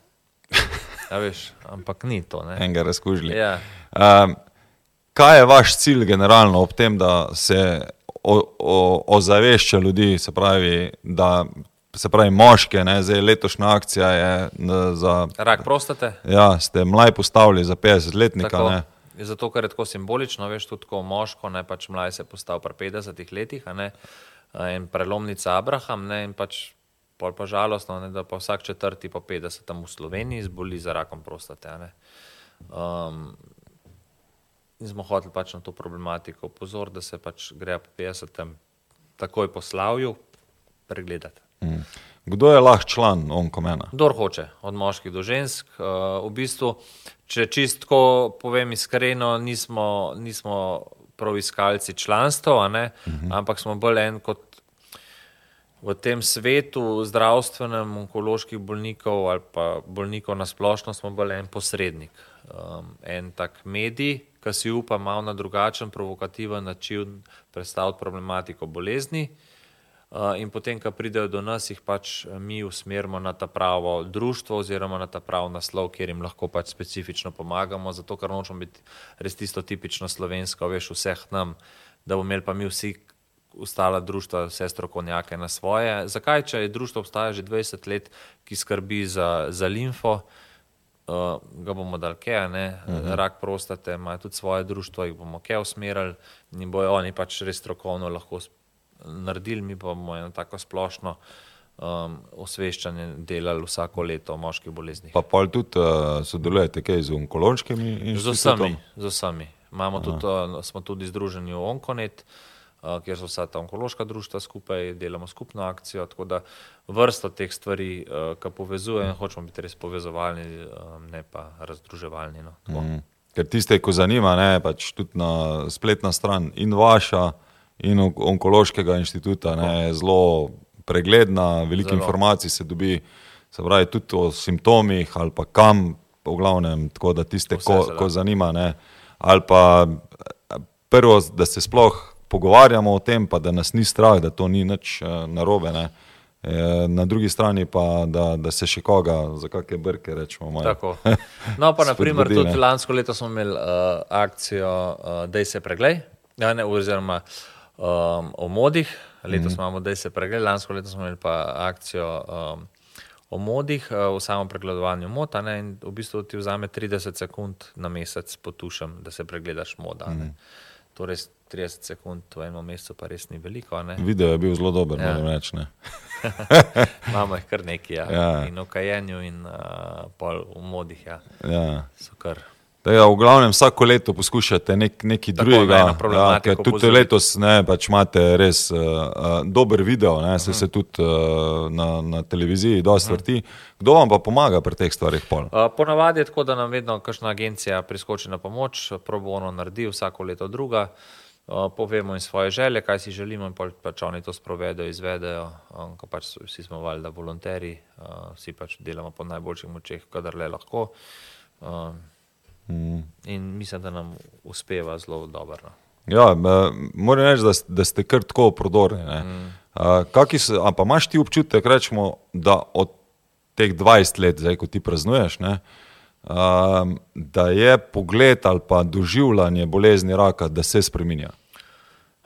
Ja, veš, ampak ni to. Ne? Enega razkužili. Ja. Um, kaj je vaš cilj generalno ob tem, da se o, o, ozavešča ljudi, se pravi, da se pravi moške, ne, zdaj letošnja akcija je za, Rak prostate. ja, ste mlaj postavili za 50-letnika, Tako. ne, Zato, ker je tako simbolično, veš, tudi ko moško, ne pač mlaj se postav pri 50 letih, ne, in prelomnica Abraham, ne, in pač pol pa žalostno, ne, da pa vsak četrti po 50 tam v Sloveniji zboli za rakom prostate. Um, in smo hoteli pač na to problematiko upozoriti, da se pač gre po 50 takoj po slavju pregledati. Mm. Kdo je lahko član onkomena? Kdor hoče, od moških do žensk. Uh, v bistvu, če čistko povem iskreno, nismo, nismo prav iskalci članstva, uh -huh. ampak smo bolj en kot v tem svetu zdravstvenem, onkoloških bolnikov ali pa bolnikov na splošno, smo bolj en posrednik. Um, en tak medij, ki si upa malo na drugačen, provokativen način predstaviti problematiko bolezni. Uh, in potem, ko pridejo do nas, jih pač eh, mi usmerimo na ta pravo društvo oziroma na ta pravi naslov, kjer jim lahko pač specifično pomagamo, zato ker nočemo biti res tisto tipično slovensko, veš, vseh nam, da bomo imeli pa mi vsi ostala društva, vse strokovnjake na svoje. Zakaj, če je društvo obstaja že 20 let, ki skrbi za, za limfo, uh, ga bomo dal kje, ne, uh -huh. rak prostate, imajo tudi svoje društvo, jih bomo kje usmerili in bojo oni pač res strokovno lahko naredili, mi pa bomo eno tako splošno um, osveščanje delali vsako leto o moških boleznih. Pa pol tudi uh, sodelujete kaj z onkološkimi Z inštitutom? vsemi, z vsemi. Imamo tudi, uh, smo tudi združeni v Onkonet, uh, kjer so vsa ta onkološka društva skupaj, delamo skupno akcijo, tako da vrsto teh stvari, uh, ki povezujemo, hočemo biti res povezovalni, uh, ne pa razdruževalni. No. Tako. Mm. Ker tiste, ko zanima, ne, pač tudi na spletna stran in vaša in on- onkološkega inštituta ne, je zelo pregledna, veliko Zelo. informacij se dobi, se pravi tudi o simptomih ali pa kam, v glavnem, tako da tiste, Vse ko, ko zanima, ne, ali pa eh, prvo, da se sploh pogovarjamo o tem, pa da nas ni strah, da to ni nič eh, narobe. Ne. Eh, Na drugi strani pa, da, da se še koga za kakšne brke rečemo. No, pa *laughs* naprimer tudi ne. lansko leto smo imeli uh, akcijo uh, Dej se preglej, ja, ne, oziroma um, o modih, letos mm -hmm. imamo Dej se preglej, lansko leto smo imeli pa akcijo um, o modih, uh, o samem pregledovanju mota ne, in v bistvu ti vzame 30 sekund na mesec potušem, da se pregledaš moda. Mm -hmm. Torej 30 sekund v enem mesecu pa res ni veliko. a Ne. Video je bil zelo dober, Ja. moram reči. *laughs* Imamo jih kar nekaj, ja. Ja. in v kajenju, in uh, pol v modih. Ja. Ja. So kar Tega, v glavnem vsako leto poskušate nek, nekaj Tako, drugega. ker tudi opozoriti. letos ne, pač imate res uh, uh, dober video, ne, se, se tudi uh, na, na televiziji dosti vrti. Kdo vam pa pomaga pri teh stvarih? Pol? Uh, ponavadi je tako, da nam vedno kakšna agencija priskoči na pomoč, probo ono naredi, vsako leto druga. Uh, povemo jim svoje želje, kaj si želimo, in pač oni to sprovedejo, izvedejo. Um, ko pač vsi smo valjda volonteri, uh, vsi pač delamo po najboljših močeh, kadar le lahko. Mm. in mislim, da nam uspeva zelo dobro. No. Ja, eh, moram reči, da, da ste kar tako prodorni. Mm. Pa imaš ti občutek, rečemo, da od teh 20 let, zdaj, ko ti praznuješ, ne, da je pogled ali pa doživljanje bolezni raka, da se spremenja.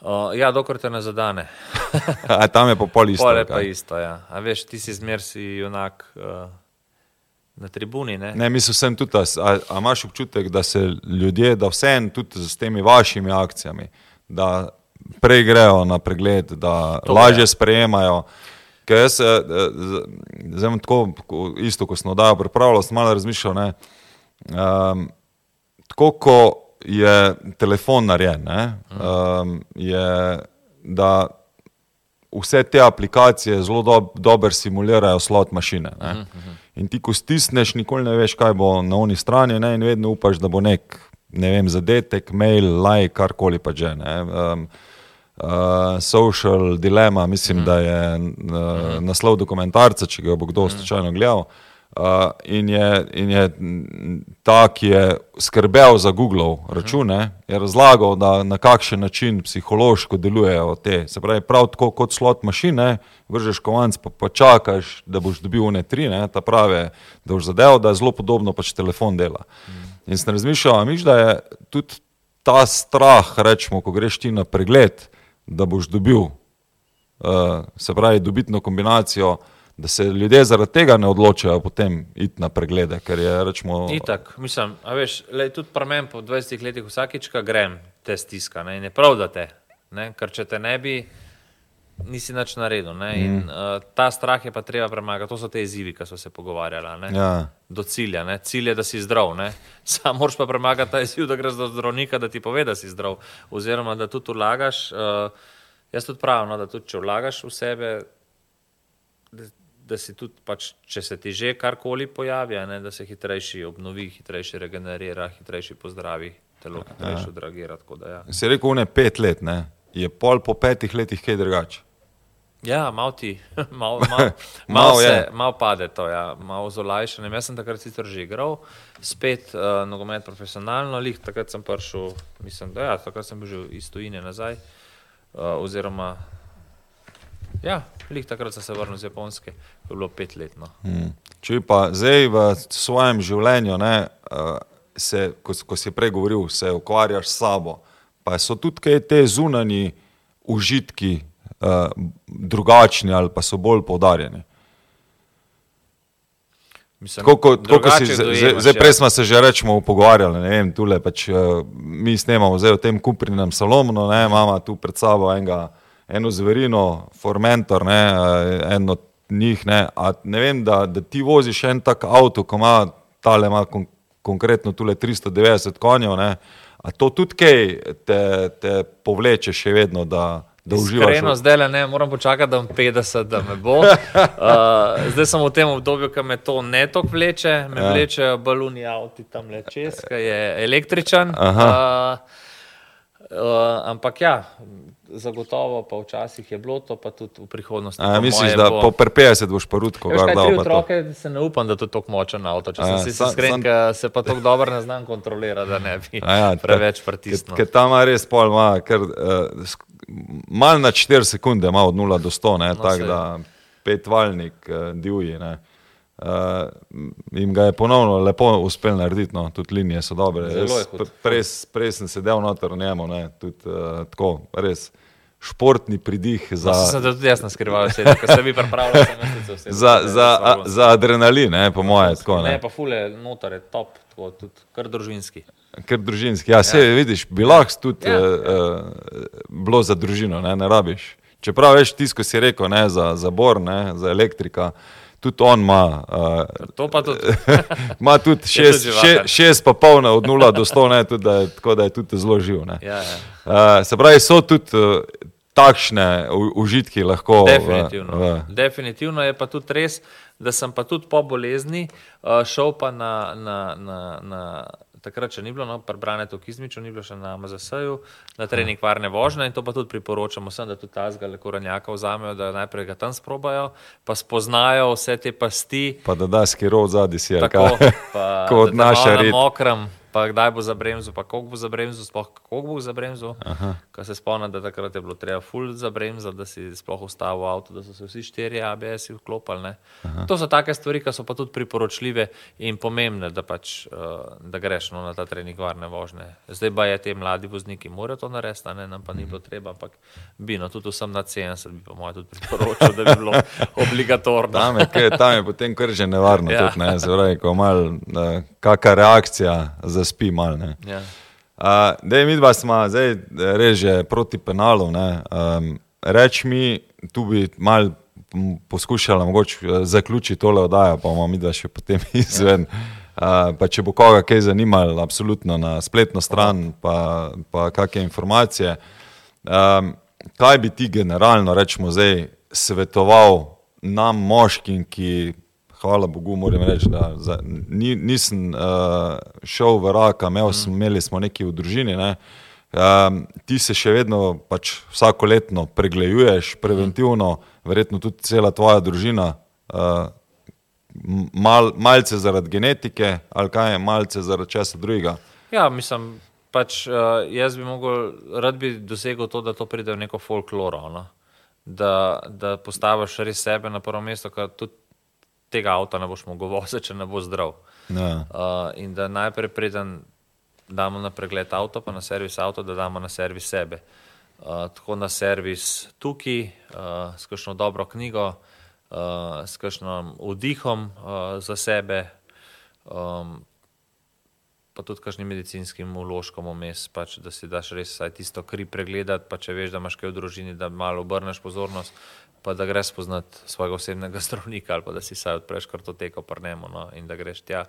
Uh, ja, dokler te ne zadane. *laughs* A tam je pa pol isto. Pole ali pa isto. Ja. A veš, ti si zmer si junak. Uh, na tribuni. Ne? Ne, mislim, sem tudi, a, a, a imaš občutek, da se ljudje, da vseeno tudi z temi vašimi akcijami, da prej grejo na pregled, da To lažje je. sprejemajo. Ker jaz, eh, zdaj tako, ko- isto ko sem oddajo pripravljal, sem malo razmišljal, ne, um, tako ko je telefon narejen, ne, um, je, da vse te aplikacije zelo dob, dobro simulirajo slot mašine. Ne. In ti, ko stisneš, nikoli ne veš, kaj bo na oni strani, ne, in vedno upaš, da bo nek ne vem, zadetek, mail, like, karkoli pa že. Um, uh, social dilema, mislim, mm. da je uh, naslov dokumentarca, če ga bo kdo slučajno gledal. Uh, in, je, in je ta, ki je skrbel za Google račune, je razlagal, da na kakšen način psihološko delujejo te. Se pravi, prav tako kot slot mašine, vržeš kovanc, pa, pa čakaš, da boš dobil one tri, ne, ta prave, da boš zadeval, da je zelo podobno pač telefon dela. In sem razmišljal, miš, da je tudi ta strah, rečemo, ko greš ti na pregled, da boš dobil, uh, se pravi, dobitno kombinacijo, da se ljudje zaradi tega ne odločajo potem iti na preglede, ker je, rečemo, Itak, mislim, a veš, lej, tudi pri meni po 20 letih vsakič, ko grem, te stiska. Ne, in je prav, da te, ne, ker če te ne bi, nisi nič naredil. Ne, in Mm. uh, ta strah je pa treba premagati. To so te izzivi, ki so se pogovarjali. Ja. Do cilja. Ne. Cilj je, da si zdrav. Ne. *laughs* Sam moraš pa premagati ta izziv, da greš do zdravnika, da ti pove, da si zdrav. Oziroma, da tudi vlagaš. Uh, jaz tudi pravim, no, da tudi če vlagaš v sebe, da, si tudi, pač, če se ti že karkoli pojavi, ne, da se hitrejši obnovi, hitrejši regenerira, hitrejši pozdravi, telo hitrejši odreagira. Ja, si rekel, ne pet let, ne, je pol po petih letih kaj drugače. ja malo ti, *laughs* malo mal, *laughs* mal je. mal pade to, ja, malo z olajšanjem. Jaz sem takrat sicer že igral, spet uh, nogomet profesionalno, lih takrat sem prišel, mislim, da ja, takrat sem bil že iz tujine nazaj, uh, oziroma Ja, lih takrat sem se vrnil z Japonske, to je bilo pet let. No. Hmm. Če pa zdaj v svojem življenju, ne, uh, se, ko, ko si prej govoril, se ukvarjaš s sabo, pa so tudi kaj te zunanji užitki uh, drugačni ali pa so bolj poudarjeni. Mislim, Tako kot tako, si, zdaj, zdaj ja. prej smo se že rečemo pogovarjali, ne vem, tule pač uh, mi snemamo zdaj v tem kuprinem salonu, ne, imamo tu pred sabo enega, eno zverino, formentor, ne, eh, en od njih, ne, a ne vem, da, da ti voziš en tak avto, ko ima tale ima kon, konkretno tule 390 konjev, ne, a to tudi kaj te, te povleče še vedno, da, da uživaš. Iskreno, zdaj le ne, moram počakati, da bom 50, da me bo. Uh, *laughs* zdaj sem v tem obdobju, ki me to ne toliko vleče, me ja. vlečejo baluni avti tam le čez, ki je električen. Aha. Uh, uh, ampak ja, zagotovo pa včasih je bilo to, pa tudi v prihodnosti. A, misliš, moje da bo. po per 50 boš pa rutko Veš, kaj, tri pa to? otroke, se ne upam, da je to tako močen avto. Če A ja, sem si iskren, sam- se pa tako dobro ne znam kontrolirati, da ne bi *laughs* A Ja, preveč pritisnil. Ker tam ima res pol, ima, ker uh, malo na 4 sekunde ima od 0 do 100, ne, No, tako saj. da petvalnik uh, divji. Ne. Uh, in ga je ponovno lepo uspel narediti, no, tudi linije so dobre. Je p- Prej prej sem sedel noter v njemu, ne, tudi uh, tako, res športni pridih za, No, sem se tudi jaz naskrival, ker ste vi pripravljali vse. za, za, a, za adrenalin, ne, po moje. Tako, Ne, ne. pa fule, notor je top, tako, tudi kar družinski. Ker družinski, ja, se ja. vidiš, bi lahko tudi Ja. ja. uh, bilo za družino, ne, ne rabiš. Čeprav veš, tisto, ko si rekel, ne, za, za bor, ne, za elektrika, tudi on ima. Uh, To pa tudi. *laughs* Ima tudi *laughs* Je tudi šest, živahen. še, šest pa pol na od 0 do 100, ne, tudi, da je, tako da je tudi zelo živ. ne. Ja, ja. Uh, se pravi, so tudi uh, takšne u- užitki lahko. v- Definitivno. V, Definitivno je pa tudi res, da sem pa tudi po bolezni uh, šel pa na, na, na, na takrat, če ni bilo, no, prebrane to kizmičo, ni bilo še na MZS-ju, na trening varne vožnje in to pa tudi priporočamo vsem, da tudi tazga le korenjaka vzamejo, da najprej ga tam sprobajo, pa spoznajo vse te pasti. pa da da skiro zadnji si, ali Tako, kaj. pa, *laughs* Ko od da te malo naše na rit. mokrem pa kdaj bo za bremzo, pa koliko bo za bremzo, sploh kako bo za bremzo. Ker se spomnim, da takrat je bilo treba full za bremzo, da si sploh ustavil avto, da so se vsi štiri ABS-i vklopili. To so take stvari, ki so pa tudi priporočljive in pomembne, da, pač, uh, da greš no, na ta trening varne vožnje. Zdaj pa je te mladi vozniki, morajo to narediti, ne, nam pa ni bilo treba, ampak bi, no, tudi vsem na 70 bi pa moj tudi priporočil, da bi bilo *laughs* obligatorno. Tam je, kaj, tam je potem kar že nevarno, Ja. tudi, ne, Zdaj, ko mal, uh, kakšna reakcija zaspi mal. Ne. Ja. Uh, Dej, mi dva smo zdaj res že proti penalu. Um, Reč mi, tu bi mal poskušala mogoče eh, zaključiti tole oddajo, pa bomo mi dva še potem *laughs* izven. Uh, pa če bo koga kaj zanimalo, absolutno na spletno stran, pa, pa kakšne informacije. Um, kaj bi ti generalno, rečemo zdaj, svetoval nam, moškim, ki, hvala Bogu, moram reči, da za, ni, nisem uh, šel v raka, imel, sem, imeli smo nekaj v družini. Ne? Um, ti se še vedno pač vsako leto pregleduješ, preventivno, verjetno tudi cela tvoja družina. Uh, mal, malce zaradi genetike, ali kaj je, malce zaradi česa drugega. Ja, mislim, pač uh, jaz bi mogel, rad bi dosegel to, da to pride v neko folkloro. No? Da, da postaviš res sebe na prvo mesto, ker tudi tega avta ne boš mogel voziti, če ne bo zdrav. Ja. Uh, in da najprej preden damo na pregled avto, pa na servis avto, da damo na servis sebe. Uh, tako na servis tukaj, uh, s kakšno dobro knjigo, uh, s kakšnim vdihom uh, za sebe, um, pa tudi kakšnim medicinskim uložkom vmes, pač, da si daš res tisto kri pregledati, pa če veš, da imaš kaj v družini, da malo obrneš pozornost, pa da greš spoznati svojega osebnega *laughs* zdravnika ali pa da si saj odpreš kartoteko prnemo no, in da greš tja,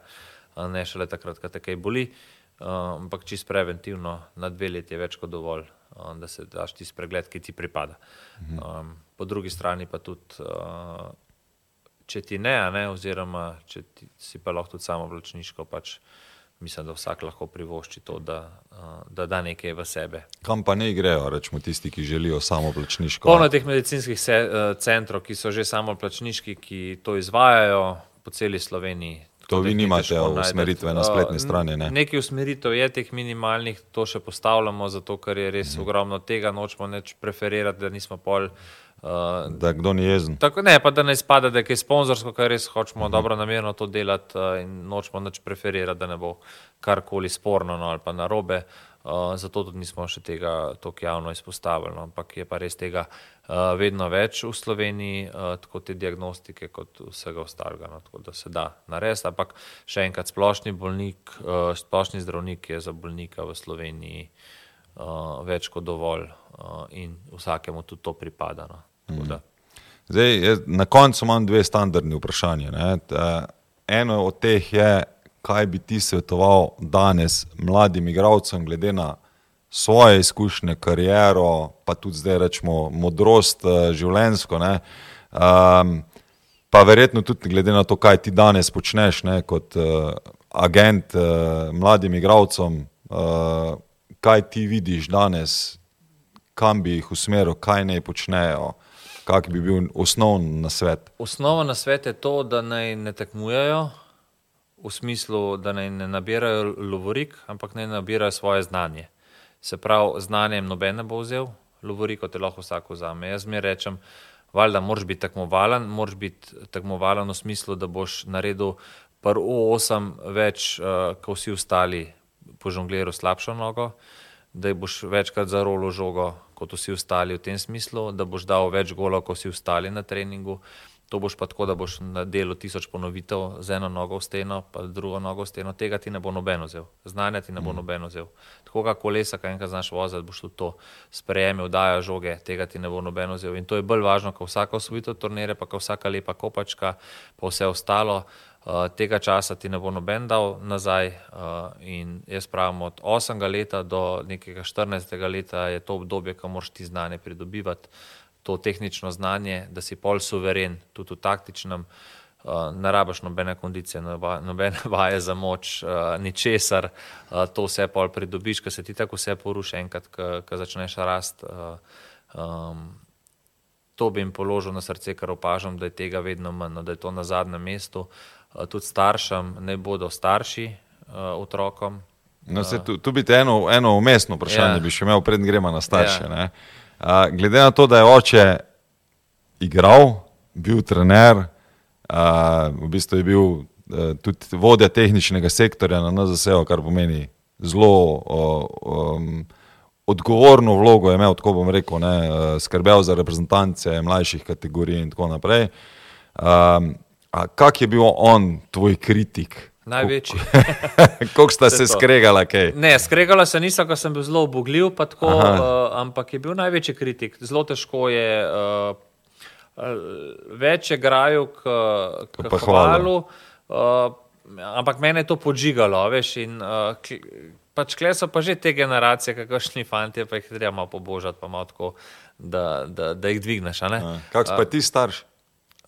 ne šele takrat, ko te kaj boli. Uh, ampak čist preventivno, na dve leti je več kot dovolj, uh, da se daš tisti pregled, ki ti pripada. Um, po drugi strani pa tudi, uh, če ti ne, ne oziroma če ti, si pa lahko tudi samo vlačniško, pač mislim, da vsak lahko privošči to, da, uh, da da nekaj v sebe. Kam pa ne grejo, rečemo tisti, ki želijo samo plačniško. Polno teh medicinskih se, uh, centrov, ki so že samo plačniški, ki to izvajajo po celi Sloveniji. To vi nimate usmeritve na Uh, spletni strani, ne? Nekaj usmeritev je teh minimalnih, to še postavljamo, zato ker je res ogromno tega, nočemo neč preferirati, da nismo pol. Uh, Da kdo ni jezen. Tako ne, pa da ne izpade, da je kaj sponzorsko, ker res hočemo dobro namerno to delati uh, in nočemo nič preferirati, da ne bo karkoli sporno no, ali pa narobe. Uh, zato tudi nismo še tega tako javno izpostavili. No. Ampak je pa res tega uh, vedno več v Sloveniji, uh, tako te diagnostike, kot vsega ostalega. No. Tako da se da narediti. Ampak še enkrat, splošni bolnik, uh, splošni zdravnik je za bolnika v Sloveniji uh, več kot dovolj uh, in vsakemu tudi to pripada. No. Da. Zdaj, jaz, na koncu imam dve standardni vprašanje. ne. Eno od teh je, kaj bi ti svetoval danes mladim igravcem, glede na svoje izkušnje, kariero, pa tudi zdaj rečemo modrost eh, življenjsko. Um, pa verjetno tudi glede na to, kaj ti danes počneš ne, kot uh, agent uh, mladim igravcem, uh, kaj ti vidiš danes, kam bi jih usmeril, kaj naj počnejo, kak bi bil osnovni nasvet. Osnova na svet je to, da naj ne tekmujejo, v smislu, da naj ne nabirajo lovorik, ampak naj nabirajo svoje znanje. Se pravi, znanje jim noben ne bo vzel, lovoriko te lahko vsak vzame. Jaz mi rečem, valjda, moraš biti tekmovalen, moraš biti tekmovalen v smislu, da boš naredil prvo osem več, uh, kot vsi ostali po žongliru slabšo nogo, da boš večkrat zarolo žogo kot vsi ostali v tem smislu, da boš dal več golov kot vsi ostali na treningu. To boš pa tako, da boš na delu tisoč ponovitev z eno nogo v steno, pa drugo nogo v steno, tega ti ne bo noben vzel, znanja ti ne bo noben vzel. Tako kot kolesa, kaj enkrat znaš voziti, boš tudi to sprejemil, dajo žoge, tega ti ne bo noben vzel. In to je bolj važno, kot vsaka osvojitev turnire, pa kot vsaka lepa kopačka, pa vse ostalo. Uh, tega časa ti ne bo noben dal nazaj. Uh, in jaz pravim, od 8. leta do nekega 14. leta je to obdobje, ko moraš ti znanje pridobivati, to tehnično znanje, da si pol suveren, tudi v taktičnem. Uh, ne rabiš nobene kondicije, nobene *laughs* vaje za moč, uh, ničesar, uh, to vse pol pridobiš, ker se ti tako vse poruši, enkrat, ko začneš rast. Uh, um, to bi jim položil na srce, ker opažam, da je tega vedno manj, no, da je to na zadnjem mestu. Uh, tudi staršem ne bodo starši uh, otrokom, No, se, tu, tu bi te eno, eno umestno vprašanje, Ja. bi še imel, preden gremo na starše. Ja. ne. A, glede na to, da je oče igral, bil trener, a, v bistvu je bil a, tudi vodja tehničnega sektorja na NZS-u, kar pomeni zelo o, um, odgovorno vlogo, je imel, tako bom rekel, ne, a, skrbel za reprezentance mlajših kategorij in tako naprej. Um, kak je bil on tvoj kritik? Največji. *laughs* Kako sta se to. skregala, kaj? Ne, skregala se nisem, ker sem bil zelo obogljiv, tako, Aha. uh, ampak je bil največji kritik. Zelo težko je, uh, več je graju k, k Pa hvalu. uh, ampak mene je to podžigalo, veš. In, uh, kl, pač kle so pa že te generacije, kakršni fanti, pa jih treba malo pobožati, pa malo tako, da, da, da jih dvigneš. Kako si pa ti starš? Uh,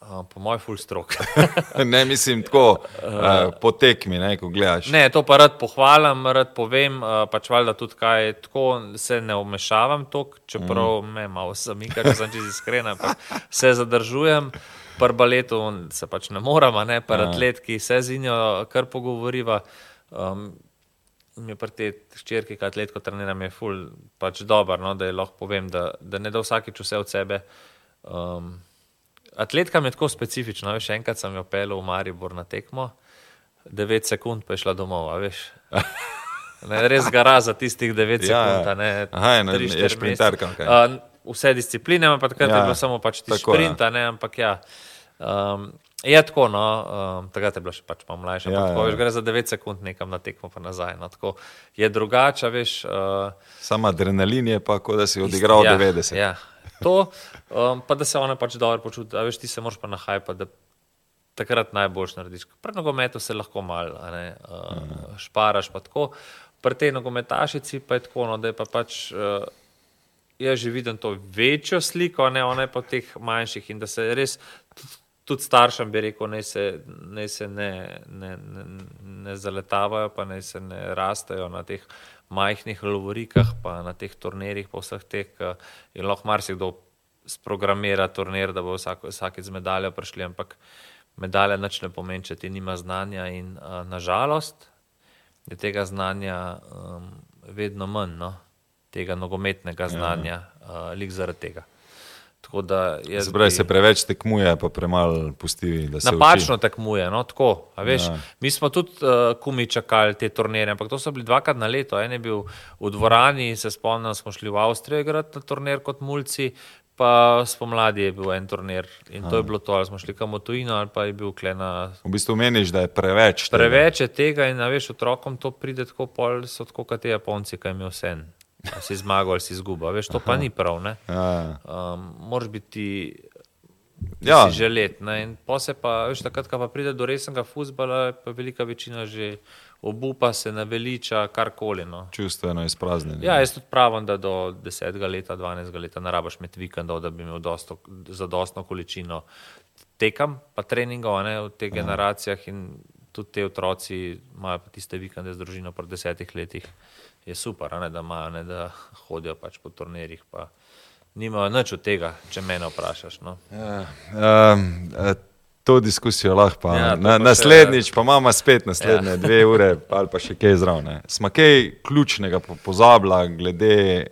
po mojem, full strok. *laughs* Ne, mislim tako uh, po tekmi, ne, ko gledaš. Ne, to pa rad pohvalim, rad povem, uh, pač valjda tudi kaj, tako se ne vmešavam tok, čeprav mm. me malo zamika, če sem čisto iskren, ampak se zadržujem. Pri baletu se pač ne moramo, ne, pri Ja. atletki se z njo kar pogovoriva. Um, mi pri tej ščirki, ki atletko treniram, je ful pač dober, no, da je lahko povem, da, da ne da vsakič vse od sebe. Um, atletka mi je tako specifična, veš, enkrat sem jo pel v Maribor na tekmo, 9 sekund pa je šla domov, veš. *laughs* Ne, res gara za tistih 9 Ja, ja. sekund. a Ne, Aha, na- tri, je štiri šprinterka, kaj? Uh, vse discipline, ampak takrat Ja, je bilo samo pač ti tako, ja. šprinta, ne, ampak ja. Um, je tako, no, um, takrat je bila še pač malo mlajša, Ja, ja, tako, ja, veš, ja. gre za 9 sekund nekam na tekmo pa nazaj. No, tako, je drugače, veš. Uh, Sam adrenalin je pa, kot da si odigral ja, 90. Ja. To, um, pa da se ona pač dobro počuti, a veš, ti se moraš pa nahajati, da takrat najboljš narediš. Pri nogometu se lahko malo ne, uh, šparaš, pa tako. Pri tej nogometašici pa je tako, no, da je pa pač. Uh, Jaz že vidim to večjo sliko, ne ona je pa teh manjših in da se res tudi- tudi staršem bi rekel, naj se, naj se ne, ne, ne, ne zaletavajo, pa naj se ne rastejo na teh majhnih lovorikah, pa na teh turnirjih, pa vseh teh, ki je lahko marsikdo sprogramira turnir, da bo vsak, vsakeč z medaljo prišli, ampak medalja nič ne pomeni, če ti nima znanja in uh, nažalost je tega znanja um, vedno manj, no? tega nogometnega znanja, uh, lik zaradi tega. Da jaz Se preveč tekmuje, pa premalo pusti, Napačno tekmuje, no, tako. a Veš, Ja. Mi smo tudi uh, kumi čakali te turnirje, ampak to so bili dvakrat na leto. En je bil v dvorani, se spomnim, smo šli v Avstrijo igrati na turnir kot mulci, pa spomladi je bil en turnir in to je bilo to, ali smo šli kam v tujino, ali pa je bil klena. V bistvu meniš, da je preveč. tega. Preveč je tega in, a veš, otrokom to pride tako, pol so tako kot te Japonci, ki jim je vse. A si zmagal ali si izgubil, veš, to pa ni prav. Ne? Ja, Um, moraš biti Ja. ja. želet. In pa veš, takrat, ko pa pride do resnega futbola, pa velika večina že obupa, se naveliča, karkoli. No. čustveno izpraznjen. Ja, jaz tudi pravim, da do 10. leta, 12. leta ne rabaš imeti vikendov, da bi imel dosto, zadostno količino tekam, pa treningov ne, v teh generacijah in tudi te otroci imajo tiste vikende z družino po desetih letih. Je super, ne, da imajo, ne, da hodijo pač po turnirjih. Pa nimajo nič od tega, če mene vprašaš. No. Um, to diskusijo lahko, pa, Ja, ja, na, pa naslednjič pa imamo spet naslednje ja. Ja. dve ure ali pa še kaj zraven. Smo kaj ključnega po- pozabila glede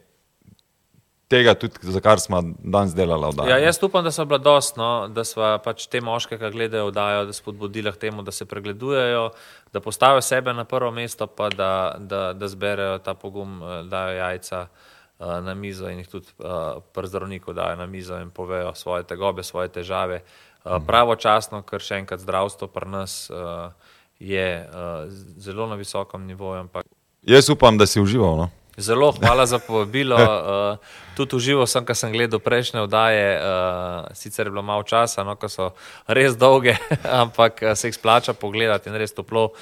tega, tudi za kar smo danes delali. Oddajo, Ja, jaz upam, da so bila dostno, da so pač te moške, ki gledajo, dajo, da spodbudila k temu, da se pregledujejo, da postavijo sebe na prvo mesto, pa da, da, da zberejo ta pogum, eh, dajo jajca eh, na mizo in jih tudi uh, pri zdravniku dajo na mizo in povejo svoje tegobe, svoje težave. Uh, pravočasno, ker še enkrat zdravstvo pri nas uh, je uh, zelo na visokem nivoju, ampak Jaz upam, da si užival. No? Zelo hvala za povabilo. Uh, *laughs* tudi užival sem, ko sem gledal prejšnje oddaje. Uh, sicer je bilo malo časa, no, ko so res dolge, *laughs* ampak uh, se jih splača pogledati in res toplo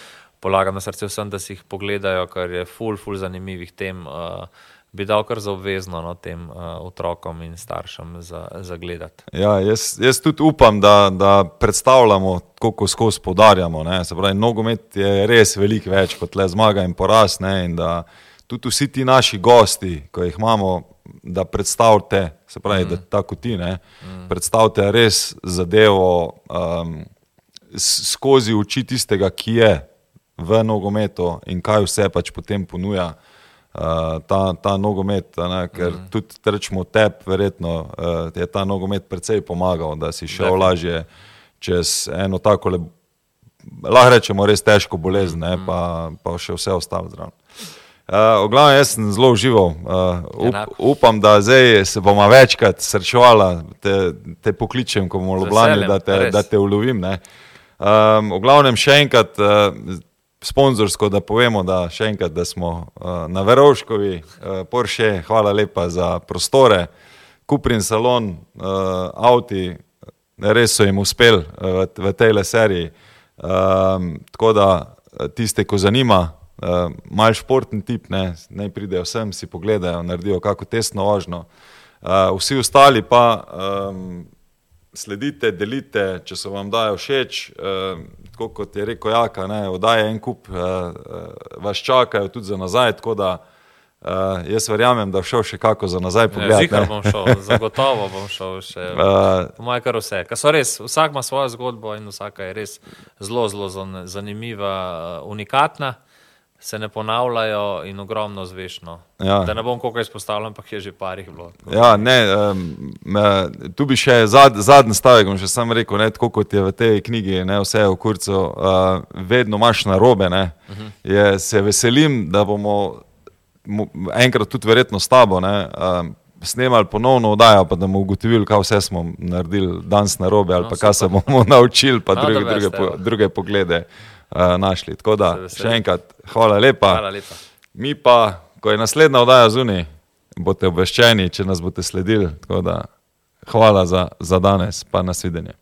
polagam na srce vsem, da si jih pogledajo, ker je full, full zanimivih tem. Uh, bi dal kar za obvezno no, tem uh, otrokom in staršem za, za gledati. Ja, jaz, jaz tudi upam, da, da predstavljamo, kako skozi podarjamo. Ne? Se pravi, nogomet je res veliko več kot le zmaga in poraz. Ne? In da tudi vsi ti naši gosti, ko jih imamo, da predstavite, se pravi, mm. da tako ti ne, mm. predstavite res zadevo um, skozi oči tistega, ki je v nogometu in kaj vse pač potem ponuja uh, ta, ta nogomet. Ne, ker mm. tudi rečemo tep, verjetno uh, je ta nogomet precej pomagal, da si šel lažje čez eno tako, le, lahko rečemo, res težko bolezen, ne, mm. pa, pa še vse ostalo zraven. Uh, glavno, jaz sem zelo užival. Uh, up, upam, da zdaj se bomo večkrat srečevali, te, te pokličem, ko bomo v Ljubljani, da, da te ulovim. Um, v glavnem, še enkrat, uh, sponzorsko, da povemo, da enkrat, da smo uh, na Verovškovi, uh, Porsche, hvala lepa za prostore, Kuprin salon, uh, avti, res so jim uspeli uh, v, v tej seriji. Um, tako da tiste, ko zanima, uh, mal športni tip, ne, ne pridejo sem, si pogledajo, naredijo kako tesno ožno. Uh, vsi ostali pa um, sledite, delite, če se vam dajo všeč. Uh, tako kot je rekel Jaka, ne, odaje en kup, uh, uh, vas čakajo tudi za nazaj. Uh, jaz verjamem, da šel še kako za nazaj. Ja, bom šel, zagotovo bom šel še. *laughs* Uh, Moje kar vse. Res, vsak ima svojo zgodbo in vsaka je res zelo, zelo zanimiva, unikatna se ne ponavljajo in ogromno zvešno. Ja. Da ne bom koliko izpostavljen, ampak je že parih bilo. Ja, ne, um, tu bi še zad, zadnji stavek, bom še sam rekel, ne, tako kot je v tej knjigi, ne, vse je v kurcu, uh, vedno imaš na robe. Uh mhm. -huh. je, se veselim, da bomo enkrat tudi verjetno s tabo. Ne, um, Snemali ponovno oddajo, pa da bomo ugotovili, kaj vse smo naredili danes na robe, ali no, pa kaj se bomo *laughs* naučili, pa no, druge, druge, po, druge poglede. Uh, našli. Tako da, še enkrat, hvala lepa. hvala lepa. Mi pa, ko je naslednja oddaja zunaj, boste obveščeni, če nas boste sledili. Da, hvala za, za danes, pa nasvidenje.